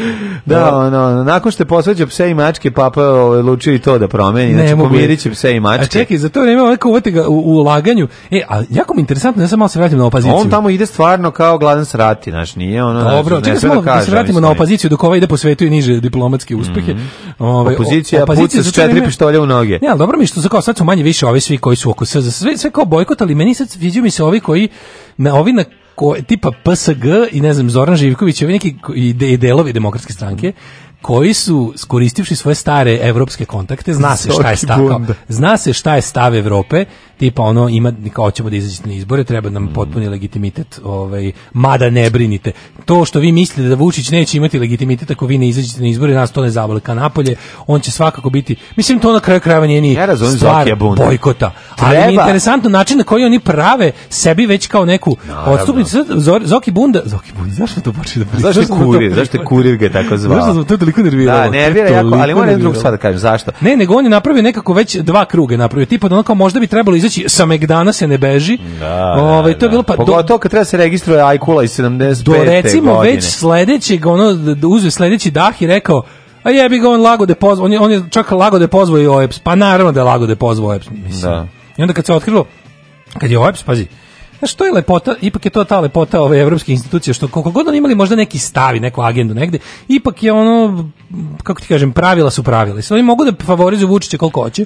Speaker 11: da, ono, nakon što je posveđao pse i mačke, papa ovaj, odlučio i to da promeni, ne, znači pomirit će pse i mačke.
Speaker 12: A
Speaker 11: čekaj,
Speaker 12: za
Speaker 11: to
Speaker 12: vreme ovako uvati ga u, u laganju. E, a jako mi interesantno, ja sam malo se vratio vratimo na opoziciju.
Speaker 11: On tamo ide stvarno kao gladan srati, znači nije ono...
Speaker 12: Dobro, znači, čekaj smo, da, da, se vratimo na opoziciju, dok ova ide po svetu i niže diplomatske uspehe.
Speaker 11: Mm -hmm. Ove, opozicija, opozicija puca s četiri pištolja u noge.
Speaker 12: Ne, ali dobro mi što za kao sad su manje više ovi svi koji su oko sve, sve, sve kao bojkot, ali meni sad viđaju mi se ovi koji, na, ovi na ko, tipa PSG i ne znam Zoran Živković i neki ide, delovi demokratske stranke koji su koristivši svoje stare evropske kontakte, zna se šta je stav, zna se šta je stav Evrope, tipa ono ima kao ćemo da izađete na izbore, treba nam potpuni legitimitet, ovaj mada ne brinite. To što vi mislite da Vučić neće imati legitimitet ako vi ne izađete na izbore, nas to ne zabole ka napolje, on će svakako biti. Mislim to na kraju krajeva nije ni ja
Speaker 11: stvar
Speaker 12: bojkota. Ali mi je interesantno način na koji oni prave sebi već kao neku Naravno. odstupnicu Zoki Bunda, Zoki Bunda, zašto to počne da priča? Zašto kurir, zašto kurir ga tako zvao? Zašto to toliko nerviralo.
Speaker 11: Da, nervira jako, ali moram drugu stvar da kažem, zašto?
Speaker 12: Ne, nego on
Speaker 11: je
Speaker 12: napravio nekako već dva kruga napravio, tipa da ono kao možda bi trebalo izaći sa Megdana se ne beži.
Speaker 11: Da,
Speaker 12: Ove,
Speaker 11: ovaj,
Speaker 12: to
Speaker 11: je da,
Speaker 12: da. bilo pa...
Speaker 11: Pogotovo kad treba se registruje Ajkula iz 75.
Speaker 12: Do recimo godine. već sledećeg, ono, uzve sledeći dah i rekao, a jebi ga on lago da pozvao, on on je čak lago da pozvao i OEPS, pa naravno da je lago da je pozvao OEPS, mislim. Da. I onda kad se otkrilo, kad je OEPS, pazi, što je lepota, ipak je to ta lepota ove evropske institucije, što koliko god oni imali možda neki stavi, neku agendu negde, ipak je ono, kako ti kažem, pravila su pravila. Sve oni mogu da favorizuju Vučića koliko hoće,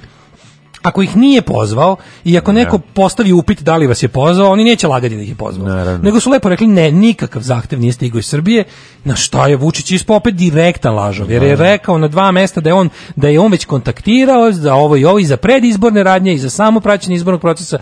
Speaker 12: ako ih nije pozvao i ako neko ne. Da. postavi upit da li vas je pozvao, oni neće lagati da ih je pozvao. Naravno. Nego su lepo rekli ne, nikakav zahtev nije stigao iz Srbije. Na šta je Vučić ispao opet direktan lažov, jer je rekao na dva mesta da je on da je on već kontaktirao za ovo i ovo i za predizborne radnje i za samo praćenje izbornog procesa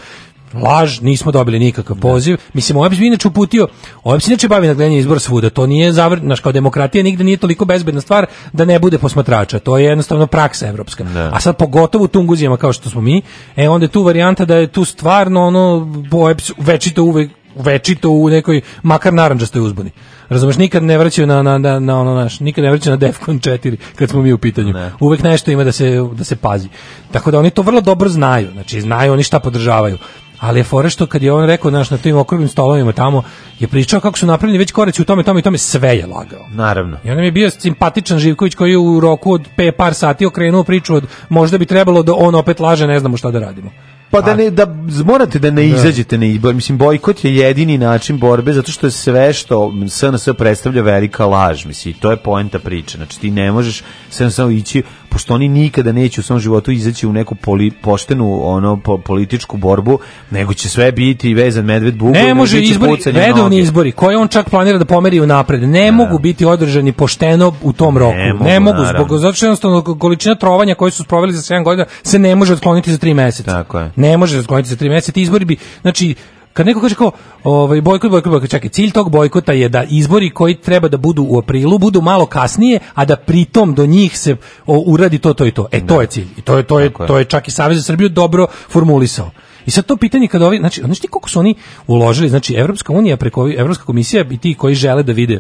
Speaker 12: laž, nismo dobili nikakav poziv. Da. Mislim, OEPS ovaj bi inače uputio, OEPS ovaj inače bavi nagledanje izbora svuda, to nije zavr, naš kao demokratija nigde nije toliko bezbedna stvar da ne bude posmatrača, to je jednostavno praksa evropska. Ne. Da. A sad pogotovo u Tunguzijama kao što smo mi, e, onda je tu varijanta da je tu stvarno ono, OEPS ovaj večito uvek večito u nekoj makar narandžastoj uzbuni. Razumeš, nikad ne vraćaju na, na, na, na ono naš, nikad ne vraćaju na Defcon 4 kad smo mi u pitanju. Ne. Uvek nešto ima da se, da se pazi. Tako da oni to vrlo dobro znaju, znači znaju oni šta podržavaju ali je fora što kad je on rekao naš na tim okruglim stolovima tamo je pričao kako su napravljeni već koraci u tome tome i tome sve je lagao.
Speaker 11: Naravno.
Speaker 12: I on je bio simpatičan Živković koji je u roku od pe par sati okrenuo priču od možda bi trebalo da on opet laže, ne znamo šta da radimo.
Speaker 11: Pa da ne da morate da ne da. izađete na izbor. Mislim bojkot je jedini način borbe zato što je sve što SNS predstavlja velika laž, mislim to je poenta priče. Znači ti ne možeš sve samo ići pošto oni nikada neće u svom životu izaći u neku poli, poštenu ono po, političku borbu, nego će sve biti vezan medved bugo.
Speaker 12: Ne može izbori, redovni noge. izbori, koje on čak planira da pomeri unapred, ne, ne da. mogu biti održani pošteno u tom roku. Ne, ne mogu, naravno. zbog zato što jednostavno količina trovanja koje su sproveli za 7 godina se ne može otkloniti za 3 meseca.
Speaker 11: Tako je.
Speaker 12: Ne može se otkloniti za 3 meseca. Ti izbori bi, znači Kad neko kaže kao ovaj bojkot bojkot bojkot, čekaj, cilj tog bojkota je da izbori koji treba da budu u aprilu budu malo kasnije, a da pritom do njih se o, uradi to to i to. E da. to je cilj. I to je to je, je to je čak i Savez za Srbiju dobro formulisao. I sad to pitanje kada ovi, znači, znači koliko su oni uložili, znači Evropska unija preko ovi, Evropska komisija i ti koji žele da vide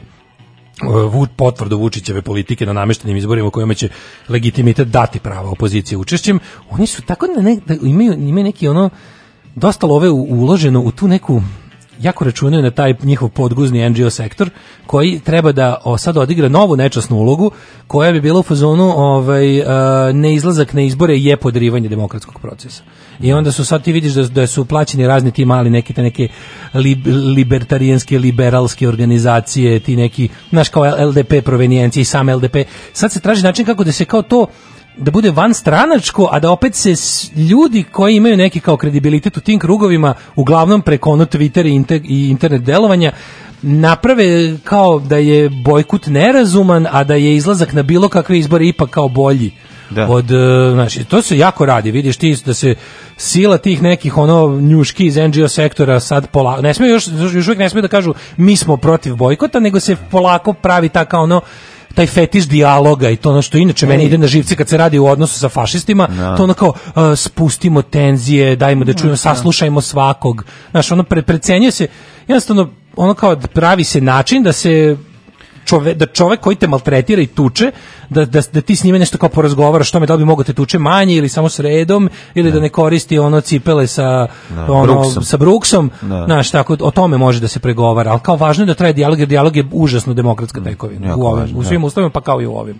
Speaker 12: potvrdu Vučićeve politike na nameštenim izborima kojima će legitimitet dati pravo opozicije učešćem, oni su tako na ne, da imaju, imaju neki ono dosta love uloženo u tu neku jako računaju na taj njihov podguzni NGO sektor koji treba da o, sad odigra novu nečasnu ulogu koja bi bila u fazonu ovaj, e, neizlazak na izbore je podrivanje demokratskog procesa. I onda su sad ti vidiš da, da su plaćeni razni ti mali neke, te neke lib, libertarijanske, liberalske organizacije, ti neki, znaš kao LDP provenijenci i sam LDP. Sad se traži način kako da se kao to da bude van stranačko, a da opet se ljudi koji imaju neki kao kredibilitet u tim krugovima, uglavnom preko ono Twitter i internet delovanja, naprave kao da je bojkut nerazuman, a da je izlazak na bilo kakve izbore ipak kao bolji. Da. Od, znači, to se jako radi, vidiš ti da se sila tih nekih ono njuški iz NGO sektora sad polako, ne smije još, još uvijek ne smije da kažu mi smo protiv bojkota, nego se polako pravi ta kao ono taj fetiš dijaloga i to ono što inače meni ide na živce kad se radi u odnosu sa fašistima, no. Da. to ono kao uh, spustimo tenzije, dajmo da, da čujemo, da. saslušajmo svakog. Znaš, ono pre, precenjuje se, jednostavno ono kao pravi se način da se čove, da čovek koji te maltretira i tuče, da, da, da ti s njime nešto kao porazgovaraš, što me da li bi mogo da te tuče manje ili samo sredom, ili ne. Da, da ne koristi ono cipele sa, ne, da, ono, bruksom. sa bruksom, ne. znaš, tako, o tome može da se pregovara, ali kao važno je da traje dijalog, jer dijalog je užasno demokratska mm, tekovina u, ovim, u svim ustavima, pa kao i u ovim.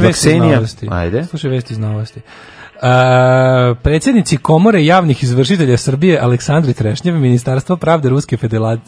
Speaker 12: slušaj vesti iz novosti. Ajde. Slušaj vesti iz novosti. Uh, predsjednici Komore javnih izvršitelja Srbije Aleksandri Trešnjev Ministarstvo pravde Ruske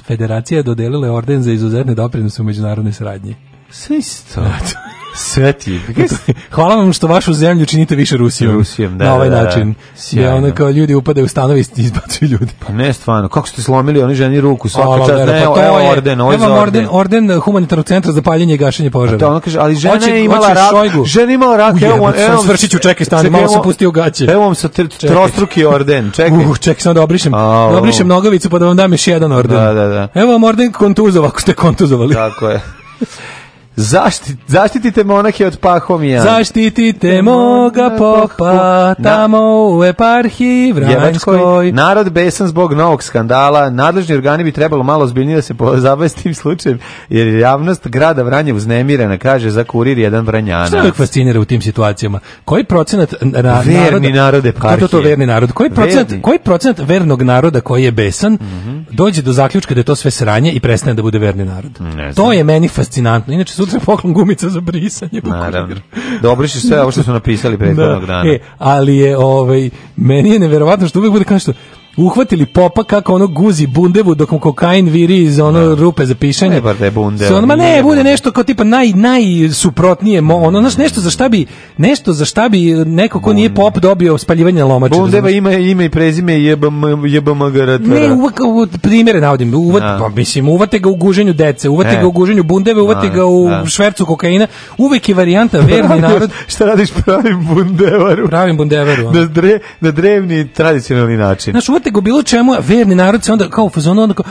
Speaker 12: federacije dodelile orden za izuzetne doprinose u međunarodnoj saradnji.
Speaker 11: Sve isto. Da, da. Sve ti.
Speaker 12: Hvala vam što vašu zemlju činite više Rusijom.
Speaker 11: Rusijom, da.
Speaker 12: Na ovaj
Speaker 11: da,
Speaker 12: da, način. Da, ono kao ljudi upadaju u stanovi i izbacuju ljudi. Pa
Speaker 11: ne, stvarno. Kako ste slomili oni ženi ruku svaka čast. Ne, pa evo orden, ovo je
Speaker 12: orden. orden.
Speaker 11: Orden
Speaker 12: humanitarnog centra za paljenje i gašenje pa požara. Da, ona
Speaker 11: kaže, ali žena oči, je imala rak. Žena imala rak.
Speaker 12: Evo, evo, evo, svršić u čekaj stani, malo sam pustio gaće.
Speaker 11: Evo vam sa trostruki orden. Čekaj.
Speaker 12: Uh, čekaj, samo
Speaker 11: da
Speaker 12: obrišem. Da obrišem nogavicu pa da vam dam još jedan orden. Da, da, da. Evo vam orden kontuzova, ako ste kontuzovali.
Speaker 11: Tako je. Zaštit, zaštitite monake od pahomija.
Speaker 12: Zaštitite moga popa, da. tamo u eparhiji Vranjskoj.
Speaker 11: Narod besan zbog novog skandala, nadležni organi bi trebalo malo zbiljnije da se pozabave s tim slučajem, jer javnost grada Vranje uznemirena, kaže za kurir jedan Vranjana.
Speaker 12: Što je fascinira u tim situacijama? Koji procenat na, na, verni narod
Speaker 11: je To, to, verni
Speaker 12: narod. Koji procenat, verni. koji procenat vernog naroda koji je besan mm -hmm. dođe do zaključka da je to sve sranje i prestane da bude verni narod? to je meni fascinantno. Inače, sutra poklon gumica za brisanje.
Speaker 11: Naravno. Dobro sve ovo što su napisali pre prethodnog da. dana. E,
Speaker 12: ali je, ovaj, meni je neverovatno što uvek bude kao što, uhvatili popa kako ono guzi bundevu dok mu kokain viri iz ono no. Da. rupe za pišanje. Ne
Speaker 11: bar pa da
Speaker 12: je bundeva. So, on, ma ne, bude nešto kao tipa naj, najsuprotnije, ono, znaš, nešto za šta bi, nešto za šta bi neko ko nije pop dobio spaljivanje lomača.
Speaker 11: Bundeva ima ime i prezime jebam, jebam
Speaker 12: Ne, uvek, primjere navodim, uvat, no. Da. pa, mislim, uvate ga u guženju dece, uvate e. ga u guženju bundeve, uvate no. Da, ga u švercu kokaina, uvek je varijanta verni narod.
Speaker 11: Šta radiš pravim bundevaru?
Speaker 12: Pravim bundevaru.
Speaker 11: Ono. Na, dre, na drevni tradicionalni način.
Speaker 12: Znaš, nego bilo čemu, verni narod se onda kao u fazonu, onda kao,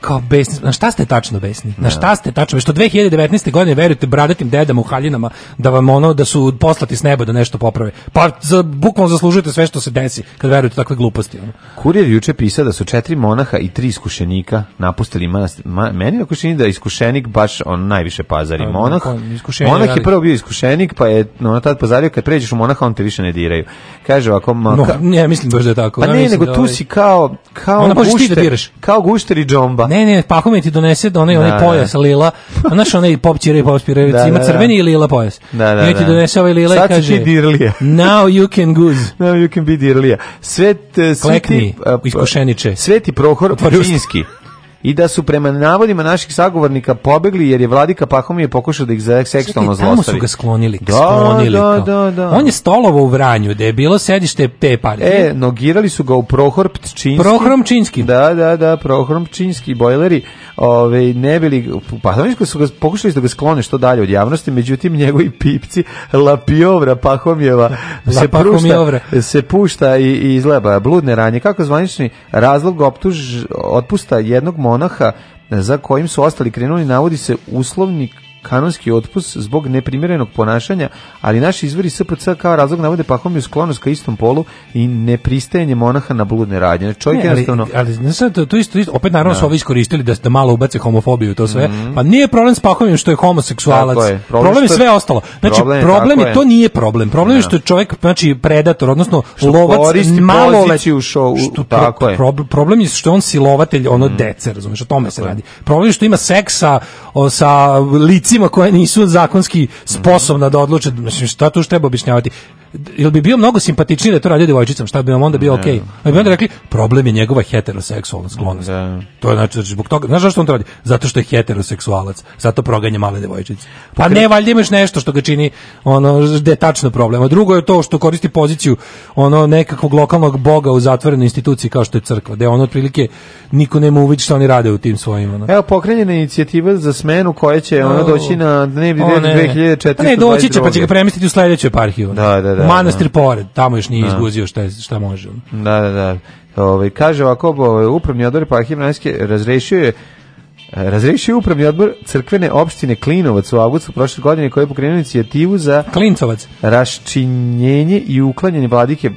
Speaker 12: kao besni. Na šta ste tačno besni? Na da. šta ste tačno? Što 2019. godine verujete bradatim dedama u haljinama da vam ono da su poslati s neba da nešto poprave. Pa za, bukvalno zaslužujete sve što se desi kad verujete takve gluposti. Ono.
Speaker 11: Kurir juče pisao da su četiri monaha i tri iskušenika napustili manastir. Ma, meni je kušini da iskušenik baš on najviše pazari. A, monah, pa, monah je prvo bio iskušenik, pa je ono tad pazario kad pređeš u monaha on te više ne diraju. Kaže ovako... Ma, no,
Speaker 12: ne, mislim baš da je tako.
Speaker 11: Pa ja ne, nego da tu ovaj- si kao, kao, da gušter, da
Speaker 12: kao gušter i džon čomba. Ne, ne, pahome ti donese onaj, onaj da, da. pojas lila, znaš onaj pop čira pop spira, da, ima da, da, crveni i lila pojas.
Speaker 11: Da, da, I on ti
Speaker 12: da. donese ovaj lila Sad i kaže, dirlija. now you can goose.
Speaker 11: Now you can be dirlija. Svet, e,
Speaker 12: Klekni, sveti, uh, iskušeniče.
Speaker 11: Sveti Prohor Činski i da su prema navodima naših sagovornika pobegli jer je vladika Pahomije pokušao da ih za seksualno zlostavi. Tamo
Speaker 12: su ga sklonili, da, da, sklonili da, da, da, On je stolovo u Vranju, da je bilo sedište te
Speaker 11: partije. E, nogirali su ga u Prohor Pčinski.
Speaker 12: Prohor Pčinski.
Speaker 11: Da, da, da, Prohor Pčinski, bojleri. Ove, ne bili, pa da su ga, pokušali da ga sklone što dalje od javnosti, međutim njegovi pipci Lapiovra Pahomjeva
Speaker 12: se, prušta,
Speaker 11: se pušta i, i izleba bludne ranje. Kako zvanični razlog optuž, otpusta jednog monaha za kojim su ostali krenuli navodi se uslovnik kanonski otpust zbog neprimjerenog ponašanja, ali naši izvori SPC kao razlog navode Pahomiju sklonost ka istom polu i nepristajanje monaha na bludne radnje. Čovjek ne, ali, jednostavno...
Speaker 12: Ali, ne, sad, to, isto, isto, opet naravno da. su ovi iskoristili da, da malo ubace homofobiju to sve, mm pa nije problem s Pahomijom što je homoseksualac, je. Problem, problem je sve ostalo. Znači, problem, problem je, je, to nije problem. Problem da. je što je čovjek, znači, predator, odnosno što lovac, malo u
Speaker 11: show,
Speaker 12: što,
Speaker 11: tako
Speaker 12: pro, je. problem je što on silovatelj, ono mm. dece, razumiješ, o tome tako se radi. Problem je što ima seksa o, sa lic piscima koje nisu zakonski sposobna da odluče, mislim, šta tu treba objašnjavati? Ili bi bio mnogo simpatičniji da to radio devojčicom, šta bi nam onda bio okej? Okay? Pa Ali bi onda rekli, problem je njegova heteroseksualna sklonost. Da. To je znači, znači, zbog toga, znaš zašto on to radi? Zato što je heteroseksualac, zato proganje male devojčice. Pa ne, valjda imaš nešto što ga čini ono, gde je tačno problem. A drugo je to što koristi poziciju ono nekakvog lokalnog boga u zatvorenoj instituciji kao što je crkva, gde ono otprilike niko nema uvid šta oni rade u tim svojim. Ono. Evo pokrenjena inicijativa
Speaker 11: za smenu koja će ono da doći
Speaker 12: na dnevni red 2422.
Speaker 11: Ne,
Speaker 12: doći će pa će ga premestiti u sledeću eparhiju.
Speaker 11: Da,
Speaker 12: da,
Speaker 11: da.
Speaker 12: manastir
Speaker 11: da.
Speaker 12: pored, tamo još nije da. izguzio šta, šta može.
Speaker 11: Da, da, da. Ove, ovaj, kaže ovako, ove, ovaj, upravni odbor eparhije Vranjske razrešio je Razrešio je upravni odbor crkvene opštine Klinovac u avgustu prošle godine koji je pokrenuo inicijativu za
Speaker 12: Klincovac.
Speaker 11: raščinjenje i uklanjanje vladike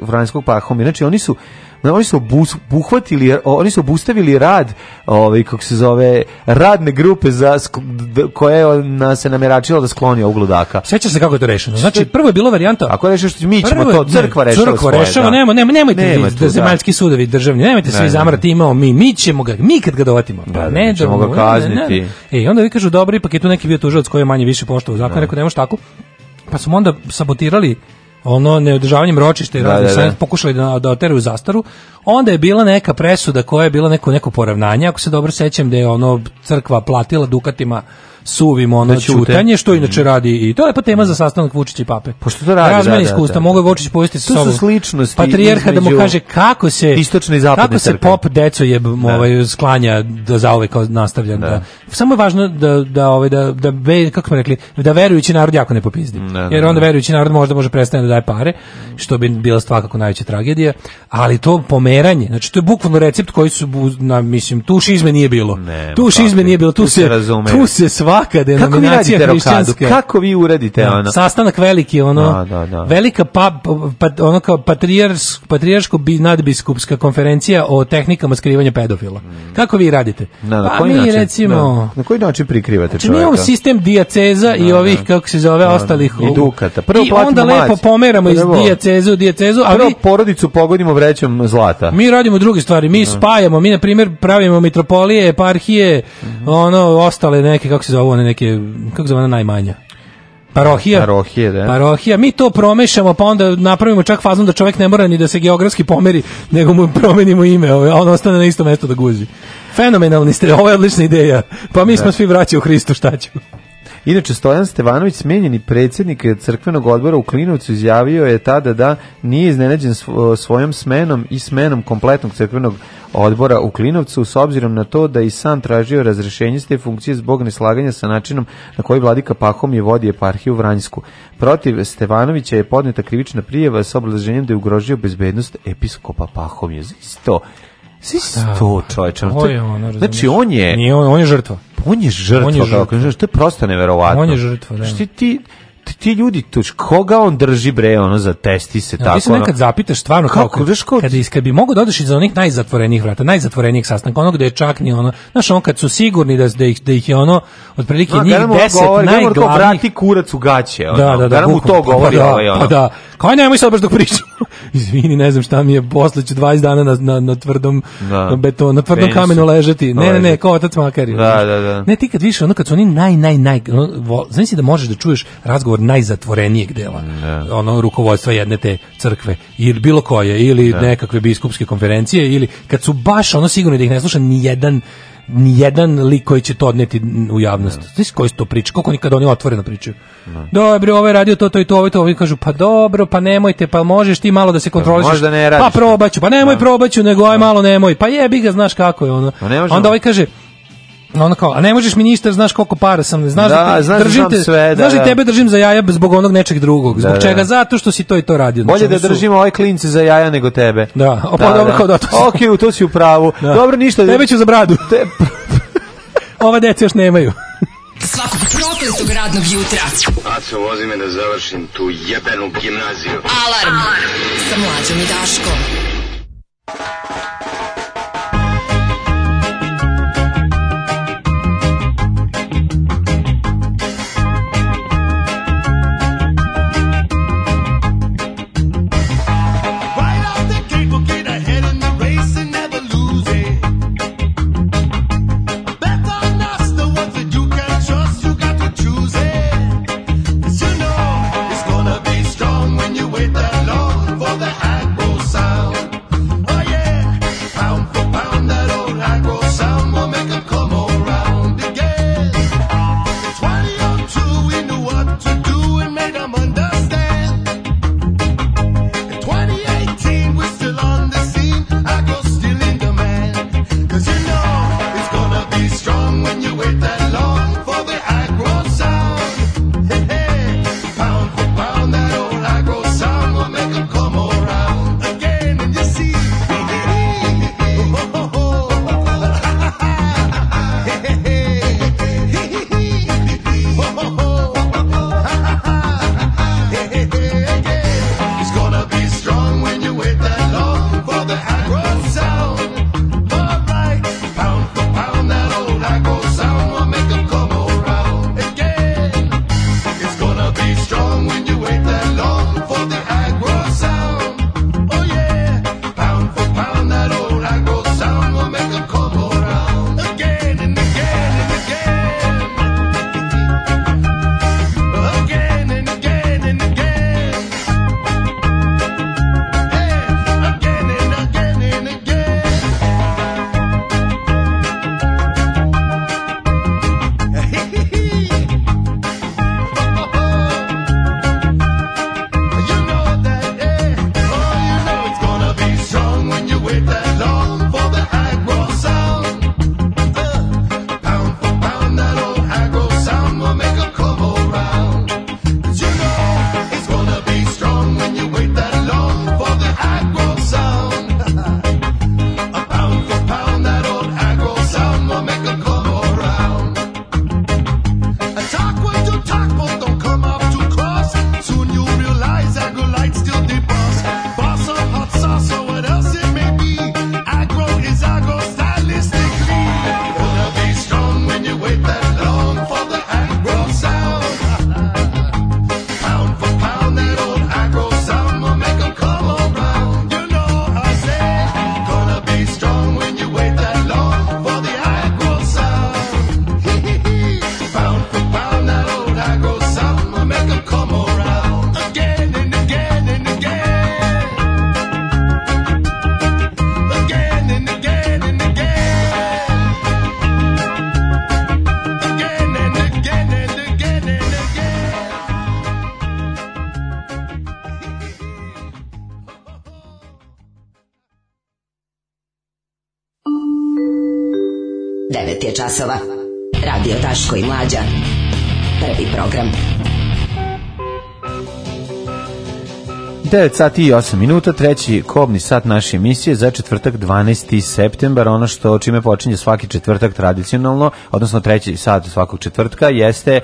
Speaker 11: Vranjskog pahoma. Znači, oni su da oni su obus, buhvatili, oni su obustavili rad, ovaj kako se zove, radne grupe za koje na, se nameračila da skloni ovog ludaka.
Speaker 12: Seća se kako je to rešeno. Znači prvo je bilo varijanta.
Speaker 11: Ako rešimo što mi ćemo to crkva rešava.
Speaker 12: Crkva rešava, nema, nema, nemojte nema tu, da, zemaljski sudovi državni, nemojte se ne, zamrati imao mi, mi ćemo ga, mi kad ga dovatimo. da, da ne, ćemo da,
Speaker 11: ga kazniti.
Speaker 12: E, onda vi kažu dobro, ipak je tu neki bio tužilac koji je manje više poštovao zakon, da. rekao ne može tako. Pa su onda sabotirali ono neodržavanjem ročišta i da, da, da. pokušali da, da oteraju zastaru, onda je bila neka presuda koja je bila neko, neko poravnanje, ako se dobro sećam da je ono crkva platila dukatima suvim ono da čutanje, što inače mm. radi i to je pa tema za mm. sastanak Vučića i Pape.
Speaker 11: Pošto to radi, Razmeni
Speaker 12: da, iskustva, da. mogu Vučić pojesti sa sobom.
Speaker 11: sličnosti.
Speaker 12: Patrijarha da mu kaže kako se
Speaker 11: istočni i zapadni
Speaker 12: kako
Speaker 11: se trke.
Speaker 12: pop deco je da. ovaj sklanja da zaovek nastavlja da. da. Samo je važno da da ovaj da da be, kako smo rekli, da verujući narod jako ne popizdi. Da, da Jer onda da. verujući narod možda može prestane da daje pare, što bi bila svakako najveća tragedija, ali to pomeranje, znači to je bukvalno recept koji su na mislim tu šizme nije bilo. Ne, tu šizme nije bilo, tu se tu se sva
Speaker 11: Rokada
Speaker 12: je Kako vi radite
Speaker 11: Kako vi uradite da, ono?
Speaker 12: Sastanak veliki, ono, da, da, da. velika pa, pa, ono kao patrijarsko, patrijarsko nadbiskupska konferencija o tehnikama skrivanja pedofila. Mm. Kako vi radite? Na, pa mi način? recimo... Da. Na,
Speaker 11: koji način prikrivate znači, čovjeka? Mi imamo
Speaker 12: sistem dijaceza i da, ovih, kako se zove, ostalih...
Speaker 11: I dukata. Prvo I
Speaker 12: onda lepo pomeramo iz dijacezu u dijacezu, a
Speaker 11: Prvo porodicu pogodimo vrećom zlata.
Speaker 12: Mi radimo druge stvari, mi spajamo, mi na primjer pravimo mitropolije, eparhije, mhm. ono, ostale neke, kako se zove, zovu one neke, kako zove ona najmanja? Parohija.
Speaker 11: Parohije, da.
Speaker 12: Parohija. Mi to promešamo, pa onda napravimo čak fazom da čovek ne mora ni da se geografski pomeri, nego mu promenimo ime, ovaj, a on ostane na isto mesto da guzi. Fenomenalni ste, ovo je odlična ideja. Pa mi da. smo svi vraćali u Hristu, šta ćemo?
Speaker 11: Inače, Stojan Stevanović, smenjeni predsjednik crkvenog odbora u Klinovcu, izjavio je tada da nije iznenađen svojom smenom i smenom kompletnog crkvenog odbora u Klinovcu, s obzirom na to da i sam tražio razrešenje s te funkcije zbog neslaganja sa načinom na koji vladika Pahom je vodi eparhiju Vranjsku. Protiv Stevanovića je podneta krivična prijeva s oblaženjem da je ugrožio bezbednost episkopa Pahom. Je isto. Svi pa da. sto čoveče. Znači, on je...
Speaker 12: Nije, on je žrtva.
Speaker 11: On je žrtva, on je žrtva. Kako, to je prosto neverovatno.
Speaker 12: On je žrtva, da. Šti ti,
Speaker 11: ti ljudi to koga on drži bre ono za testi se ja, tako. Ti
Speaker 12: nekad zapitaš stvarno kako, kako kad, kad, kad bi mogao da odeš iz onih najzatvorenih vrata, najzatvorenijih sastanka, onog gde je čak ni ono, znaš on kad su sigurni da da ih da ih je ono otprilike no, njih 10 najglavnijih vrati
Speaker 11: kurac u gaće,
Speaker 12: ono. Da, da, da, pa da mu
Speaker 11: to govori ovaj, pa, ovaj ono. Pa
Speaker 12: da. Kao nemoj sad baš dok da pričam. Izvini, ne znam šta mi je, posle ću 20 dana na, na, na tvrdom da. betonu, na tvrdom Penisu. kamenu ležati. Ne, ne, ne, kao otac makar.
Speaker 11: Da, da, da.
Speaker 12: Ne, ti kad više, ono kad su oni naj, naj, naj, ono, znači da možeš da čuješ razgovor od najzatvorenijeg dela da. ono rukovodstva jedne te crkve ili bilo koje ili da. nekakve biskupske konferencije ili kad su baš ono sigurno da ih ne sluša ni jedan ni jedan lik koji će to odneti u javnost. Da. Znaš yeah. koji to priče, koliko nikada oni otvoreno pričaju. Yeah. Da. Dobro, ovaj radio to, to i to, ovaj to, ovi kažu, pa dobro, pa nemojte, pa možeš ti malo da se pa kontrolišeš.
Speaker 11: Možda ne pa radiš.
Speaker 12: Pa probaću, pa nemoj da. probaću, nego aj da. malo nemoj, pa jebi ga, znaš kako je ono. Pa Onda ovaj kaže, ono kao, a ne možeš ministar, znaš koliko para sam, znaš da, da te, držim te, sve, da, znaš da, da. tebe držim za jaja zbog onog nečeg drugog, zbog da, da. čega, zato što si to i to radio.
Speaker 11: Bolje znači,
Speaker 12: da držimo
Speaker 11: ovaj klinci za jaja nego tebe.
Speaker 12: Da, o, pa da, dobro, da. kao da,
Speaker 11: to si... Ok, to si u pravu. Dobro, ništa.
Speaker 12: Tebe ću za bradu. Te... Ova deca još nemaju. Svakog prokletog radnog jutra. Aco, vozi me da završim tu jebenu gimnaziju. Alarm, Alarm. sa mlađom i Daškom.
Speaker 11: 9 je časova. Radio Taško i Mlađa. Prvi program. 9 sati i 8 minuta, treći kobni sat naše emisije za četvrtak 12. septembar, ono što čime počinje svaki četvrtak tradicionalno, odnosno treći sat svakog četvrtka, jeste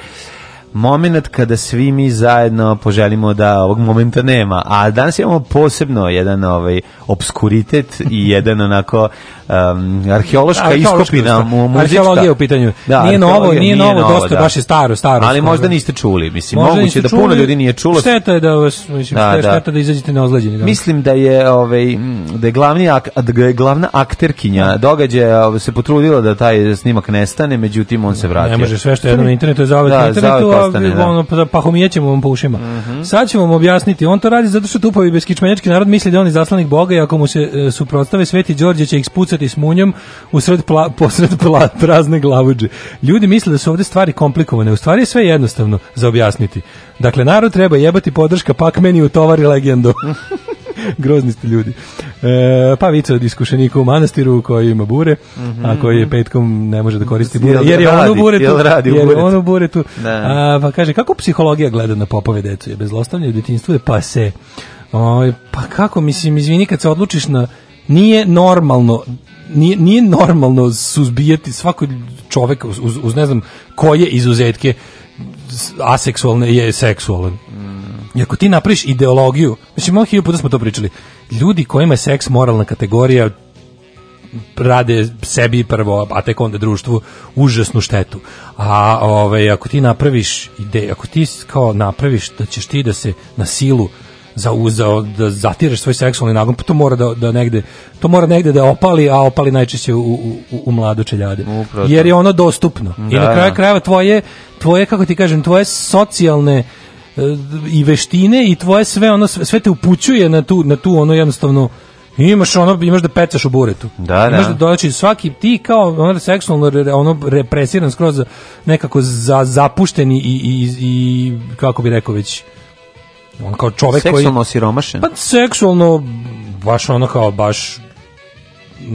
Speaker 11: moment kada svi mi zajedno poželimo da ovog momenta nema. A danas imamo posebno jedan ovaj obskuritet i jedan onako um, arheološka iskopina
Speaker 12: muzička. Arheologija u pitanju. Da, nije novo, nije, nije novo, dosta, da. baš je staro, staro.
Speaker 11: Ali možda niste čuli, mislim, možda moguće da puno ljudi nije čulo.
Speaker 12: Šteta je da vas, mislim, da, da, šteta da, izađete na ozleđenje.
Speaker 11: Mislim da je, ovaj, da je, glavni, da je glavna akterkinja da. događaja ovaj, se potrudila da taj snimak nestane, međutim on se vratio. Ne može
Speaker 12: sve što
Speaker 11: je
Speaker 12: da, na internetu je zavet na internetu, nestane. Pa, da. Ono, pa, da, pa homijećemo vam po ušima. Mm -hmm. Sad ćemo vam objasniti. On to radi zato što tupovi beskičmenjački narod misli da on je zaslanik Boga i ako mu se e, suprotstave, Sveti Đorđe će ih spucati s munjom usred pla, posred pla, prazne glavuđe. Ljudi misle da su ovde stvari komplikovane. U stvari je sve jednostavno za objasniti. Dakle, narod treba jebati podrška, pak meni utovari legendu. Grozni ste ljudi. E, pa vica od iskušenika u manastiru koji ima bure, mm -hmm. a mhm. koji je petkom ne može da koristi bure, jer je ono bure tu. Radi jer je ono bure tu. Da. A, pa kaže, kako psihologija gleda na popove decu? Je bez zlostavljanja u djetinstvu je pa se... O, pa kako, mislim, izvini, kad se odlučiš na... Nije normalno nije, nije normalno suzbijati svakog čoveka uz, uz, uz ne znam koje izuzetke aseksualne je seksualan. I ako ti napraviš ideologiju, znači malo hiljopu puta smo to pričali, ljudi kojima je seks moralna kategorija rade sebi prvo, a tek onda društvu užasnu štetu. A ove, ovaj, ako ti napraviš ideju, ako ti kao napraviš da ćeš ti da se na silu za, za da zatireš svoj seksualni nagon, pa to mora da, da negde to mora negde da opali, a opali najčešće u, u, u mladu čeljade. Upravo. Jer je ono dostupno. Da, I na da, kraju da. krajeva tvoje, tvoje, kako ti kažem, tvoje socijalne i veštine i tvoje sve ono sve te upućuje na tu na tu ono jednostavno imaš ono imaš da pecaš u buretu.
Speaker 11: Da, da. Imaš
Speaker 12: da doći svaki ti kao ono seksualno ono represiran skroz nekako za, zapušteni i, i, i kako bi rekao već on kao čovjek koji seksualno
Speaker 11: siromašen.
Speaker 12: Pa seksualno baš ono kao baš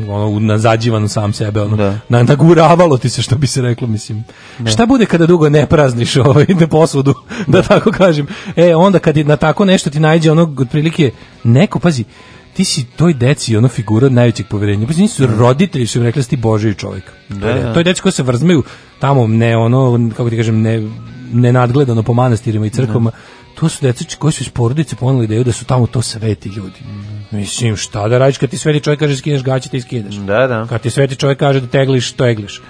Speaker 12: ono nazađivano sam sebe ono da. na naguravalo ti se što bi se reklo mislim da. šta bude kada dugo ne prazniš ovaj na posudu da, da tako kažem e onda kad je na tako nešto ti naiđe onog otprilike neko pazi ti si toj deci ono figura najvećeg poverenja. Pa nisu da. roditelji su im rekli da ti Božiji čovjek. Da, da. Toj deci koji se vrzmeju tamo ne ono kako ti kažem ne nadgledano po manastirima i crkvama, da to su deca koji su iz porodice poneli ideju da su tamo to sveti ljudi. Mislim, šta da radiš kad ti sveti čovjek kaže skineš gaće, ti skineš.
Speaker 11: Da, da.
Speaker 12: Kad ti sveti čovjek kaže da tegliš, to tegliš.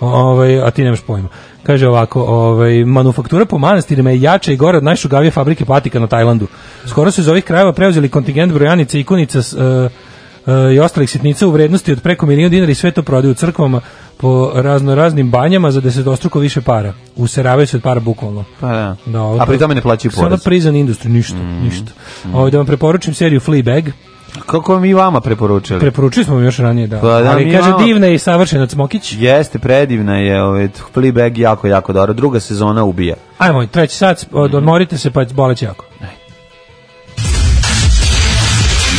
Speaker 12: Ovaj, a ti nemaš pojma. Kaže ovako, ovaj, manufaktura po manastirima je jača i gore od najšugavije fabrike patika na Tajlandu. Skoro su iz ovih krajeva preuzeli kontingent brojanice i kunica s, uh, Eh, i ostalih sitnica u vrednosti od preko milijun dinara i sve to prodaju u crkvama po razno raznim banjama za desetostruko više para. Useravaju se od para bukvalno.
Speaker 11: Pa da. da A pri tome ne plaćaju porez. Sada
Speaker 12: prizan industriju, ništa, mm. ništa. Mm. Ovo, da vam preporučim seriju Fleabag.
Speaker 11: Kako mi vama
Speaker 12: preporučili? Preporučili smo vam još ranije, da. Pa, da Ali kaže vama... divna je i savršena Cmokić.
Speaker 11: Jeste, predivna je, ovaj Fleabag jako jako dobro. Druga sezona ubija.
Speaker 12: Ajmo, treći sat, odmorite se pa boleće jako.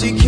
Speaker 17: she can't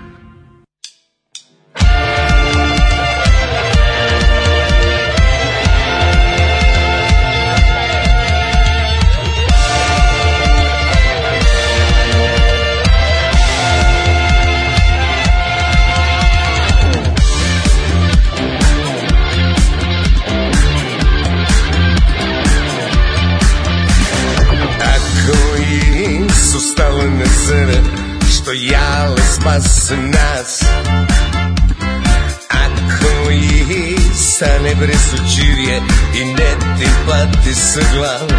Speaker 18: a love.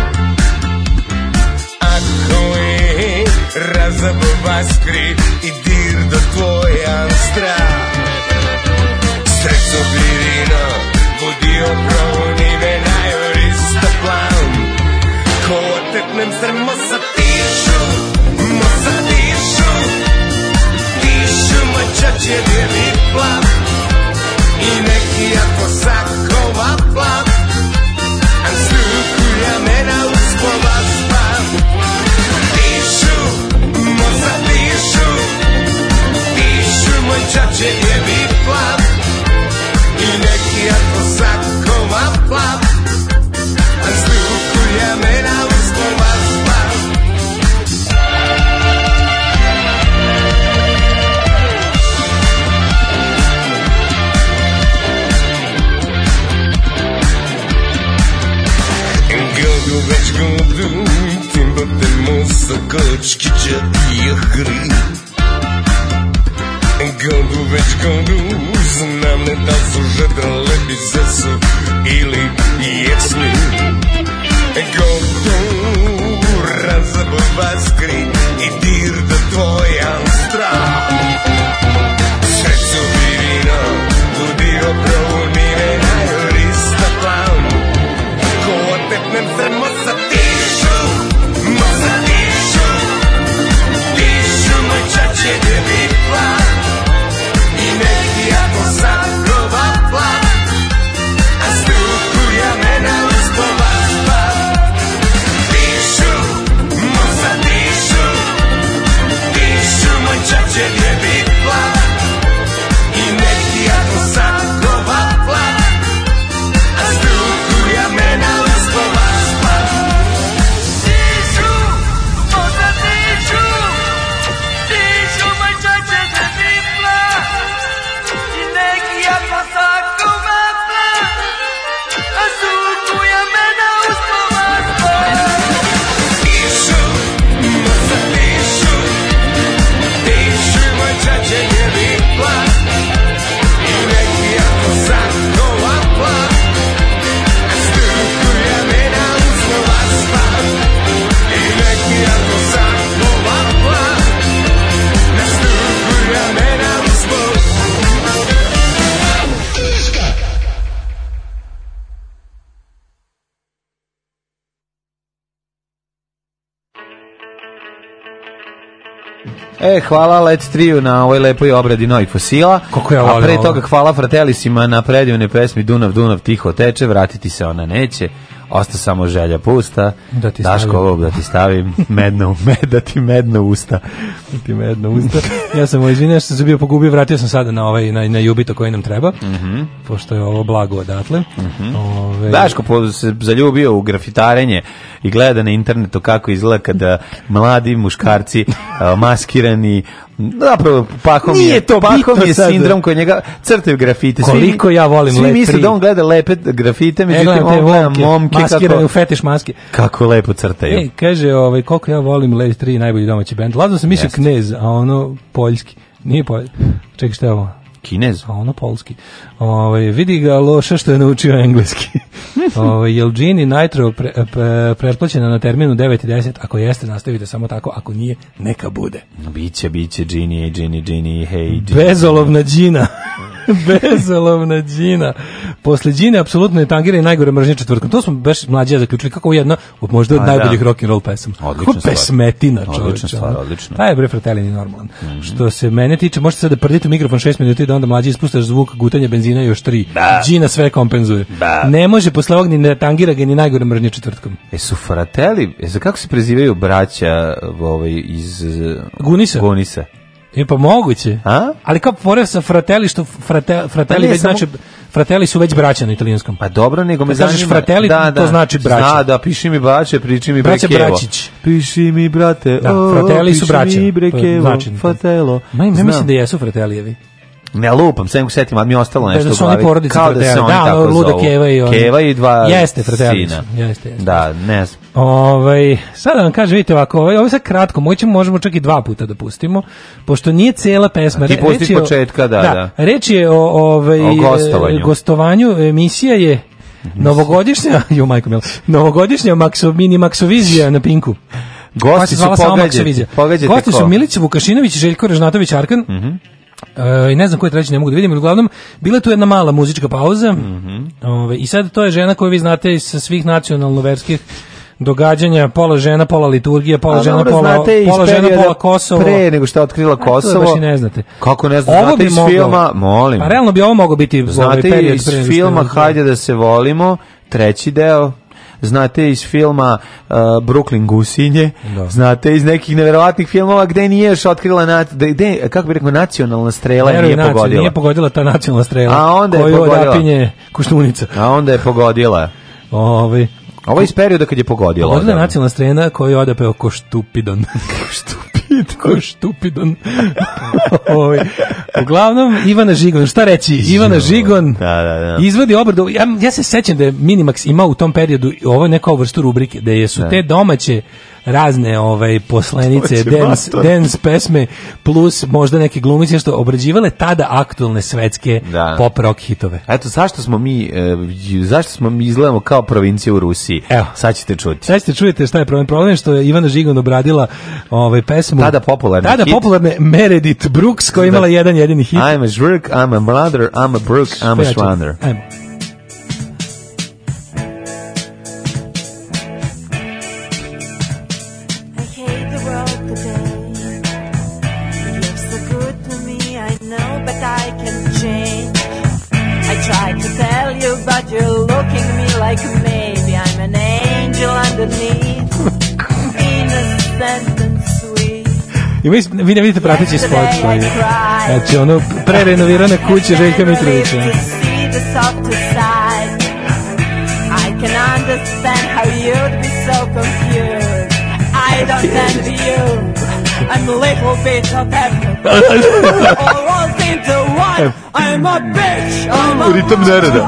Speaker 11: E, hvala Let's Triju na ovoj lepoj obradi novih fosila.
Speaker 12: Kako ja A pre
Speaker 11: toga hvala Fratelisima na predivne pesmi Dunav, Dunav, tiho teče, vratiti se ona neće osta samo želja pusta,
Speaker 12: da ti Daško ovog
Speaker 11: da ti stavim, medno, med, da ti medno usta.
Speaker 12: Da ti medno usta. ja sam, izvinio što sam bio pogubio, vratio sam sada na, ovaj, na, na jubito koji nam treba, mm pošto je ovo blago odatle. Mm -hmm.
Speaker 11: Ove... Daško po, se zaljubio u grafitarenje i gleda na internetu kako izgleda kada mladi muškarci maskirani Zapravo, pakom
Speaker 12: Nije je, to pakom
Speaker 11: je sindrom koji njega crtaju grafite.
Speaker 12: Svi, Koliko ja volim
Speaker 11: Svi misle da on gleda lepe grafite, e,
Speaker 12: međutim e, on gleda momke. Maskiraju
Speaker 11: kako, fetiš maske. Kako lepo crtaju. E,
Speaker 12: kaže, ovaj, koliko ja volim Led 3, najbolji domaći band. Lazno sam mislio knez, a ono poljski. Nije poljski. Čekaj, šta je ovo?
Speaker 11: Kinez?
Speaker 12: A pa ono polski. Ove, ovaj, vidi ga loše što je naučio engleski. Ove, ovaj, jel Gini Nitro pre, pre, pretplaćena na terminu 9 i 10? Ako jeste, nastavite samo tako. Ako nije, neka bude.
Speaker 11: Biće, biće Gini, Gini, Gini, hej. Gini.
Speaker 12: Bezolovna Gina. Bezolovna džina. Posle džine apsolutno je tangira i najgore mržnje četvrtkom. To smo baš mlađe zaključili kako je jedna od možda od pa najboljih da. rock and roll pesama.
Speaker 11: Odlična
Speaker 12: stvar. Pesmetina, čoveče.
Speaker 11: Odlična
Speaker 12: stvar, odlična.
Speaker 11: Pa je
Speaker 12: bre fratelini normalan. Mm -hmm. Što se mene tiče, možete sad da prdite mikrofon 6 minuta i da onda mlađi ispustaš zvuk gutanja benzina još 3. Džina da. sve kompenzuje. Da. Ne može posle ovog ni ne tangira ga ni najgore mržnje četvrtkom.
Speaker 11: E su fratelli, e, za kako se prezivaju braća ovaj, iz
Speaker 12: Gunisa? Gunisa. E pa moguće.
Speaker 11: A?
Speaker 12: Ali kao pored sa fratelli što frate, fratelli pa već samo... znači fratelli su već braća na italijanskom.
Speaker 11: Pa dobro, nego me
Speaker 12: zanima. fratelli, da, da, to da. znači braća. Da, da,
Speaker 11: piši mi braće, priči mi braće brekevo. Bračić. Piši mi brate, da, o, fratelli
Speaker 12: su braća. Mi
Speaker 11: brekevo, znači, fratelo.
Speaker 12: Ma,
Speaker 11: ja
Speaker 12: mislim da jesu fratellijevi.
Speaker 11: Ne lupam, sve nego setim, ali mi ostalo da nešto da su oni
Speaker 12: Kao da se oni da,
Speaker 11: tako Luda zovu. Keva i, on... Keva i dva
Speaker 12: jeste, sina. Jeste, jeste.
Speaker 11: Da, ne znam.
Speaker 12: Ovaj, sad da vam kažem, vidite ovako, ovaj, ovo sad kratko, moćemo, možemo čak i dva puta da pustimo, pošto nije cela pesma. A
Speaker 11: ti pusti reči početka, da, da, da.
Speaker 12: Reč je
Speaker 11: o,
Speaker 12: ovaj, o
Speaker 11: gostovanju. E,
Speaker 12: gostovanju, e, emisija je novogodišnja, jo majko mila, novogodišnja Maxo, mini Maxovizija na Pinku.
Speaker 11: Gosti pa su pogađate. Pogađate
Speaker 12: Gosti su Milić Vukašinović, Željko Režnatović, Arkan, mm -hmm E, i ne znam koje treći ne mogu da vidim, uglavnom bila je tu jedna mala muzička pauza. Mm -hmm. Ove, I sad to je žena koju vi znate sa svih nacionalno verskih događanja, pola žena, pola liturgije, pola A, žena, pola, pola žena, pola Kosovo.
Speaker 11: Pre nego što je otkrila e, Kosovo. To
Speaker 12: baš ne znate.
Speaker 11: Kako ne znate, ovo bi iz moglo, filma, molim. Pa
Speaker 12: realno bi ovo moglo biti ovaj,
Speaker 11: znate ovaj period iz filma Hajde da se volimo, treći deo, znate iz filma uh, Brooklyn Gusinje, da. znate iz nekih neverovatnih filmova gde nije još otkrila na, gde, kako bi rekao, nacionalna strela Veruj, nije nacional, pogodila.
Speaker 12: Nije pogodila ta nacionalna strela.
Speaker 11: A onda je pogodila. Koju kuštunica. A onda je pogodila. Ovi, ovaj, ovo je iz perioda kad je pogodilo.
Speaker 12: Pogodila je nacionalna strena koju odapeo ko štupidan.
Speaker 11: Ko štupidan.
Speaker 12: Oj. Uglavnom, Ivana Žigon, šta reći? Ivana Žigon
Speaker 11: da, da, da. izvodi obradu.
Speaker 12: Ja, ja se sećam da je Minimax imao u tom periodu ovo neka vrsta rubrike, da je su da. te domaće razne ovaj poslanice dance, dance pesme plus možda neke glumice što obrađivale tada aktualne svetske da. pop rock hitove.
Speaker 11: Eto zašto smo mi e, zašto smo mi izgledamo kao provincija u Rusiji.
Speaker 12: Evo,
Speaker 11: sad ćete čuti.
Speaker 12: Sad ćete
Speaker 11: čujete
Speaker 12: šta je problem. Problem što je Ivana Žigon obradila ovaj pesmu
Speaker 11: tada popularne tada
Speaker 12: hit. popularne Meredith Brooks koja je imala da. jedan jedini hit. I'm a jerk, I'm a mother, I'm a Brooks, I'm a schwander. vi, vi ne vidite prateći spot koji je. Znači,
Speaker 11: ono, prerenovirana kuća Željka Mitrovića. I'm a little bitch. I'm a Ritam nereda.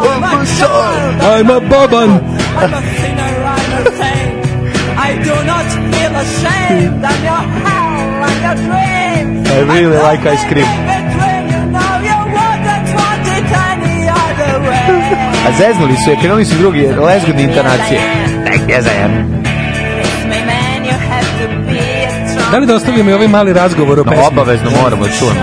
Speaker 11: I'm a boban. I'm a sinner, I'm a saint. I do not feel ashamed. I'm your I really like ice cream. A zeznuli su je, krenuli su drugi, lezgodne intonacije. Nek je zajedno.
Speaker 12: Da li da ostavimo i ovaj mali razgovor o
Speaker 11: pesmi? No, obavezno moramo, da čujemo.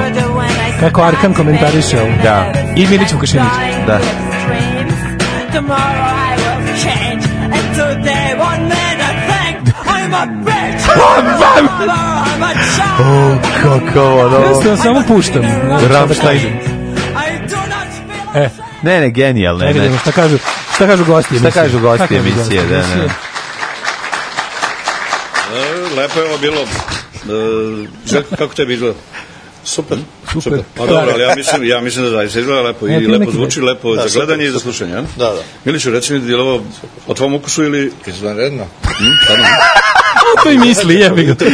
Speaker 12: Kako Arkan komentariše ovo.
Speaker 11: Da.
Speaker 12: I Milić Vukašinić.
Speaker 11: Da. I'm a bitch! O, kako ono... Ja
Speaker 12: sam samo puštam.
Speaker 11: Ramštajn. E. Ne, ne, genijalno. Ne, vidimo
Speaker 12: šta kažu, šta kažu gosti
Speaker 11: emisije. Šta kažu gosti da, emisije, da, ne.
Speaker 19: Lepo je ovo bilo. E, kako tebi izgleda?
Speaker 20: Super. Super.
Speaker 19: Super. Pa dobro, ali ja mislim, ja mislim da zaista izgleda lepo i lepo zvuči, lepo da, za gledanje i za slušanje. Da,
Speaker 20: da. Miliću,
Speaker 19: reci mi da je ovo o tvom ukusu ili...
Speaker 20: Izvanredno. Hmm,
Speaker 12: to i misli, jebi ga. To,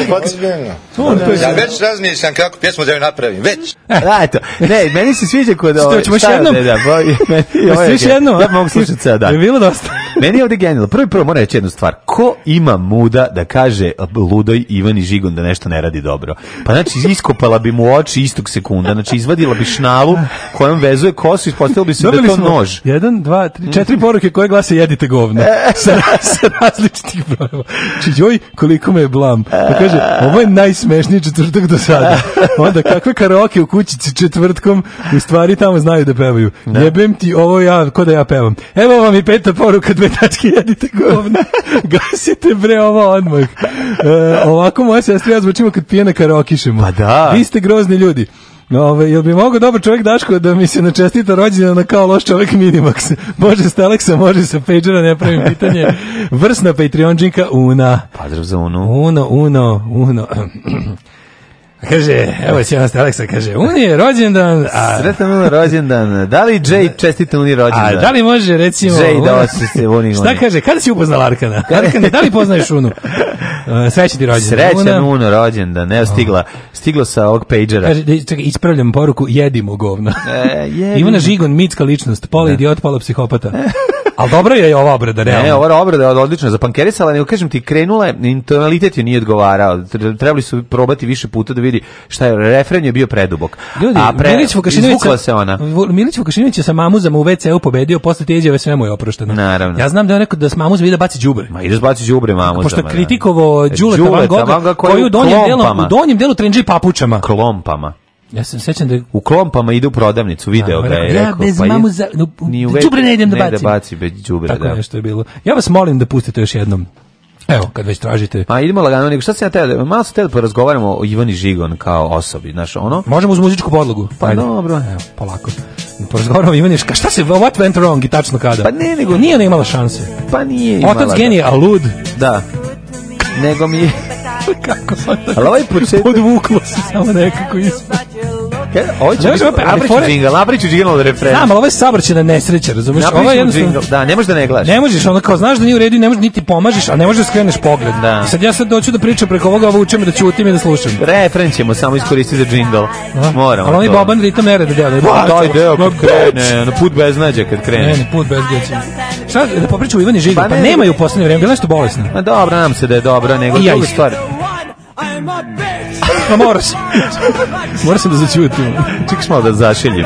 Speaker 20: to ja već razmišljam kako pjesmu da ju napravim, već.
Speaker 11: Da, eto. Ne, meni se sviđa kod ovo.
Speaker 12: Što, ćemo još jednom? Da, da, meni, ovo je, jedno?
Speaker 11: Ja mogu slušati sada, da.
Speaker 12: Je bilo dosta.
Speaker 11: Meni je ovdje genijalno. Prvi prvo mora reći jednu stvar. Ko ima muda da kaže ludoj Ivani Žigon da nešto ne radi dobro? Pa znači, iskopala bi mu oči istog sekunda. Znači, izvadila bi šnalu kojom vezuje kosu i ispostavila bi se da Dobili da to nož.
Speaker 12: Jedan, dva, tri, četiri mm. poruke koje glase jedite govno. E. Sa, sa različitih brojeva. Či, joj, koliko me je blam. Pa kaže, ovo je najsmešniji četvrtak do sada. Onda, kakve karaoke u kućici četvrtkom, u stvari tamo znaju da pevaju. Da. Jebem ti, ovo ja, ko da ja pevam. Evo vam i peta poruka, dve druge tačke znači, jedite govna. Gasite bre ovo odmah. E, ovako moja sestra ja zvučimo kad pijena karaokišemo.
Speaker 11: Pa da.
Speaker 12: Vi ste grozni ljudi. Ove, jel bi mogao dobar čovjek Daško da mi se načestita rođena na kao loš čovjek Minimax? Može s Alexa, može sa Pagera, ne pravim pitanje. Vrsna Patreon džinka Una.
Speaker 11: Pozdrav za
Speaker 12: Unu. Uno, Uno, Uno.
Speaker 11: Kaže, evo će nas Aleksa, kaže, Uni je rođendan. A... Sretan Uni rođendan. Da li Jay da. čestite Uni rođendan? A
Speaker 12: da li može, recimo... Jay da
Speaker 11: osjeće Uni.
Speaker 12: Šta kaže, kada si upoznala Arkana? Arkana, da li poznaješ Unu? Srećan ti
Speaker 11: rođendan. Srećan Uno rođendan. Evo stigla, stiglo sa ovog pejđera.
Speaker 12: Kaže, da, čekaj, ispravljam poruku, jedimo govno. E, jedimo. Ivana Žigon, mitska ličnost, pola da. idiot, pola psihopata. Al dobro je ova obreda, realno. Ne, ova
Speaker 11: obreda je odlična za pankerisala, nego kažem ti, krenula je, intonalitet je nije odgovarao. Trebali su probati više puta da vidi šta je, refren je bio predubok.
Speaker 12: Ljudi, A pre, Milić Vukašinović, se ona. Milić Vukašinović je sa mamuzama u WC-u pobedio, posle te izjave sve mu je oprošteno. Naravno. Ja znam da je rekao da s mamuzama da ide baci đubre. Ma ideš da
Speaker 11: baci đubre mamuzama.
Speaker 12: Pošto je da. kritikovo Đuleta Van
Speaker 11: Gogha, koju
Speaker 12: u donjem
Speaker 11: delu, u
Speaker 12: donjem delu trenđi papučama.
Speaker 11: Klompama.
Speaker 12: Ja sam sećam da
Speaker 11: u klompama ide u prodavnicu, video
Speaker 12: ga
Speaker 11: je
Speaker 12: rekao. Ja bez pa mamu za no, đubre ne idem da bacim. Ne
Speaker 11: da baci bez đubre, da. Tako
Speaker 12: nešto je bilo. Ja vas molim da pustite još jednom. Evo, kad već tražite.
Speaker 11: Pa idemo lagano, nego šta se ja te... Da- malo se tebe da porazgovaramo o Ivani Žigon kao osobi, znaš, ono.
Speaker 12: Možemo uz muzičku podlogu.
Speaker 11: Pa Ajde. dobro, evo,
Speaker 12: polako. Porazgovaramo Ivani, Žigon. šta se what went wrong i tačno kada?
Speaker 11: Pa ne, nego
Speaker 12: nije ona imala šanse.
Speaker 11: Pa nije imala.
Speaker 12: Otac da. genije, a lud.
Speaker 11: Da. Nego mi je...
Speaker 12: Kako? Ali ovaj početak... Podvuklo se samo nekako ispod.
Speaker 11: E, ovo ovaj će biti Abriću džingal, Abriću džingal od refrena.
Speaker 12: Znam, ali ovo je sabrćena nesreća, razumiješ? Ovo je
Speaker 11: jednostavno... Da, ne
Speaker 12: možeš
Speaker 11: da ne gledaš.
Speaker 12: Ne možeš, ono kao znaš da nije u redu ne možeš niti pomažeš, a ne možeš da skreneš pogled.
Speaker 11: Da. I
Speaker 12: sad ja sad doću da pričam preko ovoga, ovo učem da ćutim i da slušam.
Speaker 11: Refren ćemo samo iskoristiti za džingal. Da. Moramo. Ali
Speaker 12: onaj boban ritam ne da deo. Taj deo kad
Speaker 11: krene, na put bez nađa kad
Speaker 12: krene. Ne, put bez
Speaker 11: djeca. Šta da popričamo Ivani Žigu? Pa, pa nemaju u poslednje vreme, bila nešto bolesno. Ma pa dobro, nam se da je dobro, nego druga stvar. I'm a A
Speaker 12: morao sam. morao sam da začutim.
Speaker 11: Čekaš malo da zašeljim.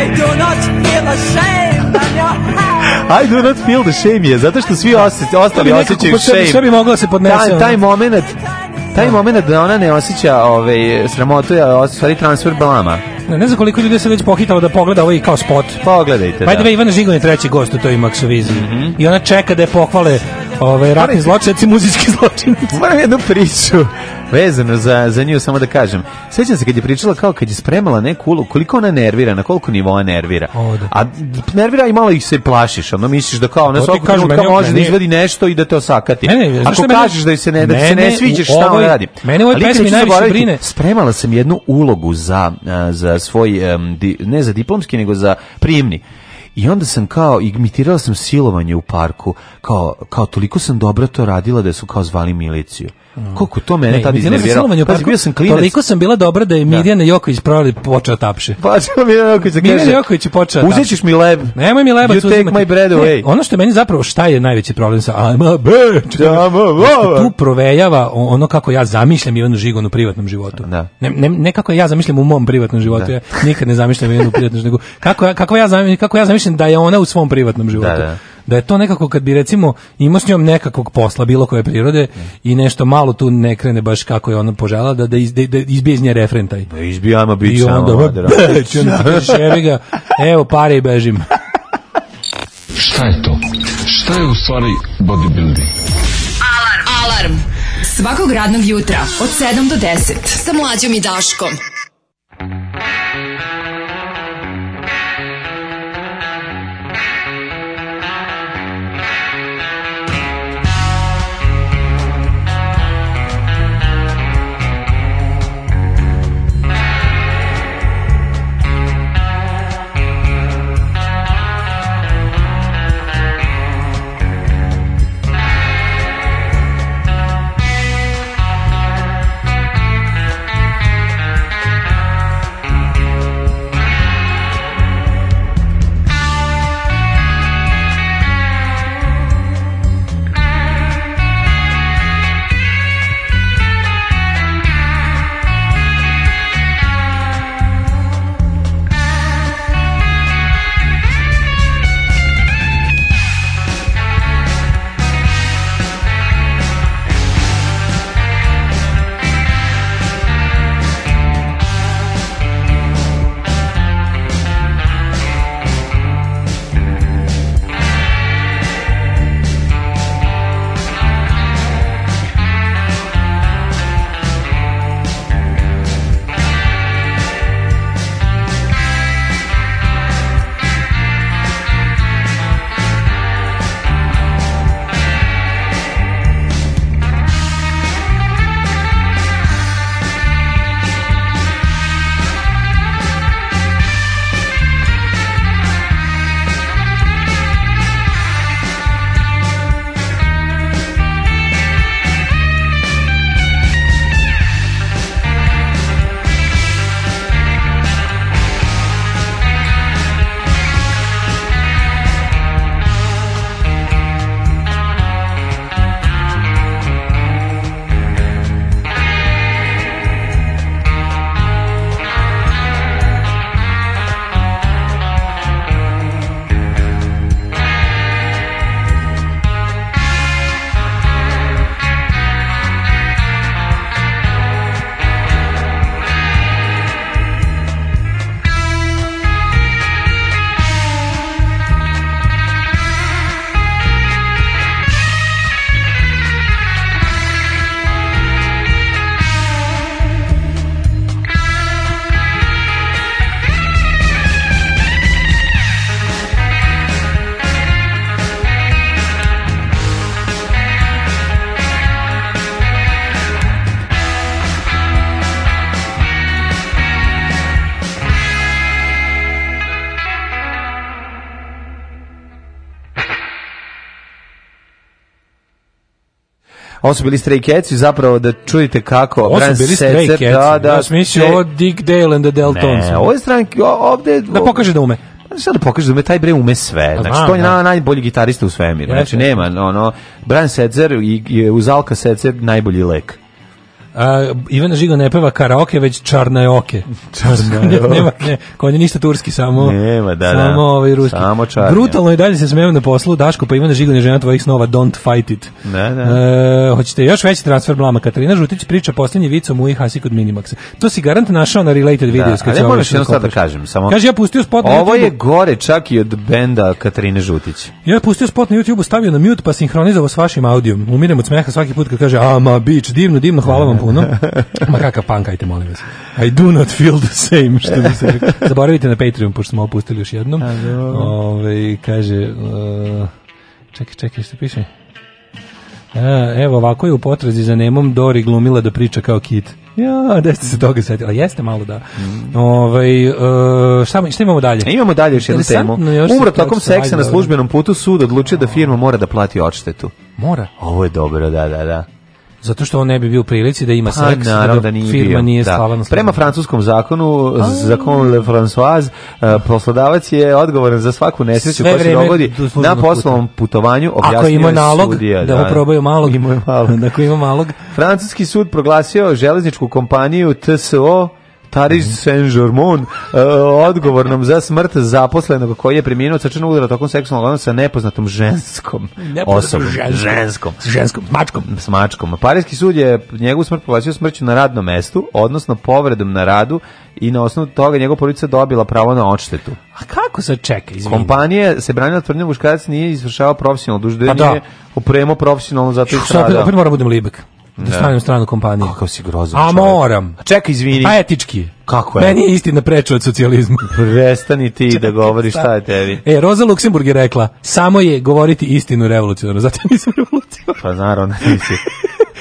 Speaker 11: I do not feel ashamed on your hand. I do not feel the shame je, zato što svi osjeti, ostali osjećaju shame.
Speaker 12: Sve bi mogla da se podnese. Taj,
Speaker 11: taj moment, taj da. moment da ona ne osjeća ovaj, sramotu, a osjeća transfer blama.
Speaker 12: Ne, ne znam koliko ljudi se već pohitalo da pogleda ovaj kao spot.
Speaker 11: Pogledajte. Pa
Speaker 12: da. Ivan Žigon je treći gost u toj Maksovizi. Mm -hmm. I ona čeka da je pohvale Ovaj ratni zločinac muzički muzijski zločinac.
Speaker 11: Moram jednu priču vezano za, za nju samo da kažem. Sećam se kad je pričala kao kad je spremala neku ulogu, koliko ona nervira, na koliko nivoa nervira. O, da. A nervira i malo ih se plašiš, ono misliš da kao ona svakog trenutka može da izvadi nešto i da te osakati. Ne, ne, Ako kažeš da se ne, da se ne sviđaš šta ona radi.
Speaker 12: Mene u ovoj pesmi najviše brine.
Speaker 11: Spremala sam jednu ulogu za, za svoj, um, di, ne za diplomski, nego za prijemni. I onda sam kao, imitirala sam silovanje u parku, kao, kao toliko sam dobro to radila da su kao zvali miliciju. Mm. Koliko to mene tad
Speaker 12: iznerviralo. Pazi, bio sam klinac. Toliko sam bila dobra da je da. Mirjana Joković proli počeo tapše.
Speaker 11: Pa što Mirjana Joković da kaže? Mirjana
Speaker 12: Joković je počeo Uzećeš
Speaker 11: mi leb.
Speaker 12: Nemoj mi leba,
Speaker 11: uzimati. You take my bread away.
Speaker 12: ono što meni zapravo šta je najveći problem sa I'm a bitch. Da, tu provejava ono kako ja zamišljam Ivanu Žigon u privatnom životu.
Speaker 11: Ne,
Speaker 12: ne, ne kako ja zamišljam u mom privatnom životu. Ja nikad ne zamišljam Ivanu u privatnom životu. Kako, kako, ja zamišljam, kako ja zamišljam da je ona u svom privatnom životu. Da, da da je to nekako kad bi recimo imao s njom nekakvog posla bilo koje prirode i nešto malo tu ne krene baš kako je ona požela da da, iz, da, da izbije iz nje refren taj. Da
Speaker 11: izbije
Speaker 12: ajma bić samo. Da, evo pare i bežim. Šta je to? Šta je u stvari bodybuilding? Alarm! Alarm! Svakog radnog jutra od 7 do 10 sa mlađom i Daškom.
Speaker 11: Ovo su bili Stray Cats i zapravo da čujete kako
Speaker 12: Ovo su bili Stray Cats, da, da, ja sam e,
Speaker 11: ovo
Speaker 12: Dick Dale and the Deltons.
Speaker 11: Ne, ovo je stranki, ovde...
Speaker 12: Da pokaže da ume. Sad pa da
Speaker 11: pokaže da me taj bre ume sve. Pa znači, da, to je da. na, najbolji gitarista u svemiru. Znači, nema, ono, Brian Setzer i, i uz Alka Setzer najbolji lek.
Speaker 12: A, Ivana Žigo ne peva karaoke, već čarna je čarnajoke. Čarnajoke. nema, ne, kod nje ništa turski, samo, nema, da, da. samo da. ovaj ruski. Samo čarnja. Brutalno i dalje se smeju na poslu, Daško, pa Ivana Žigo je žena tvojih snova, don't fight it. Da,
Speaker 11: da.
Speaker 12: Uh, hoćete još veći transfer blama, Katarina Žutić priča posljednji vic o Muji Hasi kod Minimaxa. To si garant našao na related video. Da,
Speaker 11: ali moraš jedno sad da kažem.
Speaker 12: Samo... Kaže, ja pustio
Speaker 11: spot na Ovo je gore čak i od benda Katarine Žutić.
Speaker 12: Ja pustio spot na YouTube, stavio na mute, pa sinhronizovao s vašim audijom. Umirem od smeha svaki put kad kaže, ama, bić, divno, divno, hvala vam da, da, ono. Ma kakav punk, ajte, molim vas. I do not feel the same, što bi se Zaboravite na Patreon, pošto smo opustili još jednom. Ove, kaže, uh, čekaj, čekaj, što piše? A, e, evo, ovako je u potrazi za nemom Dori glumila da priča kao kit. Ja, da ste se toga setili. Jeste malo da. Mm. Ovaj uh, šta, šta imamo dalje?
Speaker 11: Imamo dalje još jednu temu. Umro tokom seksa na službenom putu sud odlučio da firma mora da plati odštetu.
Speaker 12: Mora.
Speaker 11: Ovo je dobro, da, da, da.
Speaker 12: Zato što on ne bi bio u prilici da ima pa seks, pa, naravno, da, da, nije firma bio. nije da. stala na
Speaker 11: Prema francuskom zakonu, A... zakon Le François, eh, poslodavac je odgovoran za svaku nesreću koja se dogodi na poslovnom putovanju. Ako ima nalog, sudija,
Speaker 12: da, da probaju malog. Ima malog. Ako ima malog.
Speaker 11: Francuski sud proglasio železničku kompaniju TSO Paris Saint-Germain uh, eh, odgovornom za smrt zaposlenog koji je preminuo srčanog udara tokom seksualnog odnosa sa nepoznatom ženskom osobom.
Speaker 12: Ženskom.
Speaker 11: ženskom. ženskom. Mačkom. S mačkom. Parijski sud je njegovu smrt povlačio smrću na radnom mestu, odnosno povredom na radu i na osnovu toga njegova porodica dobila pravo na odštetu.
Speaker 12: A kako se čeka?
Speaker 11: Izvini. Kompanija se branila tvrdnjom muškarac nije izvršavao profesionalno duždenje, pa da. opremo profesionalno zato i strada. Opet,
Speaker 12: opet moram budem libek da, da stanem stranu kompaniju. Kako
Speaker 11: si grozan
Speaker 12: A moram.
Speaker 11: Čekaj, izvini. A pa
Speaker 12: etički.
Speaker 11: Kako je?
Speaker 12: Meni je istina preča od socijalizma.
Speaker 11: Prestani ti da govoriš šta je tebi.
Speaker 12: E, Roza Luksemburg je rekla, samo je govoriti istinu revolucionarno, zato nisam
Speaker 11: revolucionarno. Pa naravno, nisi.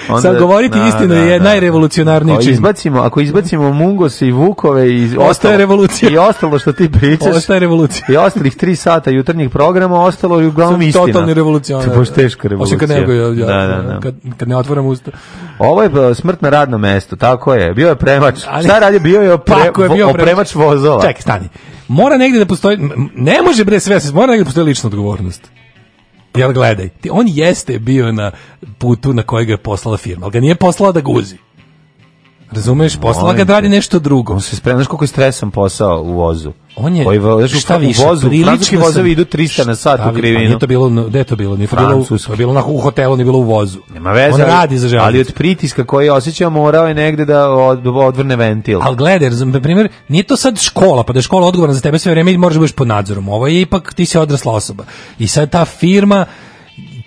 Speaker 12: Onda, Sad govoriti na, da, istinu na, da, je na, da. najrevolucionarniji
Speaker 11: čin. Izbacimo, ako izbacimo Mungose i Vukove i
Speaker 12: ostaje ostalo, revolucija.
Speaker 11: I ostalo što ti pričaš.
Speaker 12: Ostaje revolucija.
Speaker 11: I ostalih tri sata jutarnjih programa, ostalo je uglavnom Sam istina. Totalni revolucionar. To je teška revolucija. Osim kad ne, ja, da, da, da.
Speaker 12: Kad, kad ne otvoram
Speaker 11: usta. Ovo je e, smrt na radno mesto, tako je. Bio je premač. Ali, Šta radi? Bio je, opre, tako je bio opremač vozova.
Speaker 12: Čekaj, stani. Mora negde da postoji, ne može bre sve, mora negde da postoji lična odgovornost. Jel gledaj, on jeste bio na putu na kojeg ga je poslala firma, ali ga nije poslala da guzi. Razumeš, poslala ga da radi nešto drugo. On
Speaker 11: se spremaš koliko je stresan posao u vozu.
Speaker 12: On je koji voz,
Speaker 11: šta više, u vozu, francuski vozovi idu 300 na sat u pa krivinu. Nije
Speaker 12: to bilo, gde to bilo? Nije to bilo, to bilo na, u hotelu, nije bilo u vozu.
Speaker 11: Nema veze, on
Speaker 12: radi za železnicu.
Speaker 11: Ali od pritiska koji osjeća morao je negde da od, odvrne ventil.
Speaker 12: Ali gledaj, na primjer, nije to sad škola, pa da je škola odgovorna za tebe sve vreme i možeš da budeš pod nadzorom. Ovo je ipak, ti si odrasla osoba. I sad ta firma,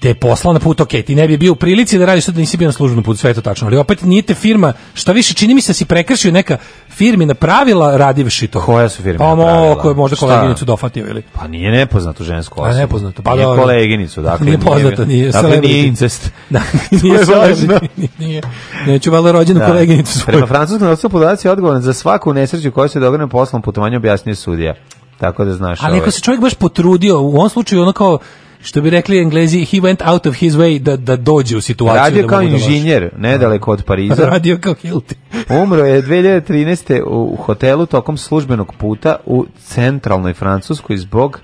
Speaker 12: te poslao na put, ok, ti ne bi bio u prilici da radiš to da nisi bio na službenom putu, sve je to tačno, ali opet nije te firma, šta više, čini mi se da si prekršio neka firmina pravila radivši to.
Speaker 11: Koja su firme pa,
Speaker 12: pravila?
Speaker 11: Koje
Speaker 12: možda šta? koleginicu dofatio ili?
Speaker 11: Pa nije nepoznato žensko osobu.
Speaker 12: Pa nepoznato. Pa
Speaker 11: nije
Speaker 12: dobro. koleginicu,
Speaker 11: dakle.
Speaker 12: Nije
Speaker 11: poznato,
Speaker 12: nije.
Speaker 11: Dakle, nije incest. Da, nije važno. Nije, neću valjda rođenu da. koleginicu svoju. Prema francuskom
Speaker 12: odstavu podaci je odgovoran
Speaker 11: za svaku
Speaker 12: nesreću koja se dogane poslom putovanja objasnio sudija. Tako da znaš. Ali ovaj. ako se čovjek baš potrudio, u ovom slučaju ono kao što bi rekli Englezi, he went out of his way da, da dođe u situaciju. Da
Speaker 11: Radio da kao inženjer, nedaleko od Pariza.
Speaker 12: Radio kao Hilti.
Speaker 11: Umro je 2013. u hotelu tokom službenog puta u centralnoj Francuskoj zbog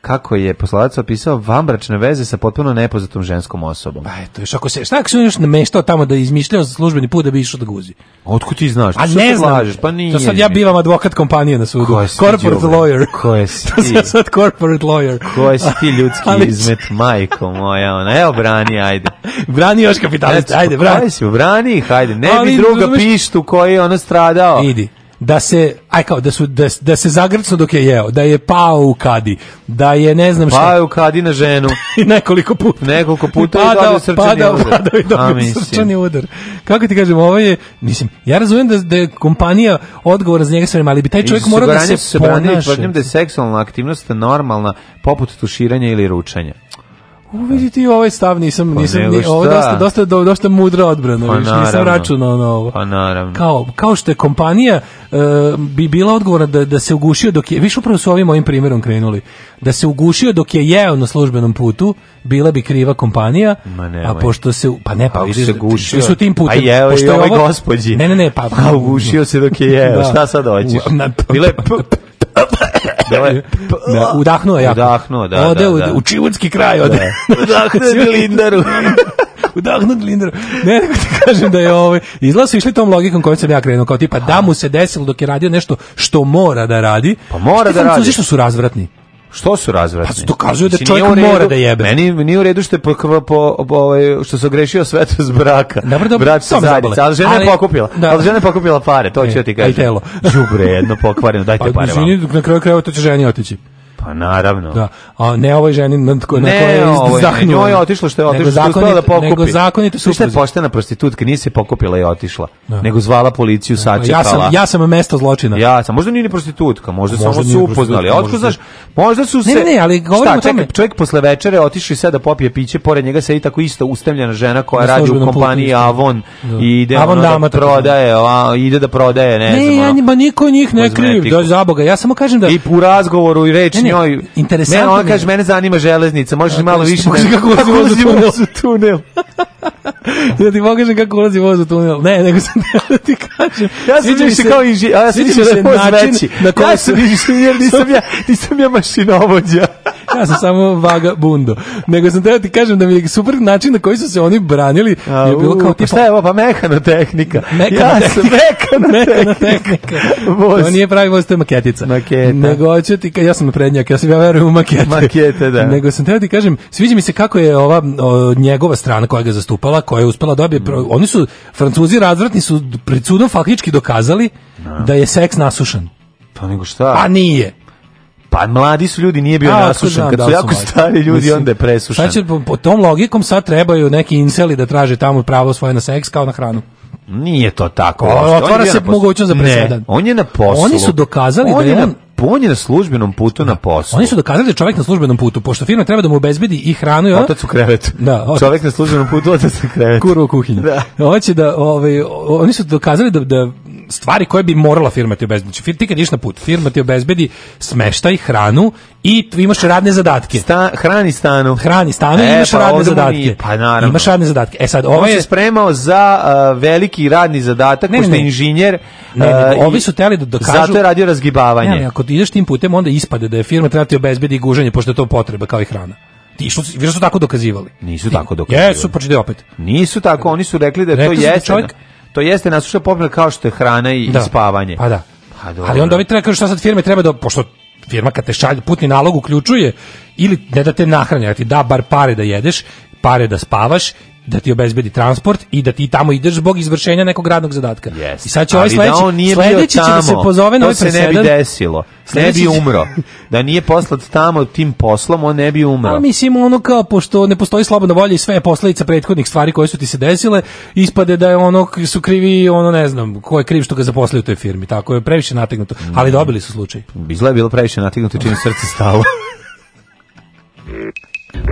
Speaker 11: kako je poslodavac opisao vambračne veze sa potpuno nepoznatom ženskom osobom.
Speaker 12: Pa eto, još ako se šta ako se još nameštao tamo da izmišljao za službeni put da bi išao da guzi.
Speaker 11: Otkud ti znaš?
Speaker 12: A ne znam. Lažeš?
Speaker 11: Pa nije.
Speaker 12: To sad ja bivam advokat kompanije na sudu. Corporate djube? lawyer.
Speaker 11: Ko je si ti?
Speaker 12: to sad corporate lawyer.
Speaker 11: Ko si ti ljudski Ali... izmet, majko moja? Ona, evo brani, ajde.
Speaker 12: brani još kapitalista, ajde, brani.
Speaker 11: Pa, ajde, brani, ajde, ne bi druga pištu koji je ono stradao.
Speaker 12: Idi da se aj kao da su da, da se zagrcno dok je jeo, da je pao u kadi, da je ne znam šta. Pao
Speaker 11: u kadi na ženu.
Speaker 12: nekoliko puta.
Speaker 11: Nekoliko puta padao, i dobio srčani
Speaker 12: padao, udar. Padao i dobio srčani udar. Kako ti kažem, ovo je mislim, ja razumem da da je kompanija odgovor za njega sve, ali bi taj čovjek morao da se, se tvrdim
Speaker 11: da
Speaker 12: je
Speaker 11: seksualna aktivnost normalna poput tuširanja ili ručanja.
Speaker 12: Uvidite i ovaj stav nisam pa nisam ni, ovo dosta dosta dosta mudra odbrana, pa, viš, nisam računao na ovo.
Speaker 11: Pa naravno.
Speaker 12: Kao kao što je kompanija uh, bi bila odgovorna da da se ugušio dok je više upravo su ovim ovim primjerom krenuli. Da se ugušio dok je jeo na službenom putu, bila bi kriva kompanija. Ma ne, a pošto se pa ne
Speaker 11: pa vidiš se da gušio. Da
Speaker 12: su tim putem.
Speaker 11: A jeo pošto je ovaj gospodin.
Speaker 12: Ne ne ne pa,
Speaker 11: pa ugušio se dok je jeo. da. Šta sad hoćeš? Bila je pa-
Speaker 12: da, udahnuo jako.
Speaker 11: Udahnuo, da, ode da, da.
Speaker 12: u, u čivudski kraj, ode.
Speaker 11: Da. udahnuo je Lindaru.
Speaker 12: udahnuo Lindaru. Ne, nego ti kažem da je ovo, ovaj- Izlazi išli tom logikom kojom sam ja krenuo, kao tipa da mu se desilo dok je radio nešto što mora da radi.
Speaker 11: Pa mora da radi.
Speaker 12: Što su razvratni?
Speaker 11: Što su razvratni? Pa
Speaker 12: dokazuju da Mislim, čovjek redu, mora da jebe.
Speaker 11: Meni nije u redu što je po, po, po, po ovaj, što se ogrešio svet bez braka. Dobro, da- brat se zajednica, ali žena je pokupila. Da. Ali žena je pokupila pare, to ću e, ti kažem. Aj telo. Đubre jedno pokvareno, dajte pa, pare
Speaker 12: vam. na kraju krajeva to će ženi otići. Pa
Speaker 11: naravno.
Speaker 12: Da. A ne ovoj ženi na, ko, na kojoj je zahnula. Njoj
Speaker 11: je otišla što je otišla, što zakonite, da pokupi.
Speaker 12: Nego zakonito supruzi.
Speaker 11: Šta je poštena prostitutka, nije se pokupila i otišla, da. nego zvala policiju, da. sačekala.
Speaker 12: Ja sam, ja sam mesto zločina.
Speaker 11: Ja sam, možda nije ni prostitutka, možda, možda samo su upoznali. Otko znaš, možda
Speaker 12: su se... Ne, ne, ali govorimo o tome.
Speaker 11: Čovjek posle večere otišao sve da popije piće, pored njega se i tako isto ustemljena žena koja radi u kompaniji Avon da. i ide da prodaje, ide da
Speaker 12: prodaje, ne znam. Ne, ja niko njih ne kriv, da zaboga. Ja samo kažem da... I u razgovoru i reč njoj interesantno. Mene ona
Speaker 11: kaže mene zanima železnica, možeš malo više
Speaker 12: da kako ulazi voz u tunel. ja ti mogu kažem kako ulazi voz u tunel. Ne, nego sam da ti kažem.
Speaker 11: Ja sam više kao inženjer, a ja sam više da se zveći. Na koji ja sam inženjer, nisam ja, nisam ja mašinovođa
Speaker 12: ja sam samo vaga bundo. Nego sam teo ti kažem da mi je super način na koji su se oni branili.
Speaker 11: A, je bilo kao, pa tipa, šta je ovo, pa mehano tehnika.
Speaker 12: Mekana ja sam
Speaker 11: mekano tehnika. tehnika.
Speaker 12: to nije pravi voz, to je maketica.
Speaker 11: Maketa.
Speaker 12: Nego hoću ti, ja sam prednjak, ja sam ja verujem u makete.
Speaker 11: Makete, da.
Speaker 12: Nego sam teo ti kažem, sviđa mi se kako je ova o, njegova strana koja ga zastupala, koja je uspela da dobije, mm. oni su, francuzi razvratni su pred sudom faktički dokazali no. Da. da je seks nasušan.
Speaker 11: Pa nego šta?
Speaker 12: Pa nije.
Speaker 11: Pa mladi su ljudi, nije bio A, nasušen, kad, znam, da su jako su stari ljudi, Mislim, onda je presušen.
Speaker 12: Znači, po, po tom logikom sad trebaju neki inceli da traže tamo pravo svoje na seks kao na hranu.
Speaker 11: Nije to tako. O, otvara
Speaker 12: se mogućnost za presedan.
Speaker 11: on je na poslu.
Speaker 12: Oni su dokazali on da je
Speaker 11: on...
Speaker 12: Na,
Speaker 11: on je na službenom putu na poslu.
Speaker 12: Oni su dokazali da je čovjek na službenom putu, pošto firma treba da mu obezbedi i hranu. I
Speaker 11: ona...
Speaker 12: Otac u
Speaker 11: krevetu.
Speaker 12: Da,
Speaker 11: otac. Čovjek na službenom putu, otac u krevetu.
Speaker 12: Kuru u kuhinju.
Speaker 11: Da.
Speaker 12: Hoće da, ovaj, oni su dokazali da, da stvari koje bi morala firma ti obezbediti. Znači, ti kad na put, firma ti obezbedi smeštaj, hranu i imaš radne zadatke. Sta,
Speaker 11: hrani stanu.
Speaker 12: Hrani stanu e, imaš pa radne zadatke.
Speaker 11: pa naravno.
Speaker 12: Imaš radne zadatke. E sad, ovo ovaj je... se
Speaker 11: spremao za uh, veliki radni zadatak, ne, pošto je inženjer.
Speaker 12: Ne, ne, uh, ovi su teli da dokažu... Zato je
Speaker 11: radio razgibavanje. Ne, ne,
Speaker 12: ako ideš tim putem, onda ispade da je firma treba ti obezbedi gužanje, pošto je to potreba kao i hrana. Ti što su, su tako dokazivali.
Speaker 11: Nisu tako dokazivali.
Speaker 12: Jesu, pa opet.
Speaker 11: Nisu tako, oni su rekli da je Rekli to da jeste. To jeste nasušna popna kao što je hrana i,
Speaker 12: da.
Speaker 11: i spavanje.
Speaker 12: Pa da. Pa dobro. Ali onda ovi treba kažu šta sad firme treba da, pošto firma kad te šalje, putni nalog uključuje ili ne da te nahranja, da ti da bar pare da jedeš pare da spavaš da ti obezbedi transport i da ti tamo ideš zbog izvršenja nekog radnog zadatka.
Speaker 11: Yes.
Speaker 12: I sad će
Speaker 11: ovaj
Speaker 12: da sledeći,
Speaker 11: da nije
Speaker 12: sledeći
Speaker 11: tamo, će da se
Speaker 12: pozove na ovaj presedan. To se ne bi desilo. ne bi umro. da nije poslat tamo tim poslom, on ne bi umro. A mislim, ono kao, pošto ne postoji slobodna volja i sve je posledica prethodnih stvari koje su ti se desile, ispade da je ono, su krivi, ono ne znam, ko je kriv što ga zaposlio u toj firmi. Tako je previše nategnuto. Ali dobili su slučaj.
Speaker 11: Izgleda je bilo previše nategnuto i čim srce stalo.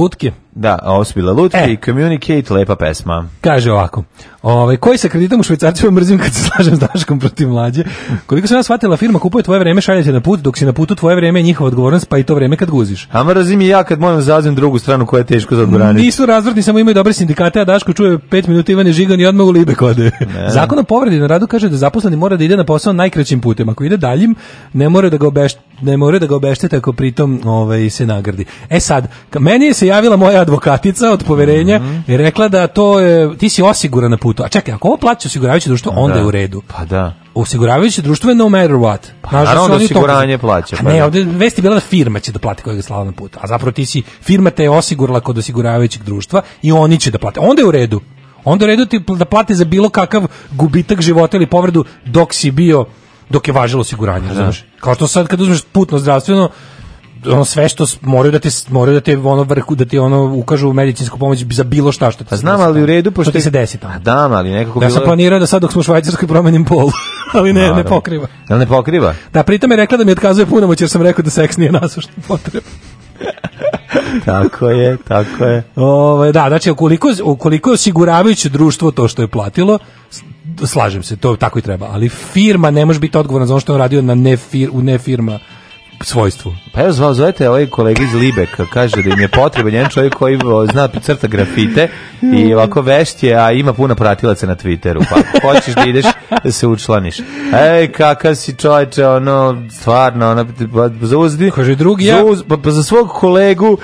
Speaker 12: lutke.
Speaker 11: Da, a ovo su bile lutke e. i Communicate, lepa pesma.
Speaker 12: Kaže ovako, ovaj, koji sa kreditom u Švajcarcu mrzim kad se slažem s Daškom protiv mlađe. Koliko sam ja shvatila, firma kupuje tvoje vreme, šalje na put, dok si na putu tvoje vreme je njihova odgovornost, pa i to vreme kad guziš.
Speaker 11: A
Speaker 12: mrzim
Speaker 11: i ja kad moram da zazim drugu stranu koja je teško za odbraniti.
Speaker 12: Nisu razvrtni, samo imaju dobre sindikate, a Daško čuje 5 minuta Ivane Žigan i odmah u libe kode. Ne. Zakon o povredi na radu kaže da zaposleni mora da ide na posao najkraćim putem. Ako ide daljim, ne mora da ga obešta ne mora da ga obeštete ako pritom ovaj, se nagradi. E sad, meni je se javila moja advokatica od poverenja mm -hmm. i rekla da to je, ti si osiguran na putu. A čekaj, ako ovo plaća osiguravajuće društvo, onda da. je u redu.
Speaker 11: Pa da
Speaker 12: osiguravajuće društvo je no matter what. Pa,
Speaker 11: Nažal, da naravno da osiguranje to... plaća.
Speaker 12: Pa a ne, da. ovde vest je bila da firma će da plati kojeg je slala na put. A zapravo ti si, firma te je osigurala kod osiguravajućeg društva i oni će da plate. Onda je u redu. Onda je u redu ti da plate za bilo kakav gubitak života ili povredu dok si bio dok je važilo osiguranje, da. razumeš? Kao što sad kad uzmeš putno zdravstveno, ono sve što moraju da te moraju da te ono vrhu da ti ono ukažu medicinsku pomoć za bilo šta što ti. Pa
Speaker 11: znam, ali u redu
Speaker 12: pošto ti se desi tamo.
Speaker 11: Da, ali nekako ja bilo. Ja sam
Speaker 12: planirao da sad dok smo u Švajcarskoj promenim pol, ali ne, da, ne pokriva.
Speaker 11: jel ne pokriva.
Speaker 12: Da, pritom je rekla da mi otkazuje punomoć jer sam rekao da seks nije nasušna potreba.
Speaker 11: tako je, tako je.
Speaker 12: Ovo, ovaj, da, znači, ukoliko, ukoliko je osiguravajuće društvo to što je platilo, slažem se, to tako i treba, ali firma ne može biti odgovorna za ono što je radio na ne fir, u ne firma svojstvu.
Speaker 11: Pa evo zvao, zovete ovaj kolega iz Libeka, kaže da im je potreban jedan čovjek koji zna crta grafite i ovako vešt je, a ima puno pratilaca na Twitteru, pa hoćeš da ideš da se učlaniš. Ej, kakav si čovječe, ono, stvarno, ono, pa, za uzdi, kaže
Speaker 12: drugi ja. Uz,
Speaker 11: pa, pa, za svog kolegu,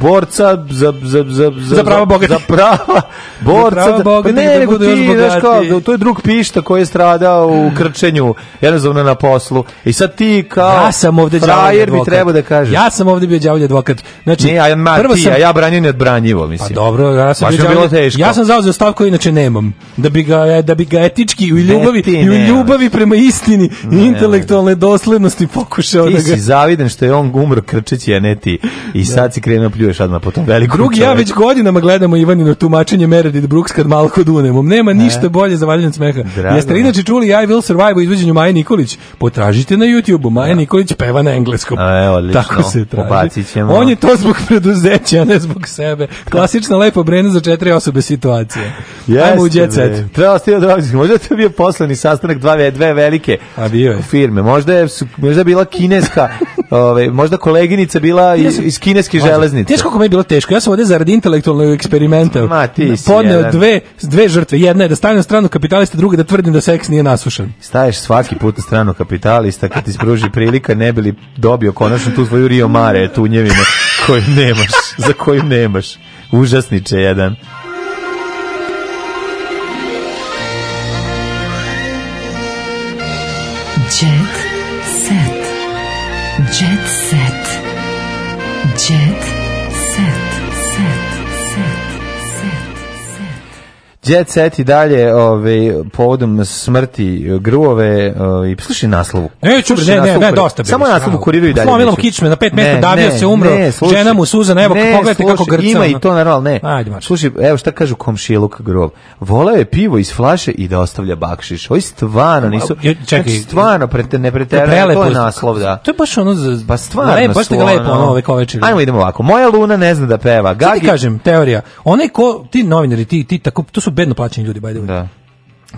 Speaker 11: borca za, za, za,
Speaker 12: za,
Speaker 11: za prava bogati. Za prava borca. Za prava pa ne, da nego ti, znaš kao, da, to je drug pišta koji je stradao u krčenju, jednostavno na poslu. I sad ti kao...
Speaker 12: Ja sam
Speaker 11: ovde đavolji bi trebalo da kaže.
Speaker 12: Ja sam ovde bio đavolji advokat. Znači,
Speaker 11: ne, ja, ma, prvo
Speaker 12: sam,
Speaker 11: ja branjen odbranjivo, mislim.
Speaker 12: Pa dobro, ja sam Baš
Speaker 11: bio
Speaker 12: Ja sam zauzeo stav koji inače nemam. Da bi ga, e, da bi ga etički i u ljubavi, i u ljubavi prema istini i intelektualne doslednosti pokušao da ga... Ti si
Speaker 11: zaviden što je on umro krčeći, a ne ti. I da. sad si krenuo da pljuješ odma po
Speaker 12: tom velikom Drugi, ja već godinama gledamo Ivanino tumačenje Meredith Brooks kad malo dunemo. Nema ništa bolje za valjanje smeha. Jeste inače čuli I Will Survive u izvođenju Maje Nikolić? Potražite na YouTubeu u Maja da. Nikolić peva na engleskom.
Speaker 11: A, odlično. Tako
Speaker 12: se traži. Ćemo. On je to zbog preduzeća, a ne zbog sebe. Klasična lepo brena za četiri osobe situacije. Jeste, Ajmo u jet set.
Speaker 11: Treba ste da Možda to bio poslani sastanak dva, dve velike a bio je. firme. Možda je možda bila kineska, ovaj, možda koleginica bila iz, iz kineske možda. železnice.
Speaker 12: Teško kako je bilo teško. Ja sam ovdje zaradi intelektualnog eksperimenta Ma, ti
Speaker 11: si podneo
Speaker 12: jedan. dve, dve žrtve. Jedna je da stavim na stranu kapitalista, druga da tvrdim da seks nije nasušen.
Speaker 11: Staješ svaki put na stranu kapitalista kad ti spruži prilika, ne bili dobio konačno tu svoju Rio Mare tunjevinu koju nemaš, za koju nemaš. Užasniče jedan. Jet set. Jet set. Jet set. Jet Set i dalje ovaj, povodom smrti Gruvove i ovaj, slušaj naslovu.
Speaker 12: Ne, čubre, ne, ne, ne, dosta.
Speaker 11: Samo naslovu kuriru i dalje.
Speaker 12: Slomilo kičme na 5 metara, davio se, umro, žena mu suza, evo, pogledajte kako grca.
Speaker 11: Ima i to naravno, ne. Ajde, slušaj, evo šta kažu komšiluk Grov. Volao je pivo iz flaše i da ostavlja bakšiš. Oj, stvarno nisu, čekaj, stvarno, prete, ne preterano, to je naslov, da.
Speaker 12: To je baš ono, za,
Speaker 11: pa stvarno,
Speaker 12: lepo, baš ga lepo, ono,
Speaker 11: ove koveče. Ajmo, idemo
Speaker 12: ovako.
Speaker 11: Moja luna ne zna da peva. Gagi... Sada ti
Speaker 12: kažem, teorija, onaj ko, ti novinari, ti, ti tako, to su bedno plaćeni ljudi, by the way.
Speaker 11: Da.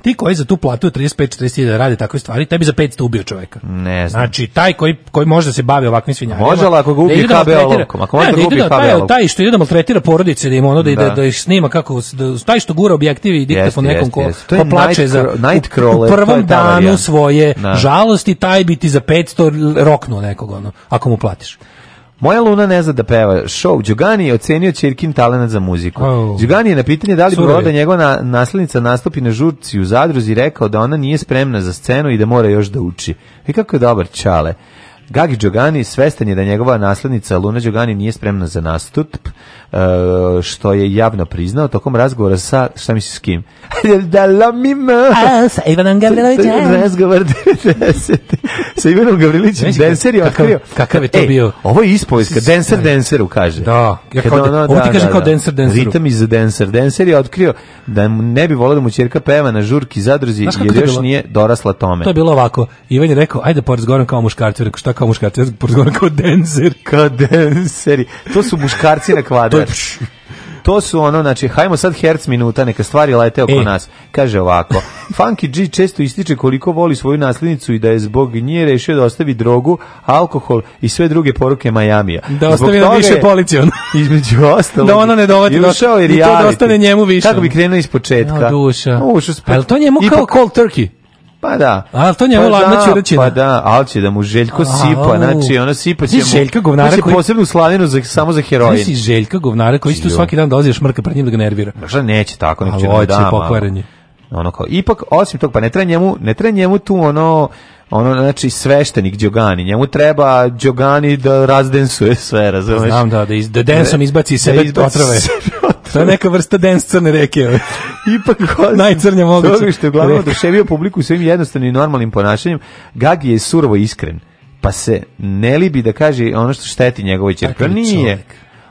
Speaker 12: Ti koji za tu platu 35-40 rade takve stvari, tebi za 500 ubio čoveka.
Speaker 11: Ne znam.
Speaker 12: Znači, taj koji, koji može da se bavi ovakvim svinjanjima.
Speaker 11: Može, ali ako ga ubije da KB olovkom. Ako može da gubi KB olovkom.
Speaker 12: Taj što ide da maltretira porodice, da im ono, da, da. da, da ih snima kako, da, taj što gura objektivi i diktafon nekom ko,
Speaker 11: jest.
Speaker 12: ko plače night, za...
Speaker 11: Nightcrawler. U prvom
Speaker 12: danu svoje da. žalosti, taj bi ti za 500 roknuo nekog, ono, ako mu platiš.
Speaker 11: Moja Luna ne zna da peva. Show. Đugani je ocenio Čirkin talenat za muziku. Oh. Đugani je na pitanje da li bi Broda njegova na, naslednica nastupi na žurci u Zadruzi rekao da ona nije spremna za scenu i da mora još da uči. I e, kako je dobar čale. Gagi Đogani svestan je da njegova naslednica Luna Đogani nije spremna za nastup, e, što je javno priznao tokom razgovora sa, šta misli s kim? da lamim! sa Ivanom Gavrilovićem! Razgovor 90. sa Ivanom Gavrilovićem, denser je otkrio.
Speaker 12: Kakav je to bio?
Speaker 11: Ovo je ispovijska, denser denseru kaže.
Speaker 12: Da, ja kao, da- ono, ovo ti da, kaže da, kao denser denseru.
Speaker 11: Ritam iz denser. Denser je otkrio da ne bi volao da mu čerka peva na žurki zadruzi, jer još nije dorasla tome.
Speaker 12: To je bilo ovako, Ivan je rekao, ajde poraz Goran kao muškarcu, rekao kao muškarci, ja porazgovaram kao denzer. Kao
Speaker 11: denzeri. To su muškarci na kvadrat. to su ono, znači, hajmo sad herc minuta, neka stvari lete oko e. nas. Kaže ovako, Funky G često ističe koliko voli svoju naslednicu i da je zbog nje rešio da ostavi drogu, alkohol i sve druge poruke Majamija.
Speaker 12: Da ostavi nam više policijona.
Speaker 11: Između ostalog.
Speaker 12: Da ona ne dovati do... I to da ostane njemu više.
Speaker 11: Kako bi krenuo iz početka.
Speaker 12: No, duša. Ušu, to njemu kao I, cold turkey?
Speaker 11: Pa da.
Speaker 12: A to njemu
Speaker 11: pa da, ladna ćuraćina. Pa da, ali će da mu Željko a, sipa, znači ono sipa će mu.
Speaker 12: Željka govnara znači, koji...
Speaker 11: posebnu slavinu za, samo za heroin.
Speaker 12: Ti si Željka govnara koji tu svaki dan dolazi da šmrka pred njim da ga nervira. Pa šta
Speaker 11: neće tako, neće
Speaker 12: da da. pokvaranje.
Speaker 11: Ono kao, ipak, osim tog, pa ne treba njemu, ne treba njemu tu ono ono znači sveštenik Đogani njemu treba Đogani da razdensuje sve razumeš
Speaker 12: znam da da iz da densom izbaci sebe da izbaci da otrove to je neka vrsta dens crne reke ovaj.
Speaker 11: ipak
Speaker 12: najcrnja moguće
Speaker 11: to što je glavno oduševio publiku svojim jednostavnim i normalnim ponašanjem Gagi je surovo iskren pa se ne libi da kaže ono što šteti njegovoj ćerki nije čovjek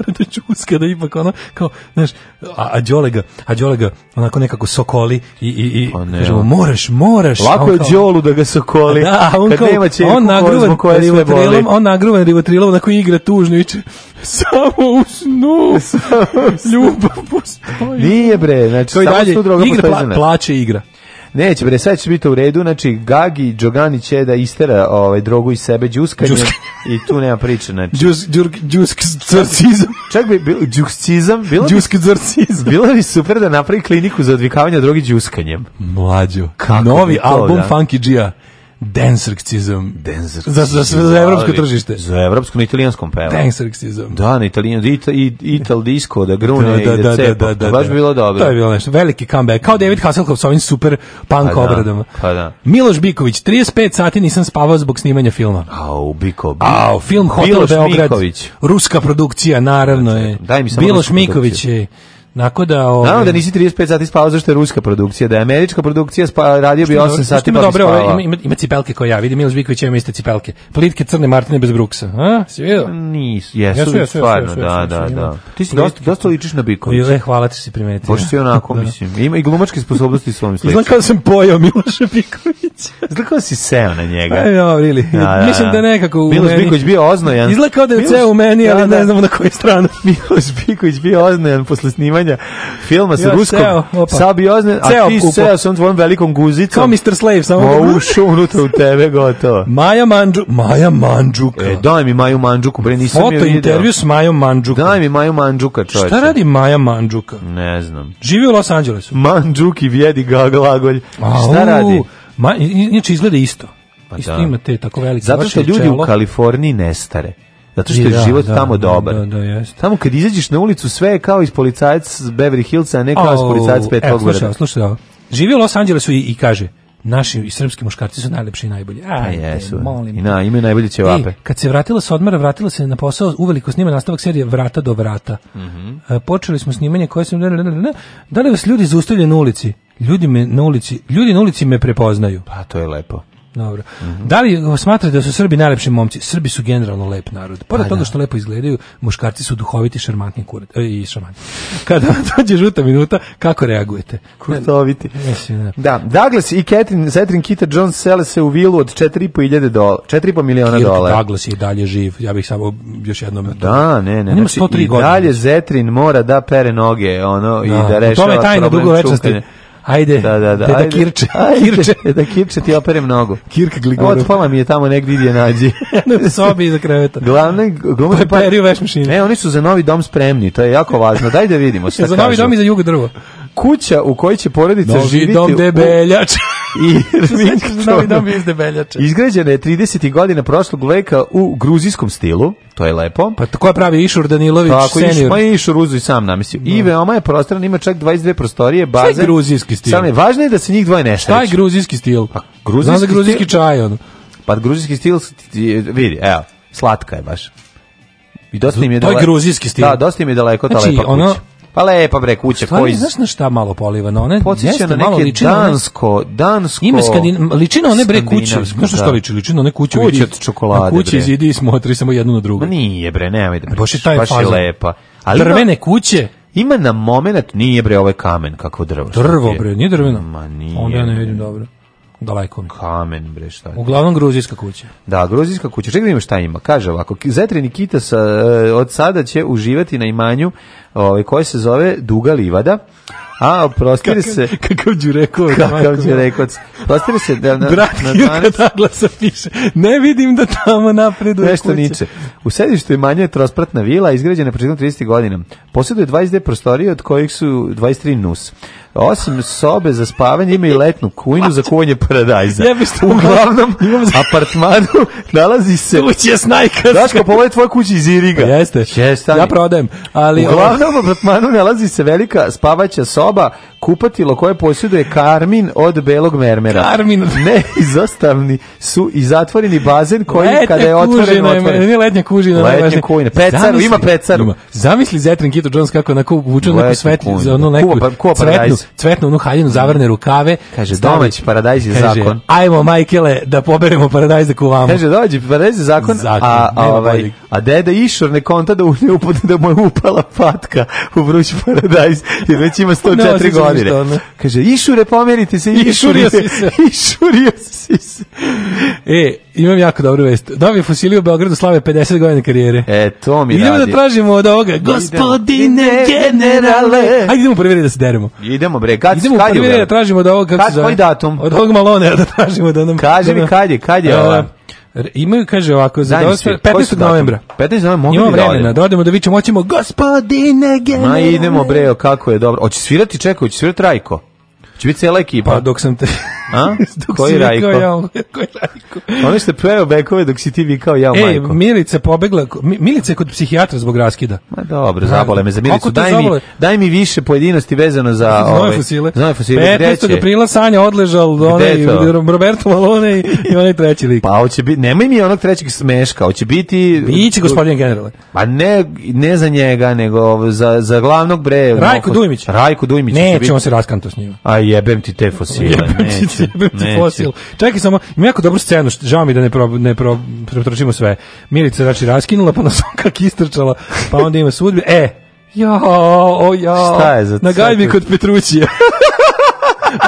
Speaker 12: mora da čuska da ipak ono kao znaš a, a Đolega a Đolega onako nekako sokoli i i i pa
Speaker 11: ne, kaže
Speaker 12: moraš moraš
Speaker 11: lako je Đolu da ga sokoli da, on kad kao, nema će on nagruvan rivotrilom
Speaker 12: on nagruvan rivotrilom onako igra tužno i samo u snu ljubav
Speaker 11: postoji nije bre znači samo dalje, igra, pla,
Speaker 12: plaće igra
Speaker 11: Neće, bre, sad će biti u redu, znači Gagi Đogani će da istera ovaj, drogu iz sebe đuskanje i tu nema priče, znači.
Speaker 12: Džus, džurk, džuskzorcizam.
Speaker 11: Čak bi, bio džuskcizam, bilo bi,
Speaker 12: džuskzorcizam.
Speaker 11: Bilo bi super da napravi kliniku za odvikavanje drogi đuskanjem.
Speaker 12: Mlađo, novi album da? Funky Gia. Densrkcizam.
Speaker 11: Densrkcizam.
Speaker 12: Za, za, za, evropsko tržište. Za evropsko, na italijanskom peva.
Speaker 11: Densrkcizam. Da, na italijanskom, ita, i, ital disco, da grune da, da, i da, Da, da, da, da, da, baš da. bilo dobro.
Speaker 12: To je bilo nešto, veliki comeback. Kao David Hasselhoff sa ovim super punk pa
Speaker 11: da,
Speaker 12: obradama.
Speaker 11: pa da.
Speaker 12: Miloš Biković, 35 sati nisam spavao zbog snimanja filma.
Speaker 11: Au, Biko. Biko.
Speaker 12: Au, film Hotel Miloš Beograd. Miković. Ruska produkcija, naravno znači, je.
Speaker 11: Daj mi
Speaker 12: samo Biloš Miković je. Nako da ove...
Speaker 11: Ovaj-
Speaker 12: Naravno
Speaker 11: da nisi 35 sati spavao zašto je ruska produkcija, da je američka produkcija spa, radio bi 8 sati pa dobro, ima, ovaj,
Speaker 12: ima, ima cipelke koje ja, vidi Miloš Biković ima iste cipelke. Plitke crne Martine bez bruksa. A, si vidio?
Speaker 11: Nisu, jesu, jesu, jesu, stvarno, da, da, da. Ti si dosta, dosta ličiš na Biković. Ile,
Speaker 12: hvala ti si primetio.
Speaker 11: Boš si onako, da. mislim. Ima i glumačke sposobnosti svojim sličima. Izgleda
Speaker 12: kao sam pojao Miloš Bikovića.
Speaker 11: Zlako da si seo na njega.
Speaker 12: Aj, no, really. Da, mislim da nekako
Speaker 11: Miloš Biković bio oznojan.
Speaker 12: Izgleda kao da je ceo u meni, ali ne znamo na koju stranu.
Speaker 11: Miloš Biković bio oznojan posle snimanja snimanja filma sa ja, ruskom ceo, sabiozne, a ceo ti seo sam tvojom velikom guzicom.
Speaker 12: Kao Mr. Slave,
Speaker 11: samo da... Ušao unutra u tebe, gotovo.
Speaker 12: Maja Manđu, Maja Mandžuka.
Speaker 11: E, daj mi Maju Mandžuku, bre, nisam Foto,
Speaker 12: intervju s Majom Mandžuka.
Speaker 11: Daj mi Maju Mandžuka,
Speaker 12: čoveče. Šta radi Maja Mandžuka?
Speaker 11: Ne znam.
Speaker 12: Živi u Los Angelesu.
Speaker 11: Mandžuki vjedi ga Šta radi? Ma,
Speaker 12: inače izgleda isto. Pa isto da. ima te tako velike Zato
Speaker 11: što ljudi čelo. u Kaliforniji nestare zato što je da, život da, tamo
Speaker 12: da,
Speaker 11: dobar.
Speaker 12: Da, da, jest.
Speaker 11: Tamo kad izađeš na ulicu sve je kao iz policajac Beverly Hillsa, a ne kao iz policajac Petograda.
Speaker 12: Slušaj, slušaj, živi u Los Angelesu i, i kaže, naši
Speaker 11: i
Speaker 12: srpski muškarci su najlepši i najbolji. Pa Aj, A jesu. Te, molim. I na,
Speaker 11: imaju
Speaker 12: najbolje ćevape. kad se vratila sa odmora, vratila se na posao, uveliko snima nastavak serije Vrata do vrata. Mm -hmm. e, počeli smo snimanje koje sam... Da li vas ljudi zaustavljaju na ulici? Ljudi me na ulici, ljudi na ulici me prepoznaju.
Speaker 11: Pa to je lepo.
Speaker 12: Dobro. Mm -hmm. Da li smatrate da su Srbi najlepši momci? Srbi su generalno lep narod. Pored pa toga da. što lepo izgledaju, muškarci su duhoviti, šarmantni kurat. E, I šarmantni. Kada dođe žuta minuta, kako reagujete?
Speaker 11: Kurtoviti.
Speaker 12: Mislim, da.
Speaker 11: da. Douglas i Catherine, Catherine Kita Jones sele se u vilu od 4.500 dolara. 4,5 miliona Kirk dolara. Douglas
Speaker 12: je dalje živ. Ja bih samo još jednom...
Speaker 11: Da, ne, ne. Znači, I
Speaker 12: dalje
Speaker 11: Zetrin mora da pere noge ono, da. i da, da
Speaker 12: rešava problem čukanja. Ajde, da, da, da. Da ajde, Kirče.
Speaker 11: Ajde, kirče. da
Speaker 12: Kirče ti
Speaker 11: opere mnogo.
Speaker 12: Kirka Gligorov.
Speaker 11: Otpala mi je tamo negde ide nađi.
Speaker 12: Na sobi iza kreveta.
Speaker 11: Glavni
Speaker 12: glumac pa, pa, pa, veš mašine.
Speaker 11: E, oni su za novi dom spremni, to je jako važno. Daj da vidimo šta kaže.
Speaker 12: Za novi dom i za jugo drvo.
Speaker 11: Kuća u kojoj će porodica Novi živiti...
Speaker 12: Novi
Speaker 11: dom debeljač. U... I
Speaker 12: Novi dom da iz debeljača.
Speaker 11: Izgrađena je 30. godina prošlog veka u gruzijskom stilu, to je lepo.
Speaker 12: Pa ko
Speaker 11: je
Speaker 12: pravi Išur Danilović
Speaker 11: tako,
Speaker 12: senior. Tako,
Speaker 11: pa Išur Uzu sam namislio. No. I da. veoma je prostoran, ima čak 22 prostorije, baze. Šta je
Speaker 12: gruzijski stil?
Speaker 11: Sam
Speaker 12: je,
Speaker 11: važno je da se njih dvoje ne
Speaker 12: Šta je gruzijski stil? Pa, gruzijski Znam da gruzijski stil? čaj, ono.
Speaker 11: Pa gruzijski stil, vidi, evo, slatka je baš. I dosta im je daleko. To je gruzijski
Speaker 12: stil.
Speaker 11: Da, dosta im je daleko ta znači, lepa kuća. Ono, Pa lepa bre kuća Stvarno, koji
Speaker 12: znaš na šta malo polivano, one jeste
Speaker 11: na malo
Speaker 12: ličino
Speaker 11: dansko, dansko. Ime
Speaker 12: skandin ličino one bre
Speaker 11: kuće.
Speaker 12: Znaš šta da. liči ličino
Speaker 11: one
Speaker 12: kuće kuća od
Speaker 11: čokolade. Kuće
Speaker 12: iz idi smotri samo jednu na drugu.
Speaker 11: Ma nije bre, nemoj bre da Baš
Speaker 12: taj baš je
Speaker 11: lepa.
Speaker 12: Ali drvene kuće.
Speaker 11: Ima na momenat nije bre ovaj kamen kako drvo.
Speaker 12: Drvo bre, nije drveno. Ma nije. Onda ne vidim dobro. Daleko.
Speaker 11: Kamen, bre, šta je.
Speaker 12: Uglavnom gruzijska kuća.
Speaker 11: Da, gruzijska kuća. Čekaj da vidimo šta ima. Kaže ovako, Zetri Nikita sa, e, od sada će uživati na imanju ovaj, koje se zove Duga Livada. A, prostire se...
Speaker 12: Kakav Đurekovac.
Speaker 11: Kakav Đurekovac. Prostire se...
Speaker 12: Da,
Speaker 11: na,
Speaker 12: Brat na 12... piše, ne vidim da tamo napreduje Nešto
Speaker 11: kuće. niče. U sedištu je manje trospratna vila, izgrađena početkom 30. godina. Posjeduje 22 prostorije, od kojih su 23 nus osim sobe za spavanje ima i letnu kuhinju za kuvanje paradajza. U glavnom apartmanu nalazi se
Speaker 12: kuća snajka.
Speaker 11: Daško, pogledaj tvoja kuća iz Iriga. Jeste.
Speaker 12: Jeste. Ja prodajem, ali
Speaker 11: u glavnom apartmanu nalazi se velika spavaća soba kupatilo koje posjeduje karmin od belog mermera.
Speaker 12: Karmin
Speaker 11: Neizostavni su i zatvoreni bazen koji letnja kada
Speaker 12: je
Speaker 11: otvoren,
Speaker 12: otvoren. Nije letnja kužina. Letnja
Speaker 11: kužina. Pecaru, zamisli, ima pecaru. Ima.
Speaker 12: Zamisli Zetrin Kito Jones kako onako uvuče neku svetli, za onu neku kuva, pa- kuva cvetnu, cvetnu onu haljinu, zavrne rukave.
Speaker 11: Kaže, domać paradajz je zakon.
Speaker 12: Ajmo, majkele, da poberemo paradajz da kuvamo.
Speaker 11: Kaže, dođi, paradajz je zakon, zakon a, a, ovaj, a deda Išor ne konta da u nje upade da mu je upala patka u vruć paradajz, jer već ima 104 godine sladire. Kaže, išure, pomerite se, išurio si se.
Speaker 12: išurio si se. E, imam jako dobru vest. Davi Fosili u Beogradu slave 50 godina karijere.
Speaker 11: E, to mi
Speaker 12: idemo da
Speaker 11: radi.
Speaker 12: Idemo da tražimo od ovoga. Gospodine generale. Ajde, idemo provjeriti da se deremo.
Speaker 11: Idemo, bre. Kad, idemo kad
Speaker 12: je, da tražimo od ovoga. Kako kad, koji
Speaker 11: datum?
Speaker 12: Od ovog Malone da tražimo da nam...
Speaker 11: Kaže mi kad je, kad je ova.
Speaker 12: Imaju, kaže ovako, za 15. novembra.
Speaker 11: 15. novembra mogu Imamo da vremena,
Speaker 12: da odemo da vićemo, oćemo gospodine generale. Ma
Speaker 11: idemo bre kako je dobro. hoće svirati, čekaj, oći svirati Rajko. Će biti cijela ekipa.
Speaker 12: Pa dok sam te... A? dok koji si Rajko?
Speaker 11: Ja, koji Rajko? Ono što preo bekove dok si ti vikao ja Ej,
Speaker 12: majko. Milica pobegla, Milica je kod psihijatra zbog raskida.
Speaker 11: Ma dobro, zabole me za Milicu. Daj mi, daj mi više pojedinosti vezano za...
Speaker 12: Znove ovaj, fosile. Znove fosile. 15. aprila Sanja odležal onaj, Roberto Malone i, i onaj treći lik.
Speaker 11: Pa hoće biti, nemoj mi onog trećeg smeška, hoće biti...
Speaker 12: Biće gospodin generale.
Speaker 11: Pa ne, ne za njega, nego za, za glavnog bre...
Speaker 12: Rajko Dujmić.
Speaker 11: Rajko Dujmić.
Speaker 12: Nećemo se raskanto s njim.
Speaker 11: A jebem ti te fosile. Jebem
Speaker 12: ti Neće. fosil. Čekaj samo, ima jako dobru scenu, žao mi da ne, pro, ne pro, pretročimo sve. Milica znači raskinula, pa nas kak istrčala, pa onda ima sudbi. E, ja, o
Speaker 11: ja. Šta je za Na gajbi
Speaker 12: kod Petrućija.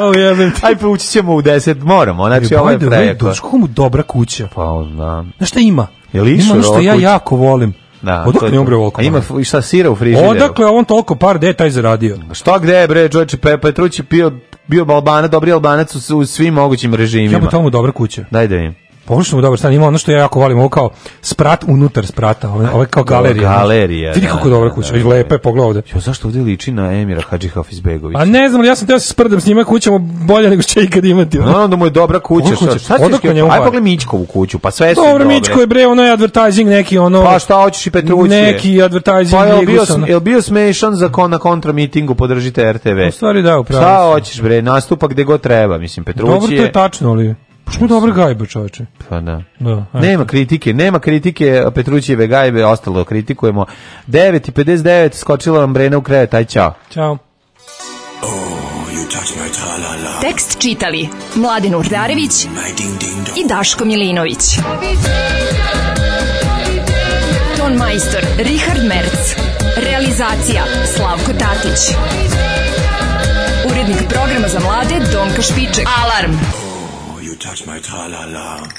Speaker 12: Ovo
Speaker 11: jebem Aj, pa ući ćemo u deset, moramo, znači ovo je prejeko.
Speaker 12: Kako mu dobra kuća? Pa,
Speaker 11: znam.
Speaker 12: Znaš šta ima?
Speaker 11: Je li ima ono
Speaker 12: što ja kuća? jako volim.
Speaker 11: Da, Odakle
Speaker 12: to je umre ovoliko? A ima
Speaker 11: i šta sira u frižideru?
Speaker 12: Odakle on toliko par deta zaradio?
Speaker 11: Šta gde je bre, Đorđe Pepa je trući pio bio Albana, dobri Albanac u, u svim mogućim režimima.
Speaker 12: Ja mu tomu dobra
Speaker 11: kuća. Daj da
Speaker 12: vidim. Ovo što mu dobro stan ima, ono što ja jako volim, ovo kao sprat unutar sprata, ovo je kao galerija. Galerija.
Speaker 11: Vidi da,
Speaker 12: kako dobra da, kuća, i da, lepa je, pogledaj ovde.
Speaker 11: Jo, zašto ovde liči na Emira Hadži Hafizbegovića?
Speaker 12: A ne znam, ja sam
Speaker 11: teo
Speaker 12: se sprdam s njima kućama bolje nego što će ikad imati.
Speaker 11: No, onda mu je dobra kuća. Šta, šta ćeš? Aj pogledaj Mićkovu kuću, pa sve su
Speaker 12: dobro.
Speaker 11: Dobro,
Speaker 12: Mićko je bre, ono je advertising neki, ono...
Speaker 11: Pa šta hoćeš i Petrović
Speaker 12: Neki advertising. Pa
Speaker 11: je bio, je bio smešan za kon, na kontra mitingu, podržite
Speaker 12: RTV. U stvari da,
Speaker 11: upravo. Šta hoćeš bre, nastupak gde god treba, mislim,
Speaker 12: Petrović Dobro, to je tačno, ali... Što dobro gajba, čoveče?
Speaker 11: Pa da.
Speaker 12: da
Speaker 11: nema kritike, nema kritike Petrućijeve gajbe, ostalo kritikujemo. 9.59, skočila vam Brena u krevet,
Speaker 12: aj čao. Ćao. Oh, Tekst čitali Mladin Urdarević i Daško Milinović. Ton majstor Richard Merc. Realizacija Slavko Tatić. Urednik programa za mlade Donka Špiček. Alarm! touch my tra-la-la.